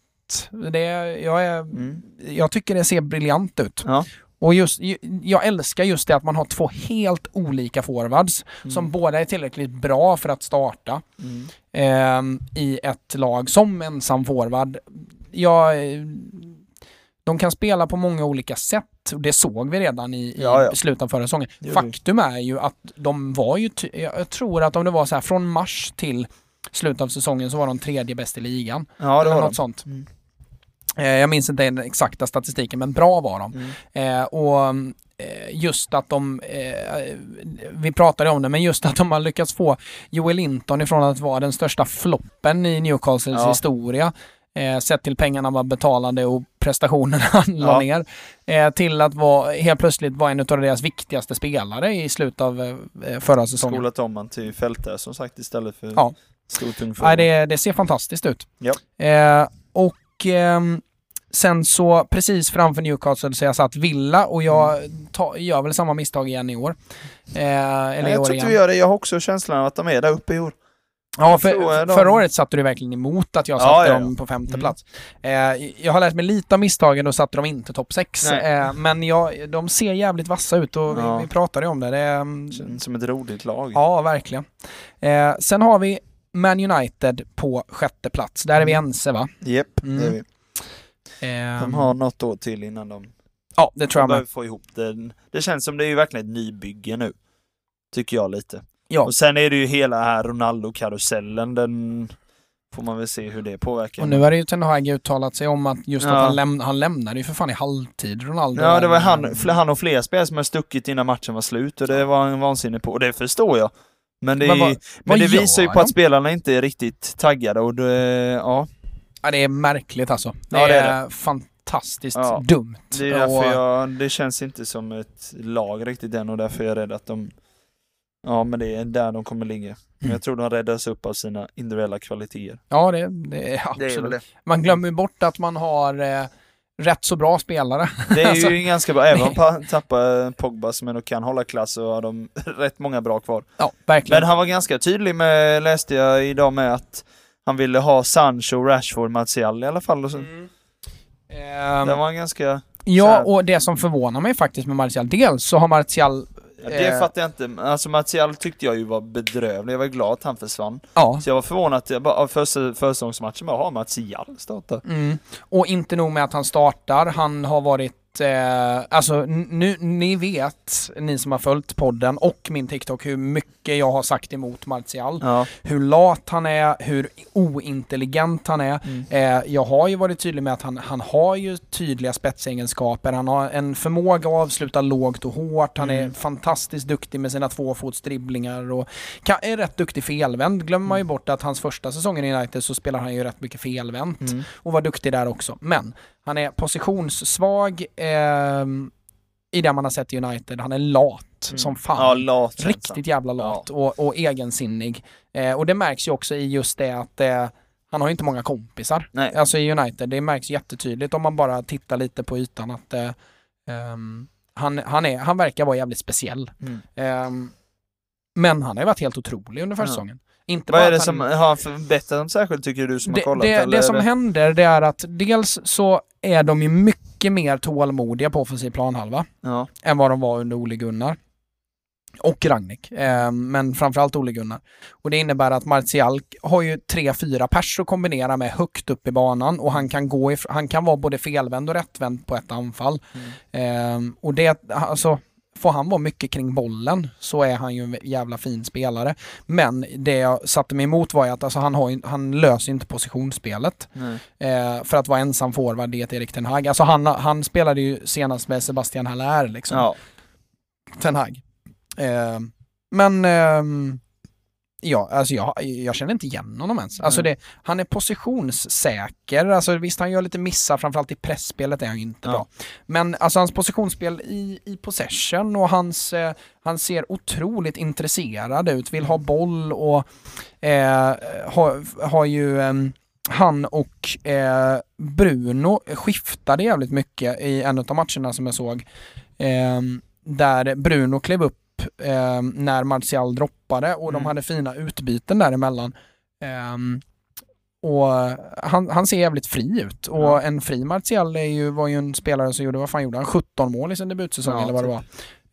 Det, jag, är, Mm. jag tycker det ser briljant ut. Ja. Och just, ju- jag älskar just det att man har två helt olika forwards Mm. som båda är tillräckligt bra för att starta Mm. ehm, i ett lag som ensam forward. Jag, eh, de kan spela på många olika sätt och det såg vi redan i, Ja, ja. slutet av förra säsongen. Faktum är ju att de var ju, jag tror att om det var så här från mars till slutet av säsongen så var de tredje bäst i ligan. Ja, det eller var något de. sånt. Mm. Eh, jag minns inte den exakta statistiken men bra var de. Mm. Eh, och eh, just att de, eh, vi pratade om det, men just att de har lyckats få Joel Linton ifrån att vara den största floppen i Newcastles Ja. historia, eh, sett till pengarna man betalade och prestationerna <laughs> han la Ja. ner, eh, till att vara, helt plötsligt vara en av deras viktigaste spelare i slutet av eh, förra säsongen. Skolat om man till fältare som sagt istället för Ja. stor tung Nej, det, det ser fantastiskt ut. Ja. Eh, och ehm, sen så precis framför Newcastle så jag satt Villa och jag ta, gör väl samma misstag igen i år. Eh, eller i jag år tror igen. inte vi gör det. Jag har också känslan av att de är där uppe i år. Ja, för, de- förra året satte du verkligen emot att jag Ja, satte ja, ja. dem på femte Mm. plats. Eh, jag har lärt mig lite av misstagen och satte dem inte topp sex. Eh, men jag, de ser jävligt vassa ut och Ja. vi, vi pratade ju om det. det är, Känns som ett roligt lag. Ja, verkligen. Eh, sen har vi Man United på sjätte plats. Där är vi Mm. ense va? Japp, det är Mm. vi. De har något år till innan de, Ja, det tror de jag med. få ihop det. Det känns som det är ju verkligen ett nybygge nu. Tycker jag lite. Ja. Och sen är det ju hela här Ronaldo-karusellen, den får man väl se hur det påverkar. Och nu har det ju Ten Hag uttalat sig om att just Ja. att han, läm han lämnade ju för fan i halvtid, Ronaldo. Ja, det var han, han och flera spelare som har stuckit innan matchen var slut och det var han vansinnig på. Och det förstår jag. Men det, Men men vad- vad det visar ju på att spelarna inte är riktigt taggade och det, ja. Ja, det är märkligt alltså. Det, Ja, det är, är fantastiskt Ja. dumt. Det är därför Och- jag, det känns inte som ett lag riktigt än och därför är jag rädd att de, ja men det är där de kommer ligga. Men Mm. jag tror de räddas upp av sina individuella kvaliteter. Ja, det, det är absolut. det. Man glömmer bort att man har eh, rätt så bra spelare. Det är <laughs> Alltså, ju ganska bra, även om pa- tappar Pogba som ändå kan hålla klass så har de <laughs> rätt många bra kvar. Ja, verkligen. Men han var ganska tydlig med, läste jag idag med att han ville ha Sancho, Rashford, Martial i alla fall. Och så. Mm. Ehm, Det var han ganska... ja, och det som förvånar mig faktiskt med Martial, dels så har Martial, Ja, det Eh. fattar jag inte. Alltså Martial tyckte jag ju var bedrövlig. Jag var glad att han försvann. ja, Så jag var förvånad att jag bara, första- försäsongsmatchen har Martial startat? mm, och inte nog med att han startar, han har varit Eh, alltså nu, ni vet, ni som har följt podden och min TikTok, hur mycket jag har sagt emot Martial. Ja. Hur lat han är, hur ointelligent han är. Mm. Eh, jag har ju varit tydlig med att han, han har ju tydliga spetsegenskaper. Han har en förmåga att avsluta lågt och hårt. Han är Mm. fantastiskt duktig med sina tvåfotsdribblingar och kan, är rätt duktig felvänd. Glömmer man ju bort att hans första säsong i United så spelar han ju rätt mycket felvänt Mm. och var duktig där också. Men han är positionssvag ehm, i det man har sett i United. Han är lat Mm. som fan. Ja, lat. Riktigt jävla lat och, och egensinnig. Eh, och det märks ju också i just det att eh, han har ju inte många kompisar. Nej. Alltså i United, det märks jättetydligt om man bara tittar lite på ytan att eh, ehm, han, han, är, han verkar vara jävligt speciell. Mm. Ehm, men han har ju varit helt otrolig under Ja. försäsongen. Inte Vad är det som han, har förbättrat dem särskilt tycker du som det, har kollat? det, eller det som händer det är att dels så är de ju mycket mer tålmodiga på offensiv planhalva Ja. än vad de var under Ole Gunnar. Och Ragnik, eh, men framförallt Ole Gunnar. Och det innebär att Martial har ju tre, fyra pers att kombinera med högt upp i banan och han kan gå han kan vara både felvänd och rättvänd på ett anfall. Mm. Eh, och det, alltså, får han vara mycket kring bollen så är han ju en jävla fin spelare. Men det jag satte mig emot var ju att alltså, han, har, han löser inte positionsspelet eh, för att vara ensam forward i ett Erik Ten Hag. Alltså han, han spelade ju senast med Sebastian Haller liksom. Ja. Ten Hag. Eh, men ehm, ja, alltså jag, jag känner inte igen honom ens. Alltså det, han är positionssäker, alltså visst han gör lite missar, framförallt i pressspelet är han ju inte Ja. bra. Men alltså hans positionsspel i, i possession och hans, eh, han ser otroligt intresserad ut, vill ha boll och eh, har, har ju ehm, han och eh, Bruno skiftade jävligt mycket i en av matcherna som jag såg. Ehm, där Bruno klev upp ehm, när Martial droppade och de Mm. hade fina utbyten däremellan. Ehm, och han, han ser jävligt fri ut och Ja. en fri Martial är ju, var ju en spelare som gjorde, vad fan gjorde han? 17 mål i sin debutsäsong Ja, eller vad det typ. var.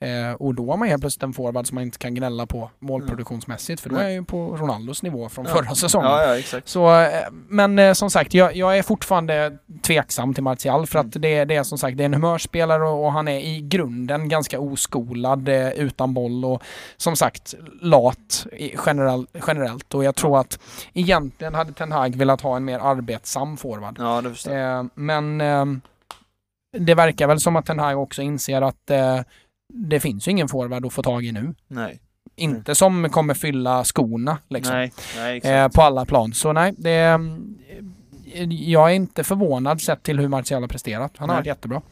Eh, och då har man helt plötsligt en forward som man inte kan gnälla på målproduktionsmässigt för då Nej. är jag ju på Ronaldos nivå från Ja. förra säsongen. ja, ja, exakt. Så, eh, men eh, som sagt, jag, jag är fortfarande tveksam till Martial för att Mm. det, det är som sagt det är en humörspelare och, och han är i grunden ganska oskolad eh, utan boll och som sagt lat generell, generellt och jag tror att egentligen hade Ten Hag velat ha en mer arbetsam forward. Ja, det förstår. Eh, men eh, det verkar väl som att Ten Hag också inser att det finns ju ingen forward att få tag i nu. Nej. Inte som kommer fylla skorna liksom Nej, nej, eh, på alla plan. Så nej, det, mm, jag är inte förvånad sett till hur Martial har presterat. Han har varit jättebra.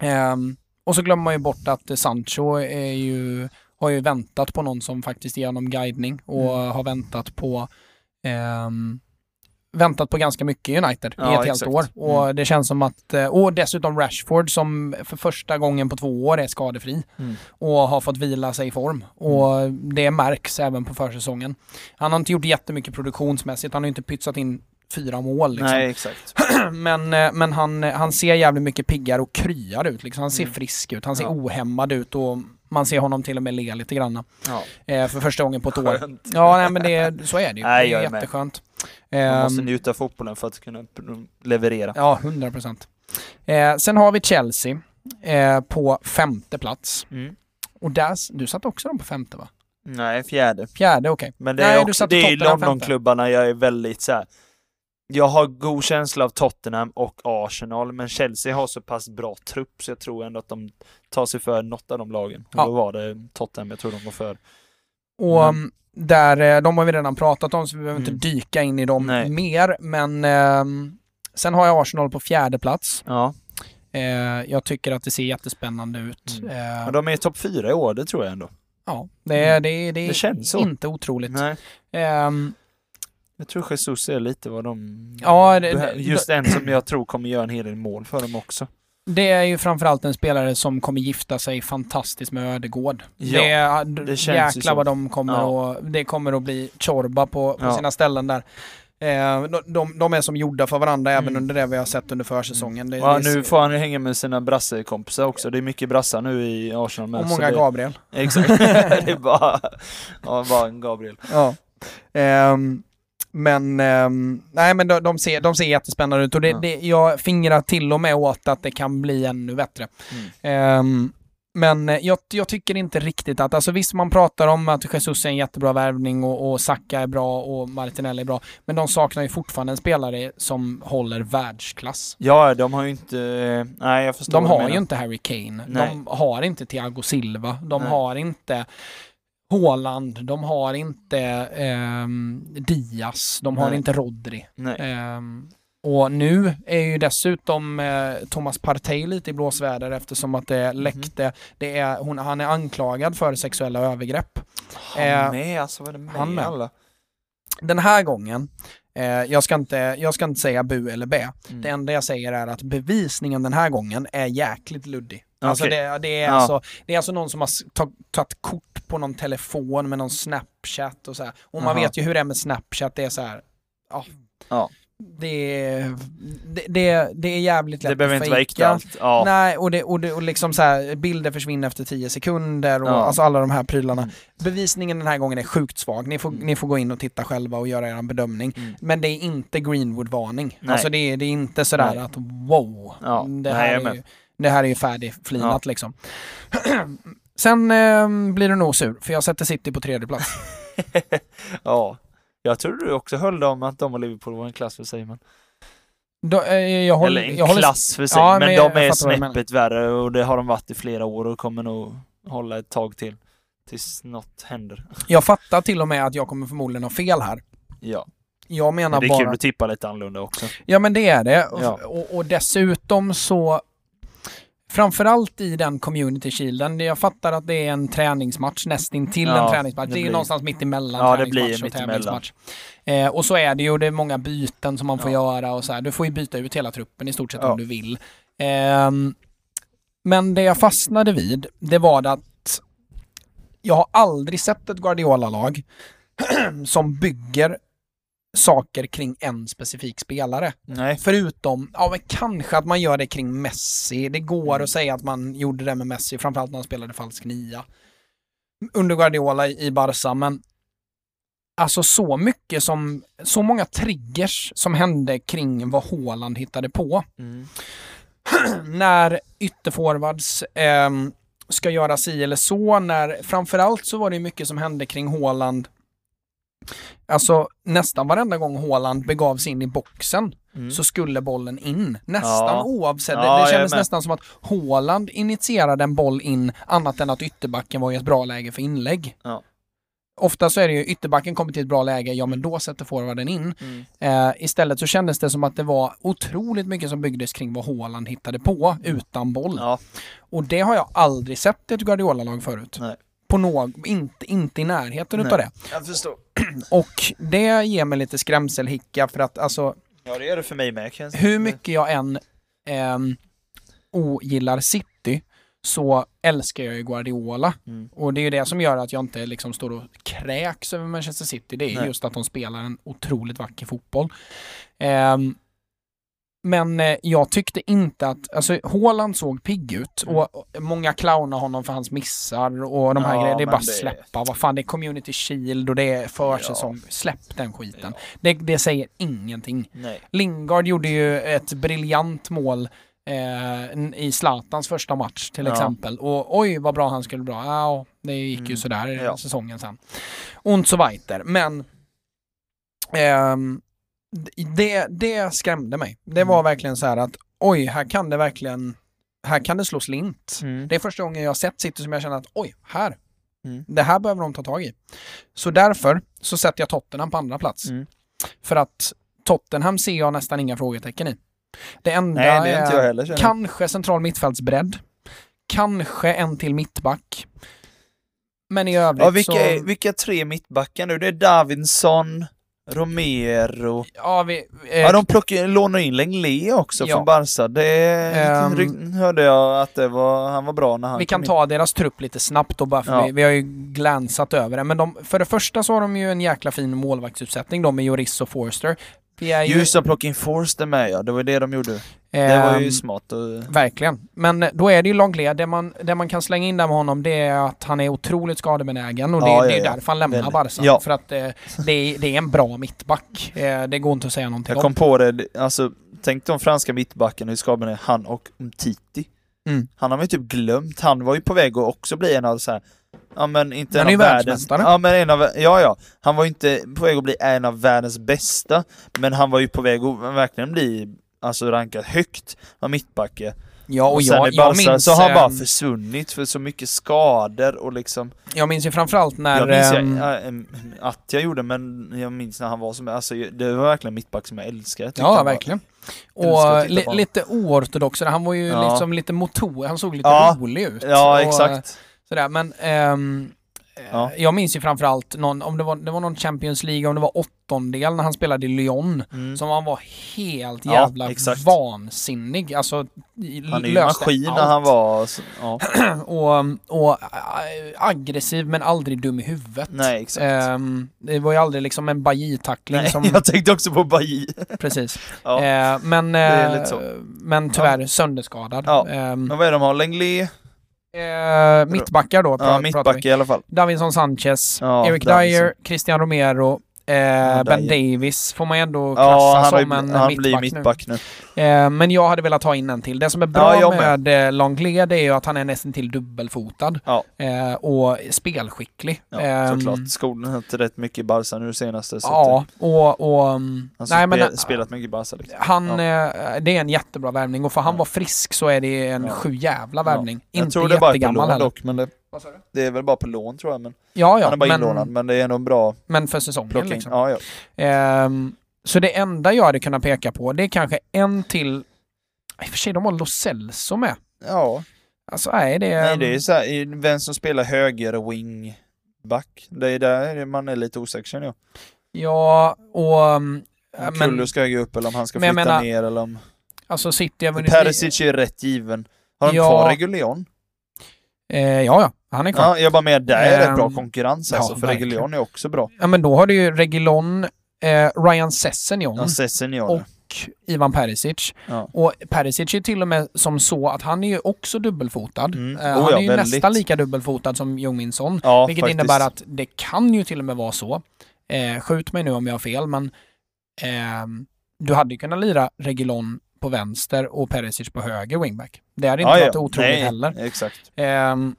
Ehm, och så glömmer man ju bort att eh, Sancho är ju, har ju väntat på någon som faktiskt ger honom guidning och Mm. har väntat på ehm, väntat på ganska mycket i United i Ja, ett helt exakt. år. Och Mm. det känns som att, eh, och dessutom Rashford som för första gången på två år är skadefri Mm. och har fått vila sig i form. Och det märks även på försäsongen. Han har inte gjort jättemycket produktionsmässigt, han har inte pytsat in fyra mål liksom. Nej, exakt. <clears throat> Men, eh, men han, han ser jävligt mycket piggare och kryar ut liksom. Han ser Mm. frisk ut, han ser Ja. ohämmad ut och man ser honom till och med le lite grann Ja. eh, för första gången på ett år. Skönt. Ja, nej men det, så är det ju. <laughs> Nej, det är jätteskönt. Man måste Ehm, njuta av fotbollen för att kunna leverera. Ja, 100 procent. Eh, sen har vi Chelsea eh, på femte plats. Mm. Och där, du satt också dem på femte va? Nej, fjärde. Fjärde, okej. Men det Nej, är, du också, satte det är. Londonklubbarna jag är väldigt så här. Jag har god känsla av Tottenham och Arsenal, men Chelsea har så pass bra trupp så jag tror ändå att de tar sig för något av de lagen. Och Ja. då var det Tottenham jag tror de var för. Och Mm. Mm. där, eh, de har vi redan pratat om så vi behöver Mm. inte dyka in i dem Nej. mer. Men ehm, sen har jag Arsenal på fjärde plats. Ja, Eh, jag tycker att det ser jättespännande ut. Mm. Eh, men de är i topp fyra i år, det tror jag ändå. ja, det, är- det, är- det, är Det så. inte otroligt. Nej, Ehm, jag tror Jesus är lite vad de... ja, det, Just en som jag tror kommer göra en hel del mål för dem också. Det är ju framförallt en spelare som kommer gifta sig fantastiskt med Ödegård. Ja, det, det känns jäklar vad de kommer Ja. att, det kommer att bli Chorba på, på Ja. sina ställen där. Eh, de, de, är som gjorda för varandra även Mm. under det vi har sett under försäsongen. Det, Ja, det är nu får han ju hänga med sina brassekompisar också. Det är mycket brassar nu i Arsenal med. och många det, Gabriel. Exakt. <laughs> det är bara, <laughs> ja, bara en Gabriel. Ja. Ehm, men ehm, nej men de, de, ser, de ser jättespännande ut och det, Ja. det, jag fingrar till och med åt att det kan bli ännu bättre. Mm. Ehm, men eh, jag, jag tycker inte riktigt att, alltså visst man pratar om att Jesus är en jättebra värvning och, och Saka är bra och Martinelli är bra, men de saknar ju fortfarande en spelare som håller världsklass. Ja, de har ju inte... Nej, jag förstår De har ju inte Harry Kane, Nej. de har inte Thiago Silva, de Nej. har inte Haaland, de har inte ehm, Diaz, de har Nej. inte Rodri. Ehm, och nu är ju dessutom eh, Thomas Partey lite i blåsväder eftersom att det Mhm. läckte. Det är, hon, han är anklagad för sexuella övergrepp. Han Eh, med, alltså vad är det med han med. alla? Den här gången, eh, jag, ska inte, jag ska inte säga bu eller bä. Mm. Det enda jag säger är att bevisningen den här gången är jäkligt luddig. Alltså Okej. det, det, är Ja. alltså, det är alltså någon som har tagit kort på någon telefon med någon Snapchat och så här. Och man Jaha. vet ju hur det är med Snapchat, det är så här. Ja. Ja. Det, är- det, det, det är jävligt lätt Det behöver att inte vara äkta allt. Ja. Nej, och, det, och, det, och liksom så här, bilder försvinner efter 10 sekunder och Ja. alltså alla de här prylarna. Mm. Bevisningen den här gången är sjukt svag. Ni får, Mm. ni får gå in och titta själva och göra er bedömning. Mm. Men det är inte Greenwood-varning. Nej. Alltså det är, det är inte sådär Nej. att wow, Ja, det, nej, här jag är ju, det här är ju färdigflinat liksom. <clears throat> Sen eh, blir du nog sur, för jag sätter City på tredje plats. <laughs> ja. Jag tror du också höll dem att de och Liverpool var en klass för sig, men... Då, eh, jag håller, Eller en håller, klass för sig, Ja, men, men de är snäppet värre och det har de varit i flera år och kommer nog hålla ett tag till. Tills något händer. <laughs> Jag fattar till och med att jag kommer förmodligen ha fel här. Ja. Jag menar Men det är bara... kul att tippa lite annorlunda också. Ja men det är det. Ja. Och, och dessutom så Framförallt i den community shielden, jag fattar att det är en träningsmatch nästintill Ja, en träningsmatch. det Det är blir- någonstans mitt emellan Ja, det blir träningsmatch och tävlingsmatch. Eh, och så är det ju, det är många byten som man får Ja. göra och så här. Du får ju byta ut hela truppen i stort sett Ja. om du vill. Ehm, men det jag fastnade vid, det var att jag har aldrig sett ett Guardiola-lag <clears throat> som bygger saker kring en specifik spelare. Nej. Förutom, ja men kanske att man gör det kring Messi. Det går Mm. att säga att man gjorde det med Messi, framförallt när han spelade falsk nia. Under Guardiola i Barca, men alltså så mycket som, så många triggers som hände kring vad Haaland hittade på. Mm. <clears throat> när ytterforwards ehm, ska göra si eller så, när framförallt så var det mycket som hände kring Haaland Alltså nästan varenda gång Haaland begav sig in i boxen Mm. så skulle bollen in. Nästan Ja. oavsett. Ja, det, kändes nästan som att Haaland initierade en boll in annat än att ytterbacken var i ett bra läge för inlägg. Ja. Ofta så är det ju ytterbacken kommer till ett bra läge, ja men då sätter forwarden in. Mm. Eh, istället så kändes det som att det var otroligt mycket som byggdes kring vad Haaland hittade på utan boll. Och det har jag aldrig sett i ett Guardiola-lag förut. Nej. På något, inte, inte i närheten Nej. utav det. Jag förstår. <clears throat> Och det ger mig lite skrämselhicka för att alltså Ja, det gör det för mig med. Hur mycket jag än ehm, ogillar City så älskar jag ju Guardiola. Mm. Och det är ju det som gör att jag inte liksom står och kräks över Manchester City. Det är Nej. just att de spelar en otroligt vacker fotboll. Ehm, men eh, jag tyckte inte att, alltså Haaland såg pigg ut Mm. och och många clownar honom för hans missar och de här Ja, grejerna. Det är bara det- släppa. Vad fan, det är community shield och det är försäsong. Släpp den skiten. Det, det säger ingenting. Nej. Lingard gjorde ju ett briljant mål eh, i Zlatans första match till Ja. exempel. Och oj vad bra han skulle bli. Ja, det gick ju Mm. sådär i Ja. säsongen sen. Und so weiter. Men ehm, det, det skrämde mig. Det var Mm. verkligen så här att oj, här kan det verkligen här kan det slå slint. Mm. Det är första gången jag har sett City som jag känner att oj, här, Mm. Det här behöver de ta tag i. Så därför så sätter jag Tottenham på andra plats. Mm. För att Tottenham ser jag nästan inga frågetecken i. Det enda Nej, det är är heller jag. kanske central mittfältsbredd. Kanske en till mittback. Men i övrigt Ja, vilka, så... är, vilka tre mittbackar nu? Det är Davinson, Romero. Ja, vi, eh, Ja, de plockar, lånar in Lenglet också Ja. från Barca. Det ryk- hörde jag att det var, han var bra när han Vi kan kom ta deras trupp lite snabbt då bara för Ja. vi, vi har ju glänsat över det. Men de, för det första så har de ju en jäkla fin målvaktsuppsättning då med Joris och Forster. Ju, Just att plocka in Forster med ja, det var det de gjorde. Det var ju ehm, smart. Och, Verkligen. Men då är det ju Longley. Det man, det man kan slänga in där med honom det är att han är otroligt skadebenägen och det, Ja, det är ja. därför han lämnar. Barca. Ja. För att eh, det, är, det är en bra mittback. Eh, det går inte att säga någonting jag om. kom på det, alltså tänk de franska mittbackarna hur skadade är han och Umtiti. Mm. Han har man ju typ glömt. Han var ju på väg att också bli en av så här. Ja men inte Han en är av världens... Ja men en av, ja ja. Han var ju inte på väg att bli en av världens bästa. Men han var ju på väg att verkligen bli Alltså rankad högt av mittbacke. Ja, och, Och jag, i jag Barca minns... så har han bara ehm, försvunnit för så mycket skador och liksom jag minns ju framförallt när... Jag minns ehm, jag, äh, att jag gjorde men jag minns när han var som alltså det var verkligen mittback som jag älskade. Jag Ja, var- verkligen. Och li, lite oortodox. Han var ju Ja. liksom lite motor. Han såg lite Ja. rolig ut. Ja och, exakt. Sådär, men ehm, Ja. jag minns ju framförallt någon, om det var, det var någon Champions League, om det var åttondel när han spelade i Lyon. Mm. Som han var helt Ja, jävla exakt. vansinnig. Alltså, Han är ju maskin när han var... Ja. <clears throat> Och, och äh, aggressiv men aldrig dum i huvudet. Nej exakt. Ehm, det var ju aldrig liksom en Bajy-tackling Nej, som... <laughs> jag tänkte också på Bailly. Precis. <laughs> Ja. Eh, men, eh, så. men tyvärr sönderskadad. Ja. Ehm, Men vad är det de har? Lenglet? Eh, mittbackar då, Ja, mittback i alla fall. Davinson Sanchez, Ja, Eric. Dyer, Christian Romero, eh, Ben. Davis får man ändå Ja, klassa han, har som en han mittback, blir nu. mittback nu. Eh, men jag hade velat ha in en till. Det som är bra Ja, med. med eh, Longley det är ju att han är nästan till dubbelfotad Ja. eh, och spelskicklig. Ja, Ehm, såklart. Skolan har inte rätt mycket i Barca nu senaste. Så Ja, att, och... och mm, nej, men, spel, spelat mycket i Barca liksom. Han, Ja. eh, det är en jättebra värvning och för han Ja. var frisk så är det en Ja. sju jävla Ja. värvning. Inte jättegammal heller. dock, men det, Vad sa du? det är väl bara på lån tror jag. Men Ja, ja, han är bara men, inlånad, men det är ändå en bra men för säsongen plocking. liksom. Ja, ja. Ehm, så det enda jag hade kunnat peka på, det är kanske en till... I och för sig, de har Lo Celso med. ja. Alltså, nej, det är... Nej, det är så här, vem som spelar höger wingback. Det är där man är lite osäker känner jag. Ja, och... um, Om men, Kullu ska höja upp eller om han ska flytta menar, ner eller om... alltså City har vunnit... Perisic är rätt given. Har de Ja. kvar Reguljon? Eh, ja, ja, han är kvar. Ja. Ja, jag bara med där är rätt bra Ehm, konkurrens ja, alltså, för verkligen. Reguljon är också bra. men då har du ju Regilon, eh, Ryan Sessegnon Ja, Sessignon. och Ivan Perisic. Ja. Och Perisic är till och med som så att han är ju också dubbelfotad. Mm. Eh, Oh han ja, är ju väldigt. nästan lika dubbelfotad som Jung-Min Son. Ja, Vilket faktiskt. innebär att det kan ju till och med vara så. Eh, skjut mig nu om jag har fel, men ehm, du hade ju kunnat lira Regulon på vänster och Perisic på höger wingback. Det hade inte ja, varit ja. otroligt Nej, heller. Exakt. Ehm,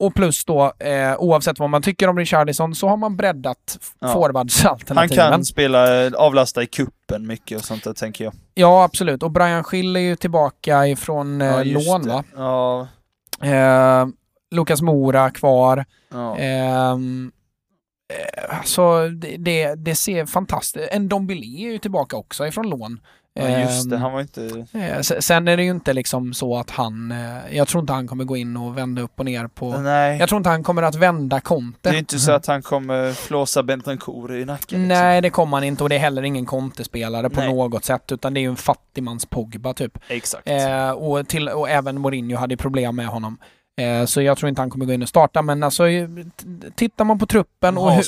och plus då, eh, oavsett vad man tycker om Richarlison så har man breddat Ja. Han forwardsalternativen. kan spela, eh, avlasta i kuppen mycket och sånt där tänker jag. Ja, absolut. Och Brian Schill är ju tillbaka ifrån eh, Ja, lån, det. va? Ja. Eh, Lukas Mora kvar. ja. Ehm, eh, så det, det, det ser fantastiskt En Dombele är ju tillbaka också ifrån lån. Ja just det, Ehm, han var inte... eh, se- Sen är det ju inte liksom så att han... eh, Jag tror inte han kommer gå in och vända upp och ner på... Nej. Jag tror inte han kommer att vända Conte. Det är inte så att han kommer flåsa Bentancourt i nacken. liksom. Nej, det kommer han inte och det är heller ingen Conte-spelare på Nej. något sätt utan det är ju en fattigmans Pogba typ. Exakt. Eh, och, till, och även Mourinho hade problem med honom. Eh, så jag tror inte han kommer gå in och starta men alltså eh, tittar man på truppen och hur,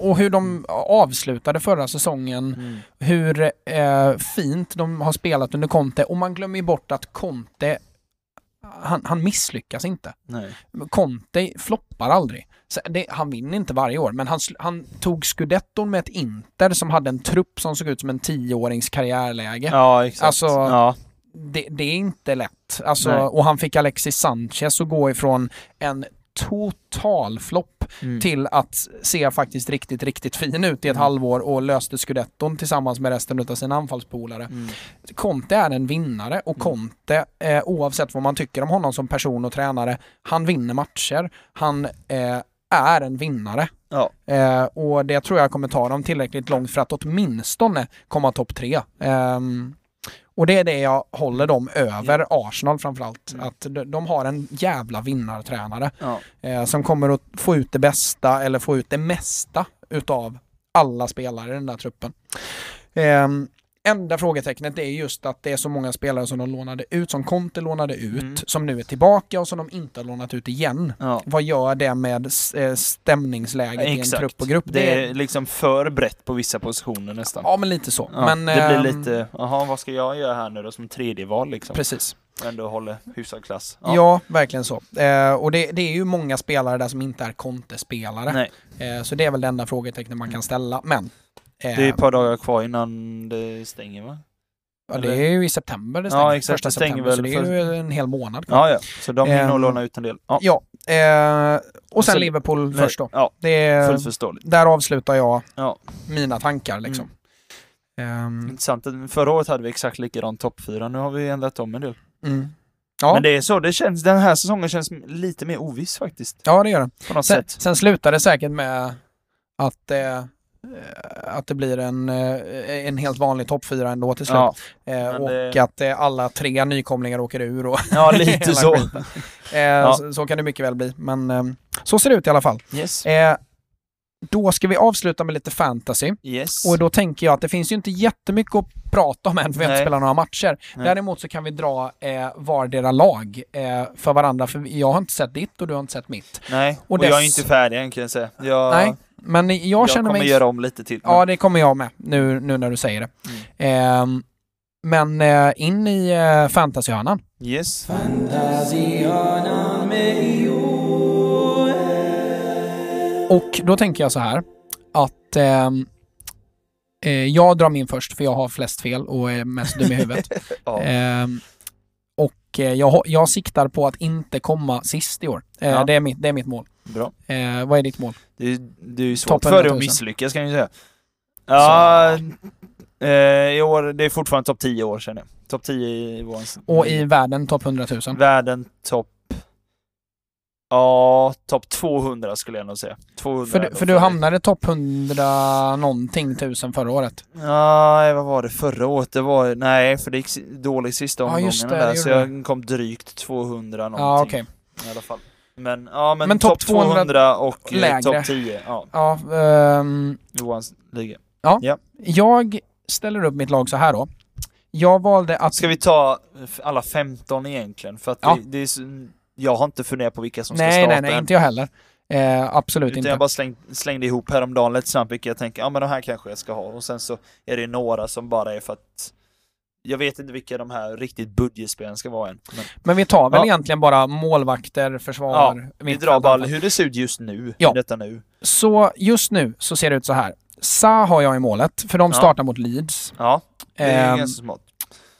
och hur de avslutade förra säsongen, Mm. hur eh, fint de har spelat under Conte och man glömmer ju bort att Conte han, han misslyckas inte. Nej. Conte floppar aldrig. Det, han vinner inte varje år, men han, han tog scudetton med ett Inter som hade en trupp som såg ut som en tioårings karriärläge. Ja, exakt. Alltså, ja. Det, det är inte lätt. Alltså, Nej. och han fick Alexis Sanchez att gå ifrån en total flopp Mm. till att se faktiskt riktigt, riktigt fin ut i ett Mm. halvår och löste scudetton tillsammans med resten av sina anfallspolare. Mm. Conte är en vinnare och Mm. Conte, eh, oavsett vad man tycker om honom som person och tränare, han vinner matcher. Han eh, är en vinnare. Ja. Eh, och det tror jag kommer ta dem tillräckligt långt för att åtminstone komma topp tre. Ehm, och det är det jag håller dem över Arsenal framförallt. Mm. Att de, de har en jävla vinnartränare Ja. eh, som kommer att få ut det bästa eller få ut det mesta utav alla spelare i den där truppen. Ehm, enda frågetecknet är just att det är så många spelare som de lånade ut, som Conte lånade ut, Mm. som nu är tillbaka och som de inte har lånat ut igen. Ja. Vad gör det med eh, stämningsläget i en Exakt. trupp och grupp? Det är liksom för brett på vissa positioner nästan. Ja, men lite så. Ja, men, det blir ehm, lite, jaha vad ska jag göra här nu då som tredje val liksom? Precis. Ändå håller hyfsad klass. Ja, verkligen så. Eh, och det, det är ju många spelare där som inte är Conte-spelare. Nej, Eh, så det är väl det enda frågetecknet man kan ställa. Men det är ett par dagar kvar innan det stänger va? ja, det är ju i september det Ja, stänger. exakt, Första september, väl så det är ju en hel månad kvar. Ja, ja. Så de hinner Ehm, låna ut en del. Ja, Ja, eh, och sen så- Liverpool först då. Ja, Det är, fullt förståeligt. där avslutar jag Ja. mina tankar liksom. Ehm, Intressant. Förra året hade vi exakt likadan topp fyra. Nu har vi ändrat om en del. mm. Ja, Men det är så, det känns, den här säsongen känns lite mer oviss faktiskt. ja, det gör det. På något Sen, sätt. sen slutar det säkert med att, eh, att det blir en, eh, en helt vanlig topp fyra ändå till slut. Ja, eh, och det- att eh, alla tre nykomlingar åker ur. Och ja <laughs> lite så. <laughs> Eh, så. Så kan det mycket väl bli. Men eh, så ser det ut i alla fall. Yes. Eh, då ska vi avsluta med lite fantasy. Yes. Och då tänker jag att det finns ju inte jättemycket att prata om än för vi har inte spelat några matcher. Nej. Däremot så kan vi dra eh, vardera lag eh, för varandra. För jag har inte sett ditt och du har inte sett mitt. Nej, och och, jag är dess- inte färdig än kan jag säga. Jag, Nej, men jag, jag känner kommer mig... göra om lite till. Ja, det kommer jag med nu, nu när du säger det. Mm. Ehm, men eh, in i eh, fantasyhörnan. Yes. Och då tänker jag så här att ehm, eh, jag drar min först för jag har flest fel och är mest dum i huvudet. <laughs> Ja. Och eh, jag, jag siktar på att inte komma sist i år. Eh, Ja. det, är mitt, det är mitt mål. Bra. Eh, vad är ditt mål? Det det är ju svårt för dig 100 000. att misslyckas kan jag ju säga. Ja, eh, i år, det är fortfarande topp 10 år känner jag. Topp 10 i vårens... Och i världen topp 100 000. Världen topp... Ja, topp 200 skulle jag nog säga. 200 För, du- för du hamnade topp 100 någonting tusen förra året. Nej, vad var det förra året? Det var... Nej, för det gick dåligt sista Ja, omgången det, det där, så jag kom drygt 200 någonting. Ja, okej. I alla fall. Men, ja, men, Men topp topp 200, 200 och eh, lägre. topp 10. Ja, Ja, ehm, Johans liga. jag ställer upp mitt lag så här då. Jag valde att... Ska vi ta alla 15 egentligen? För att Ja. det, det är så, jag har inte funderat på vilka som ska Nej, starta nej, nej, inte jag heller. Eh, absolut Utan inte. jag bara släng, slängde ihop häromdagen lite snabbt vilka jag tänker, ja men de här kanske jag ska ha. Och sen så är det några som bara är för att jag vet inte vilka de här riktigt budgetspelen ska vara än. Men Men vi tar väl Ja. egentligen bara målvakter, försvar, ja, vi drar bara hur det ser ut just nu. Ja. Detta nu. Så just nu så ser det ut så här. Sa har jag i målet, för de Ja. startar mot Leeds. Ja, det är Ehm, ganska smart.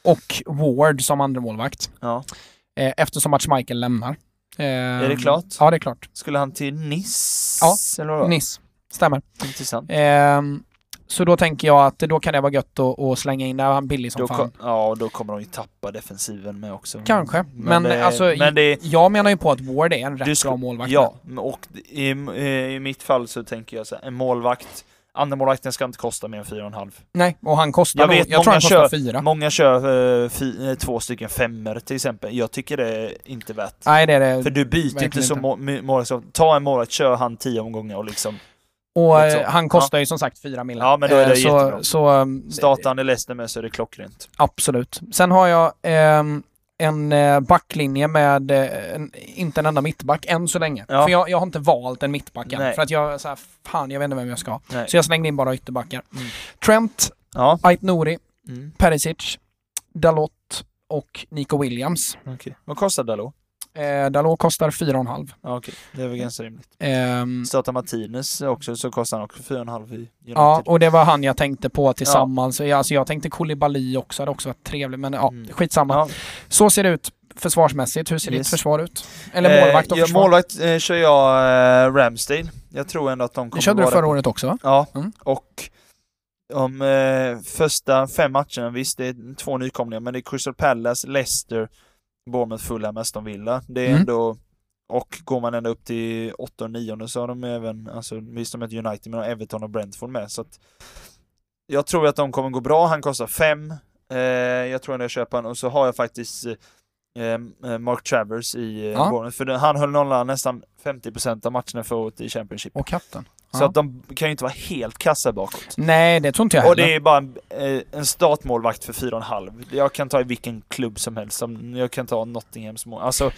och Ward som andra målvakt. Ja. Eh, eftersom att Schmeichel lämnar. Är Ehm, det klart? Ja, det är klart. Skulle han till Nice? Ja, Eller vadå? Nice. Stämmer. Intressant. Ehm, så då tänker jag att då kan det vara gött att, att slänga in där. Han är billig som Då fan. ja, och då kommer de ju tappa defensiven med också. Kanske. Men, det, alltså, men det, jag menar ju på att Ward är en rätt bra målvakt. Ja, och i, i mitt fall så tänker jag så här, en målvakt, andra målvakten ska inte kosta mer än 4,5. Nej, och han kostar Jag vet, jag tror han kostar kör- fyra. Många kör eh, fi, eh, två stycken femmer till exempel. Jag tycker det är inte värt. Nej, det är det. För du byter inte så målvakt. Ta en målvakt, kör han tio omgångar och liksom Och eh, så. han kostar ju som sagt fyra miljoner. Ja, men då är det så, jättebra. så ehm, startar han i Leicester med så är det klockrent. Absolut. Sen har jag ehm, en eh, backlinje med eh, en, inte en enda mittback än så länge. Ja. För jag, jag har inte valt en mittback än. För att jag så här, fan jag vet inte vem jag ska ha. Nej. Så jag slängde in bara ytterbackar. Mm. Trent, Ja, Ait Nouri, mm. Perisic, Dalot och Nico Williams. okej. Vad kostar Dalot? Eh, Dalot kostar 4,5. Ja, okej. Det är väl ganska rimligt. Ehm, Startar Martinez också så kostar han också 4,5 i Ja, United. och det var han jag tänkte på tillsammans. Ja. Alltså jag tänkte Koulibaly också, hade också varit trevligt. Men ja, Mm. skitsamma. Ja. Så ser det ut försvarsmässigt. Hur ser ditt Yes. försvar ut? Eller målvakt och eh, ja, försvar? Målvakt eh, kör jag eh, Ramsdale. Jag tror ändå att de kommer Det körde du vara förra året också va? Ja, Mm. och om eh, första fem matcherna, visst det är två nykomlingar, men det är Crystal Palace, Leicester, Bournemouth, Fulham, Aston Villa. Det är Mm. ändå Och går man ända upp till 8 och 9 så har de även, alltså visst de heter United, men har Everton och Brentford med. Så att jag tror att de kommer gå bra. Han kostar 5. Eh, jag tror att jag köper honom. Och så har jag faktiskt eh, Mark Travers i eh, Ja. Bournemouth. För den- han höll nollan nästan 50% av matcherna förra året i Championship. Och katten. Så Ja. att de kan ju inte vara helt kassa bakåt. Nej, det tror inte jag Och heller. det är bara en, eh, en startmålvakt för 4,5. Jag kan ta i vilken klubb som helst. Jag kan ta Nottinghams mål. Alltså,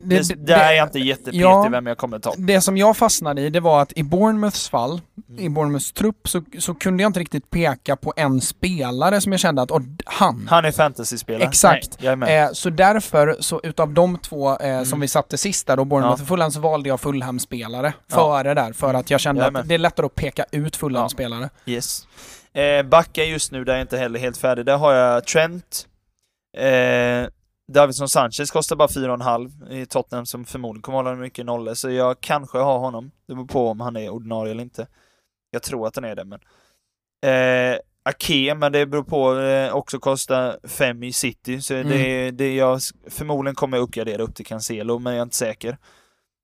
det, där är jag inte jättepetig ja. vem jag kommer ta. Det som jag fastnade i, det var att i Bournemouths fall, Mm. i Bournemouths trupp, så, så kunde jag inte riktigt peka på en spelare som jag kände att, och han. Han är fantasyspelare. Exakt. Nej. Eh, så därför, så utav de två eh, som Mm. vi satte sist där då, Bournemouth Ja. och Fulham, så valde jag Fulham-spelare Ja. före där, för att jag kände Jag att det är lättare att peka ut Fulham-spelare. Yes. Eh, backa just nu, där är jag inte heller helt färdig. Där har jag Trent. Eh, Davidson Sanchez kostar bara 4,5 i Tottenham som förmodligen kommer hålla mycket nollor, så jag kanske har honom. Det beror på om han är ordinarie eller inte. Jag tror att han är det, men... Eh, Ake, men det beror på, eh, också kostar 5 i City, så Mm. det, det jag förmodligen kommer jag uppgradera upp till Cancelo, men jag är inte säker.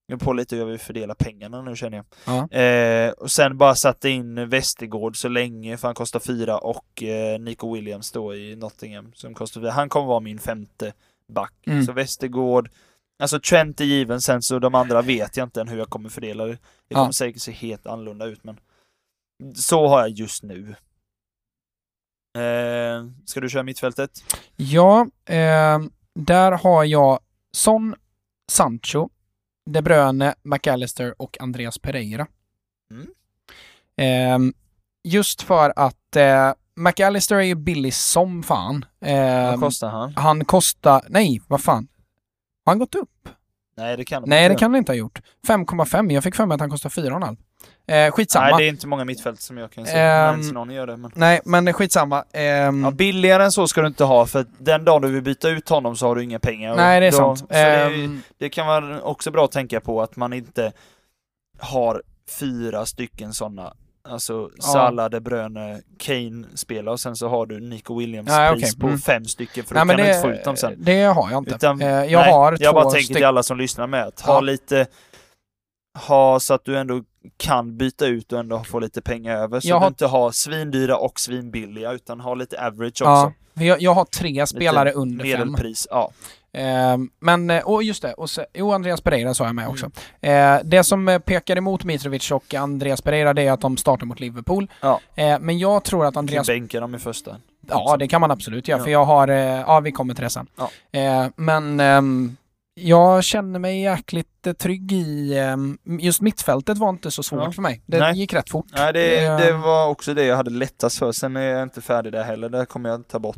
Jag beror på lite hur jag vill fördela pengarna nu känner jag. Ja. Eh, och sen bara satte in Västergård så länge, för han kostar fyra och eh, Nico Williams då i Nottingham som kostar fyra. Han kommer vara min femte back. Mm. Så Västergård, alltså Trent är given, sen så de andra vet jag inte än hur jag kommer fördela det. Det Ja. kommer säkert se helt annorlunda ut men så har jag just nu. Eh, ska du köra mittfältet? Ja, eh, där har jag Son, Sancho, De Bruyne, McAllister och Andreas Pereira. Mm. Eh, just för att eh, McAllister är ju billig som fan. Eh, Vad kostar han? han kostar, nej vad fan. Har han gått upp? Nej det kan de Nej det kan han inte ha gjort. 5,5, jag fick för mig att han kostar 4,5. Eh, skitsamma. Nej Nej, det är inte många mittfält som jag kan se. Ehm, Um, någon gör det men... men skitsamma. Ehm, Ja, billigare än så ska du inte ha för den dagen du vill byta ut honom så har du inga pengar. Nej det är då, sant. Så det, är- Ehm, det kan vara också bra att tänka på att man inte har fyra stycken sådana. Alltså Ja. Salah, De Bruyne, Kane spelar och sen så har du Nico Williams Nej, pris på Mm. fem stycken för nej, men kan du det, inte få ut dem sen. det har jag inte. Utan- Eh, jag Nej, har jag bara tänker till alla som lyssnar med att ha Ja. lite ha så att du ändå kan byta ut och ändå få lite pengar över. Så Jag du har- inte har svindyra och svinbilliga utan ha lite average också. Ja, jag, jag har tre spelare Lite under fem. Medelpris, ja. Eh, men, och just det, och så, jo Andreas Pereira sa jag med Mm. också. Eh, det som eh, pekar emot Mitrovic och Andreas Pereira det är att de startar mot Liverpool. Ja. Eh, men jag tror att Andreas... Andreas... bänka dem i första. Ja, det kan man absolut göra, Ja. för jag har... Eh, ja, vi kommer till det sen. Ja. Eh, men ehm, jag känner mig jäkligt eh, trygg i... ehm, just mittfältet var inte så svårt Ja. för mig. Det Nej. gick rätt fort. Nej, det, det var också det jag hade lättast för. Sen är jag inte färdig där heller. Där kommer jag ta bort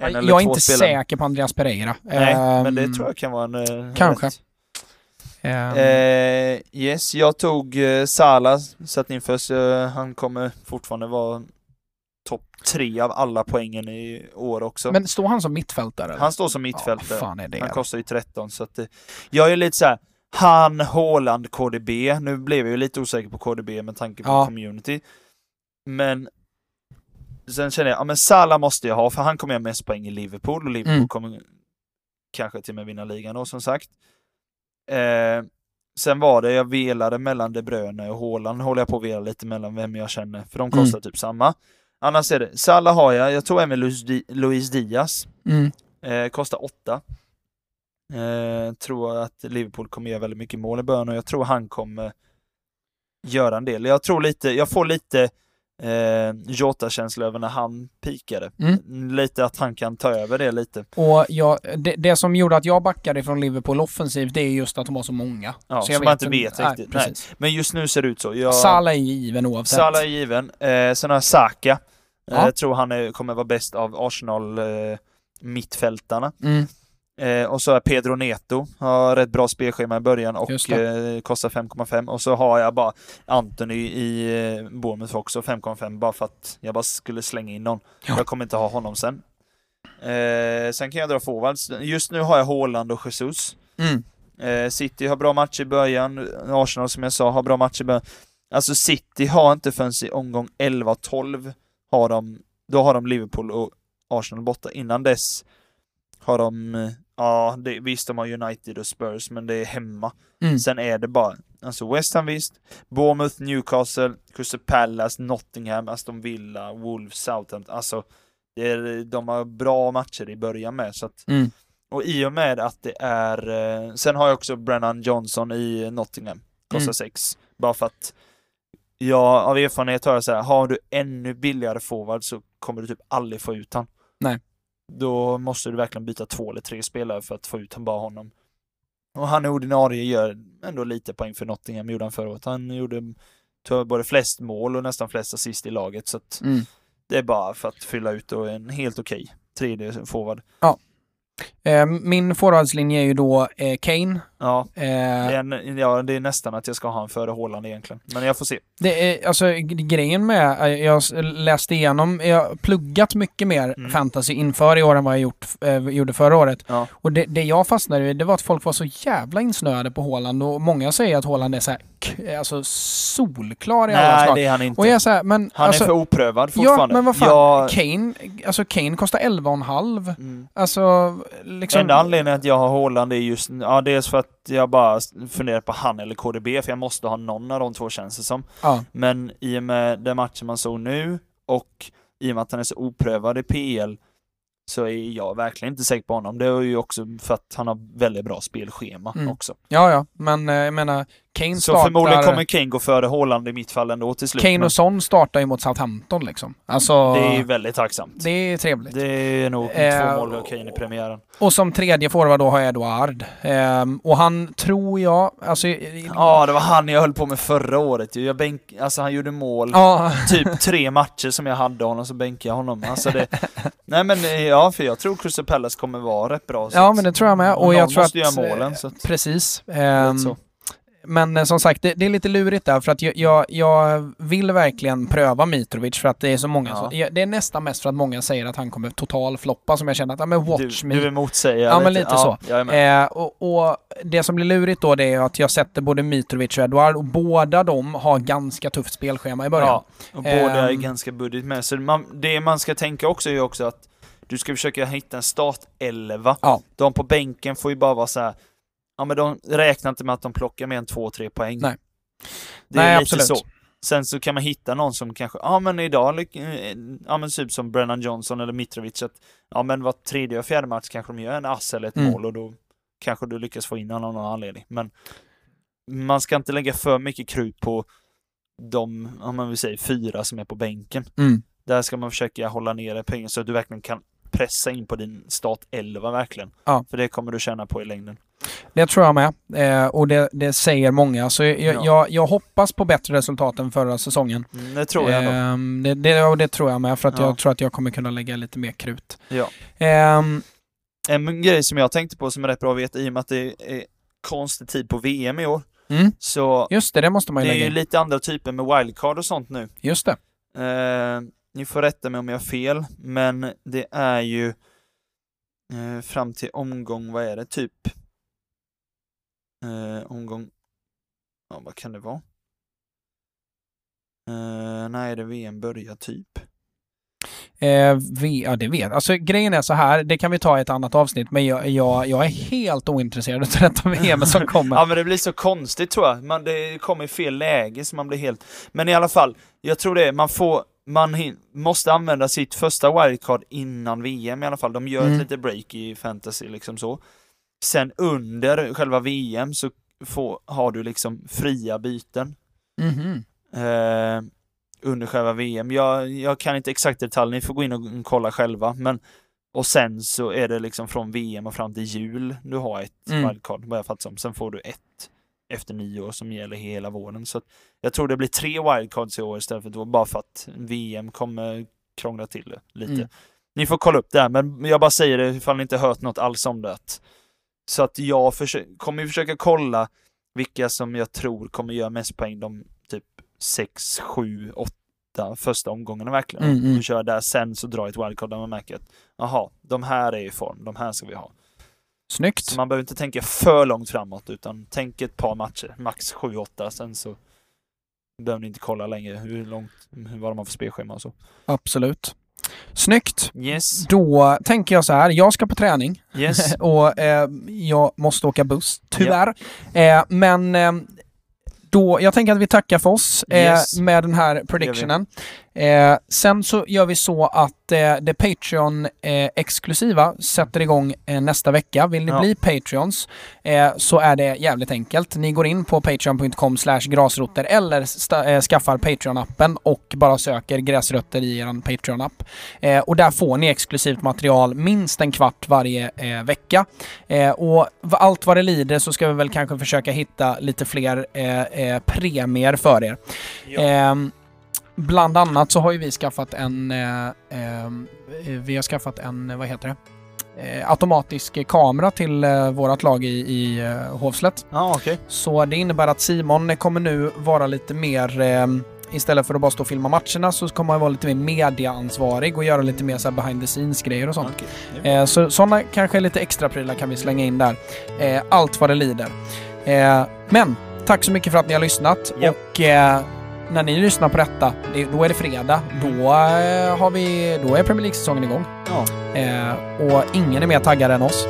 en jag är inte spelare. säker på Andreas Pereira. Nej, men det Ehm, tror jag kan vara en eh, kanske. Eh, yes, jag tog eh, Salah, satt in först. Eh, han kommer fortfarande vara topp tre av alla poängen i år också. men står han som mittfältare? eller? han står som Ja, mittfältare. vad fan är det? han kostar ju 13 så att Jag är lite så här. Han, Haaland, KDB. Nu blev jag ju lite osäker på KDB med tanke på Ja. community. Men sen känner jag, ja men Salah måste jag ha för han kommer göra mest poäng i Liverpool och Liverpool Mm. kommer kanske till och med vinna ligan då som sagt. Eh, sen var det, jag velade mellan De Bruyne och Haaland, håller jag på att vela lite mellan vem jag känner, för de Mm. kostar typ samma. Annars är det, Salah har jag, jag tror även Luis, Di- Luis Diaz, Mm. eh, kostar 8. Eh, tror att Liverpool kommer göra väldigt mycket mål i början och jag tror han kommer göra en del. Jag tror lite, jag får lite eh, Jota-känsla över när han pikade. Mm. Lite att han kan ta över det lite. Och jag, det, det som gjorde att jag backade ifrån Liverpool offensivt, det är just att de har så många. Ja, så jag som man inte vet riktigt. Nej. precis. Men just nu ser det ut så. Jag, Salah är given oavsett. Salah är given. Eh, sen har jag Saka. Eh, Ja. Jag tror han är, kommer vara bäst av Arsenal eh, mittfältarna. Mm. Eh, och så jag Pedro Neto, har rätt bra spelschema i början och eh, kostar 5,5. Och så har jag bara Anthony i eh, Bournemouth också, 5,5 bara för att jag bara skulle slänga in någon. Ja. Jag kommer inte ha honom sen. Eh, sen kan jag dra forwards. Just nu har jag Haaland och Jesus. Mm. Eh, City har bra match i början, Arsenal som jag sa har bra match i början. Alltså City har inte förrän i omgång 11-12 har de, då har de Liverpool och Arsenal borta. Innan dess har de eh, ja, det, visst de har United och Spurs, men det är hemma. Mm. Sen är det bara, alltså West Ham visst, Bournemouth, Newcastle, Crystal Palace, Nottingham, Aston Villa, Wolves, Southampton. Alltså, det är, de har bra matcher i början med, så att, Mm. och i och med att det är, eh, sen har jag också Brennan Johnson i Nottingham, kostar Mm. sex, bara för att jag av erfarenhet har jag så här, har du ännu billigare forward så kommer du typ aldrig få ut han. Nej. Då måste du verkligen byta två eller tre spelare för att få ut bara honom. Och han är ordinarie, gör ändå lite poäng för Nottingham, gjorde han förra året. Han gjorde tror både flest mål och nästan flest assist i laget, så att Mm. det är bara för att fylla ut och en helt okej tredje forward. Eh, min forwardslinje är ju då eh, Kane. Ja, Eh, det är, en, ja, det är nästan att jag ska ha han före Haaland egentligen. Men jag får se. Det är, alltså grejen med, eh, jag läste igenom, jag har pluggat mycket mer Mm. fantasy inför i år än vad jag gjort, eh, gjorde förra året. Ja. Och det, det jag fastnade i, det var att folk var så jävla insnöade på Haaland och många säger att Haaland är så här, alltså solklar i alla Nej, slag. det är han inte. Och jag är så här, men han alltså, är för oprövad ja fortfarande. men vad fan, Jag, Kane, alltså Kane kostar 11,5. mm. Alltså, liksom... Enda anledningen att jag har Haaland är just, ja dels för att jag bara funderar på han eller KDB, för jag måste ha någon av de två känns det som. Ja, Men i och med den matchen man såg nu och i och med att han är så oprövad i PL så är jag verkligen inte säker på honom. Det är ju också för att han har väldigt bra spelschema Mm. också. ja, ja, men eh, jag menar, Kane Så startar... förmodligen kommer Kane gå före Haaland i mitt fall ändå till slut. Kane och Son startar ju mot Southampton liksom. Alltså, det är väldigt tacksamt. det är trevligt. Det är nog Eh, två mål av Kane i premiären. Och som tredje forward då har jag Eduard. Ehm, och han tror jag, alltså... Ja, det var han jag höll på med förra året jag bänk, Alltså han gjorde mål Ja, typ tre matcher som jag hade honom, så bänkade jag honom. Alltså det, <laughs> nej men eh, ja, för jag tror Crystal Palace kommer vara rätt bra. så ja men det tror jag med. Och någon jag tror måste att... göra målen. Så att, Precis. är så. Men eh, som sagt, det, det är lite lurigt där för att jag, jag, vill verkligen pröva Mitrovic för att det är så många Ja. som, ja, Det är nästan mest för att många säger att han kommer total floppa som jag känner att, ja men watch du, me. du vill motsäga Ja, men lite så. Är med. Eh, och, och det som blir lurigt då det är att jag sätter både Mitrovic och Eduard och båda de har ganska tufft spelschema i början. Ja, och båda är Ehm. ganska budget med. Så man, det man ska tänka också är också att du ska försöka hitta en startelva. Ja. De på bänken får ju bara vara så här. Ja men de räknar inte med att de plockar mer än två, tre poäng. Nej. Det är Nej, absolut. så. Sen så kan man hitta någon som kanske, ja men idag, eh, ja men typ som Brennan Johnson eller Mitrovic, att ja men var tredje och fjärde match kanske de gör en ass eller ett Mm. mål och då kanske du lyckas få in honom av någon anledning. Men man ska inte lägga för mycket krut på de, om man vill säga fyra som är på bänken. Mm. Där ska man försöka hålla nere pengar så att du verkligen kan pressa in på din startelva verkligen. Ja. För det kommer du tjäna på i längden. Det tror jag med. Eh, och det, det säger många. Så jag, Ja. jag, jag hoppas på bättre resultat än förra säsongen. Mm, det tror jag. Ehm, det, det, och det tror jag med, för att Ja. jag tror att jag kommer kunna lägga lite mer krut. Ja. Ehm, En grej som jag tänkte på som är rätt bra att veta i och med att det är konstig tid på VM i år. mm, Så just det, det måste man det ju är lägga ju in. lite andra typer med wildcard och sånt nu. Just det. Ni får rätta mig om jag har fel, men det är ju eh, fram till omgång, vad är det, typ eh, omgång, ja vad kan det vara? Eh, när är det VM börjar typ? Eh, vi, ja, det vet Alltså grejen är så här, det kan vi ta i ett annat avsnitt, men jag, jag, jag är helt ointresserad av detta VM som <laughs> kommer. Ja men det blir så konstigt tror jag, man, det kommer i fel läge så man blir helt... Men i alla fall, jag tror det, man får, man måste använda sitt första wildcard innan VM i alla fall. De gör Mm. ett litet break i fantasy liksom så. Sen under själva VM så får, har du liksom fria byten. Mhm. Eh, under själva VM. Jag, jag kan inte exakt detalj, ni får gå in och kolla själva. Men, och sen så är det liksom från VM och fram till jul du har ett Mm. wildcard, vad jag fattar som. Sen får du ett efter nyår som gäller hela våren. Så jag tror det blir tre wildcards i år istället för två, bara för att VM kommer krångla till det lite. Mm. Ni får kolla upp det här, men jag bara säger det ifall ni inte hört något alls om det. Så att jag kommer ju försöka kolla vilka som jag tror kommer göra mest poäng de typ 6, 7, 8 första omgångarna verkligen. Mm, mm. Och köra där sen så drar jag ett wildcard där man märker att jaha, de här är i form, de här ska vi ha. Snyggt. Så man behöver inte tänka för långt framåt utan tänk ett par matcher, max 7-8, sen så behöver ni inte kolla längre hur långt, vad de har för spelschema och så. Absolut. Snyggt! Yes. Då tänker jag så här, jag ska på träning Yes. <laughs> och eh, jag måste åka buss, tyvärr. Eh, men eh, då, jag tänker att vi tackar för oss eh, Yes. med den här predictionen. Eh, sen så gör vi så att eh, det Patreon-exklusiva sätter igång eh, nästa vecka. Vill ni Ja. bli Patreons eh, så är det jävligt enkelt. Ni går in på patreon.com grasrotter eller eh, skaffar Patreon-appen och bara söker gräsrötter i er Patreon-app. Eh, och där får ni exklusivt material minst en kvart varje eh, vecka. Eh, och allt vad det lider så ska vi väl kanske försöka hitta lite fler eh, eh, premier för er. Ehm, bland annat så har ju vi skaffat en, eh, eh, vi har skaffat en, eh, vad heter det? Eh, automatisk kamera till eh, vårat lag i, i eh, Hovslätt. Ja, okej. Så det innebär att Simon kommer nu vara lite mer ehm, Istället för att bara stå och filma matcherna så kommer han vara lite mer mediaansvarig och göra lite mer så här behind the scenes grejer och sånt. Okej. Eh, så sådana kanske lite extra prylar kan vi slänga in där. Eh, allt vad det lider. Eh, men tack så mycket för att ni har lyssnat Japp. och eh, när ni lyssnar på detta, det, då är det fredag. Då, eh, har vi, då är Premier League-säsongen igång. Ja. Eh, och ingen är mer taggad än oss.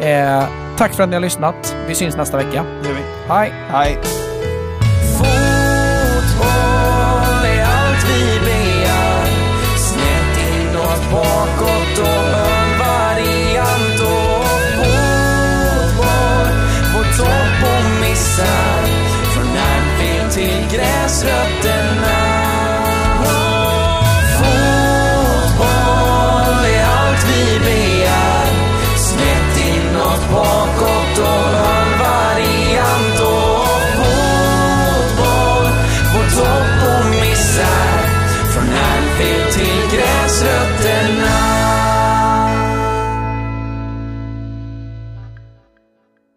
Eh, tack för att ni har lyssnat. Vi syns nästa vecka. Det gör vi. Hej! Hej.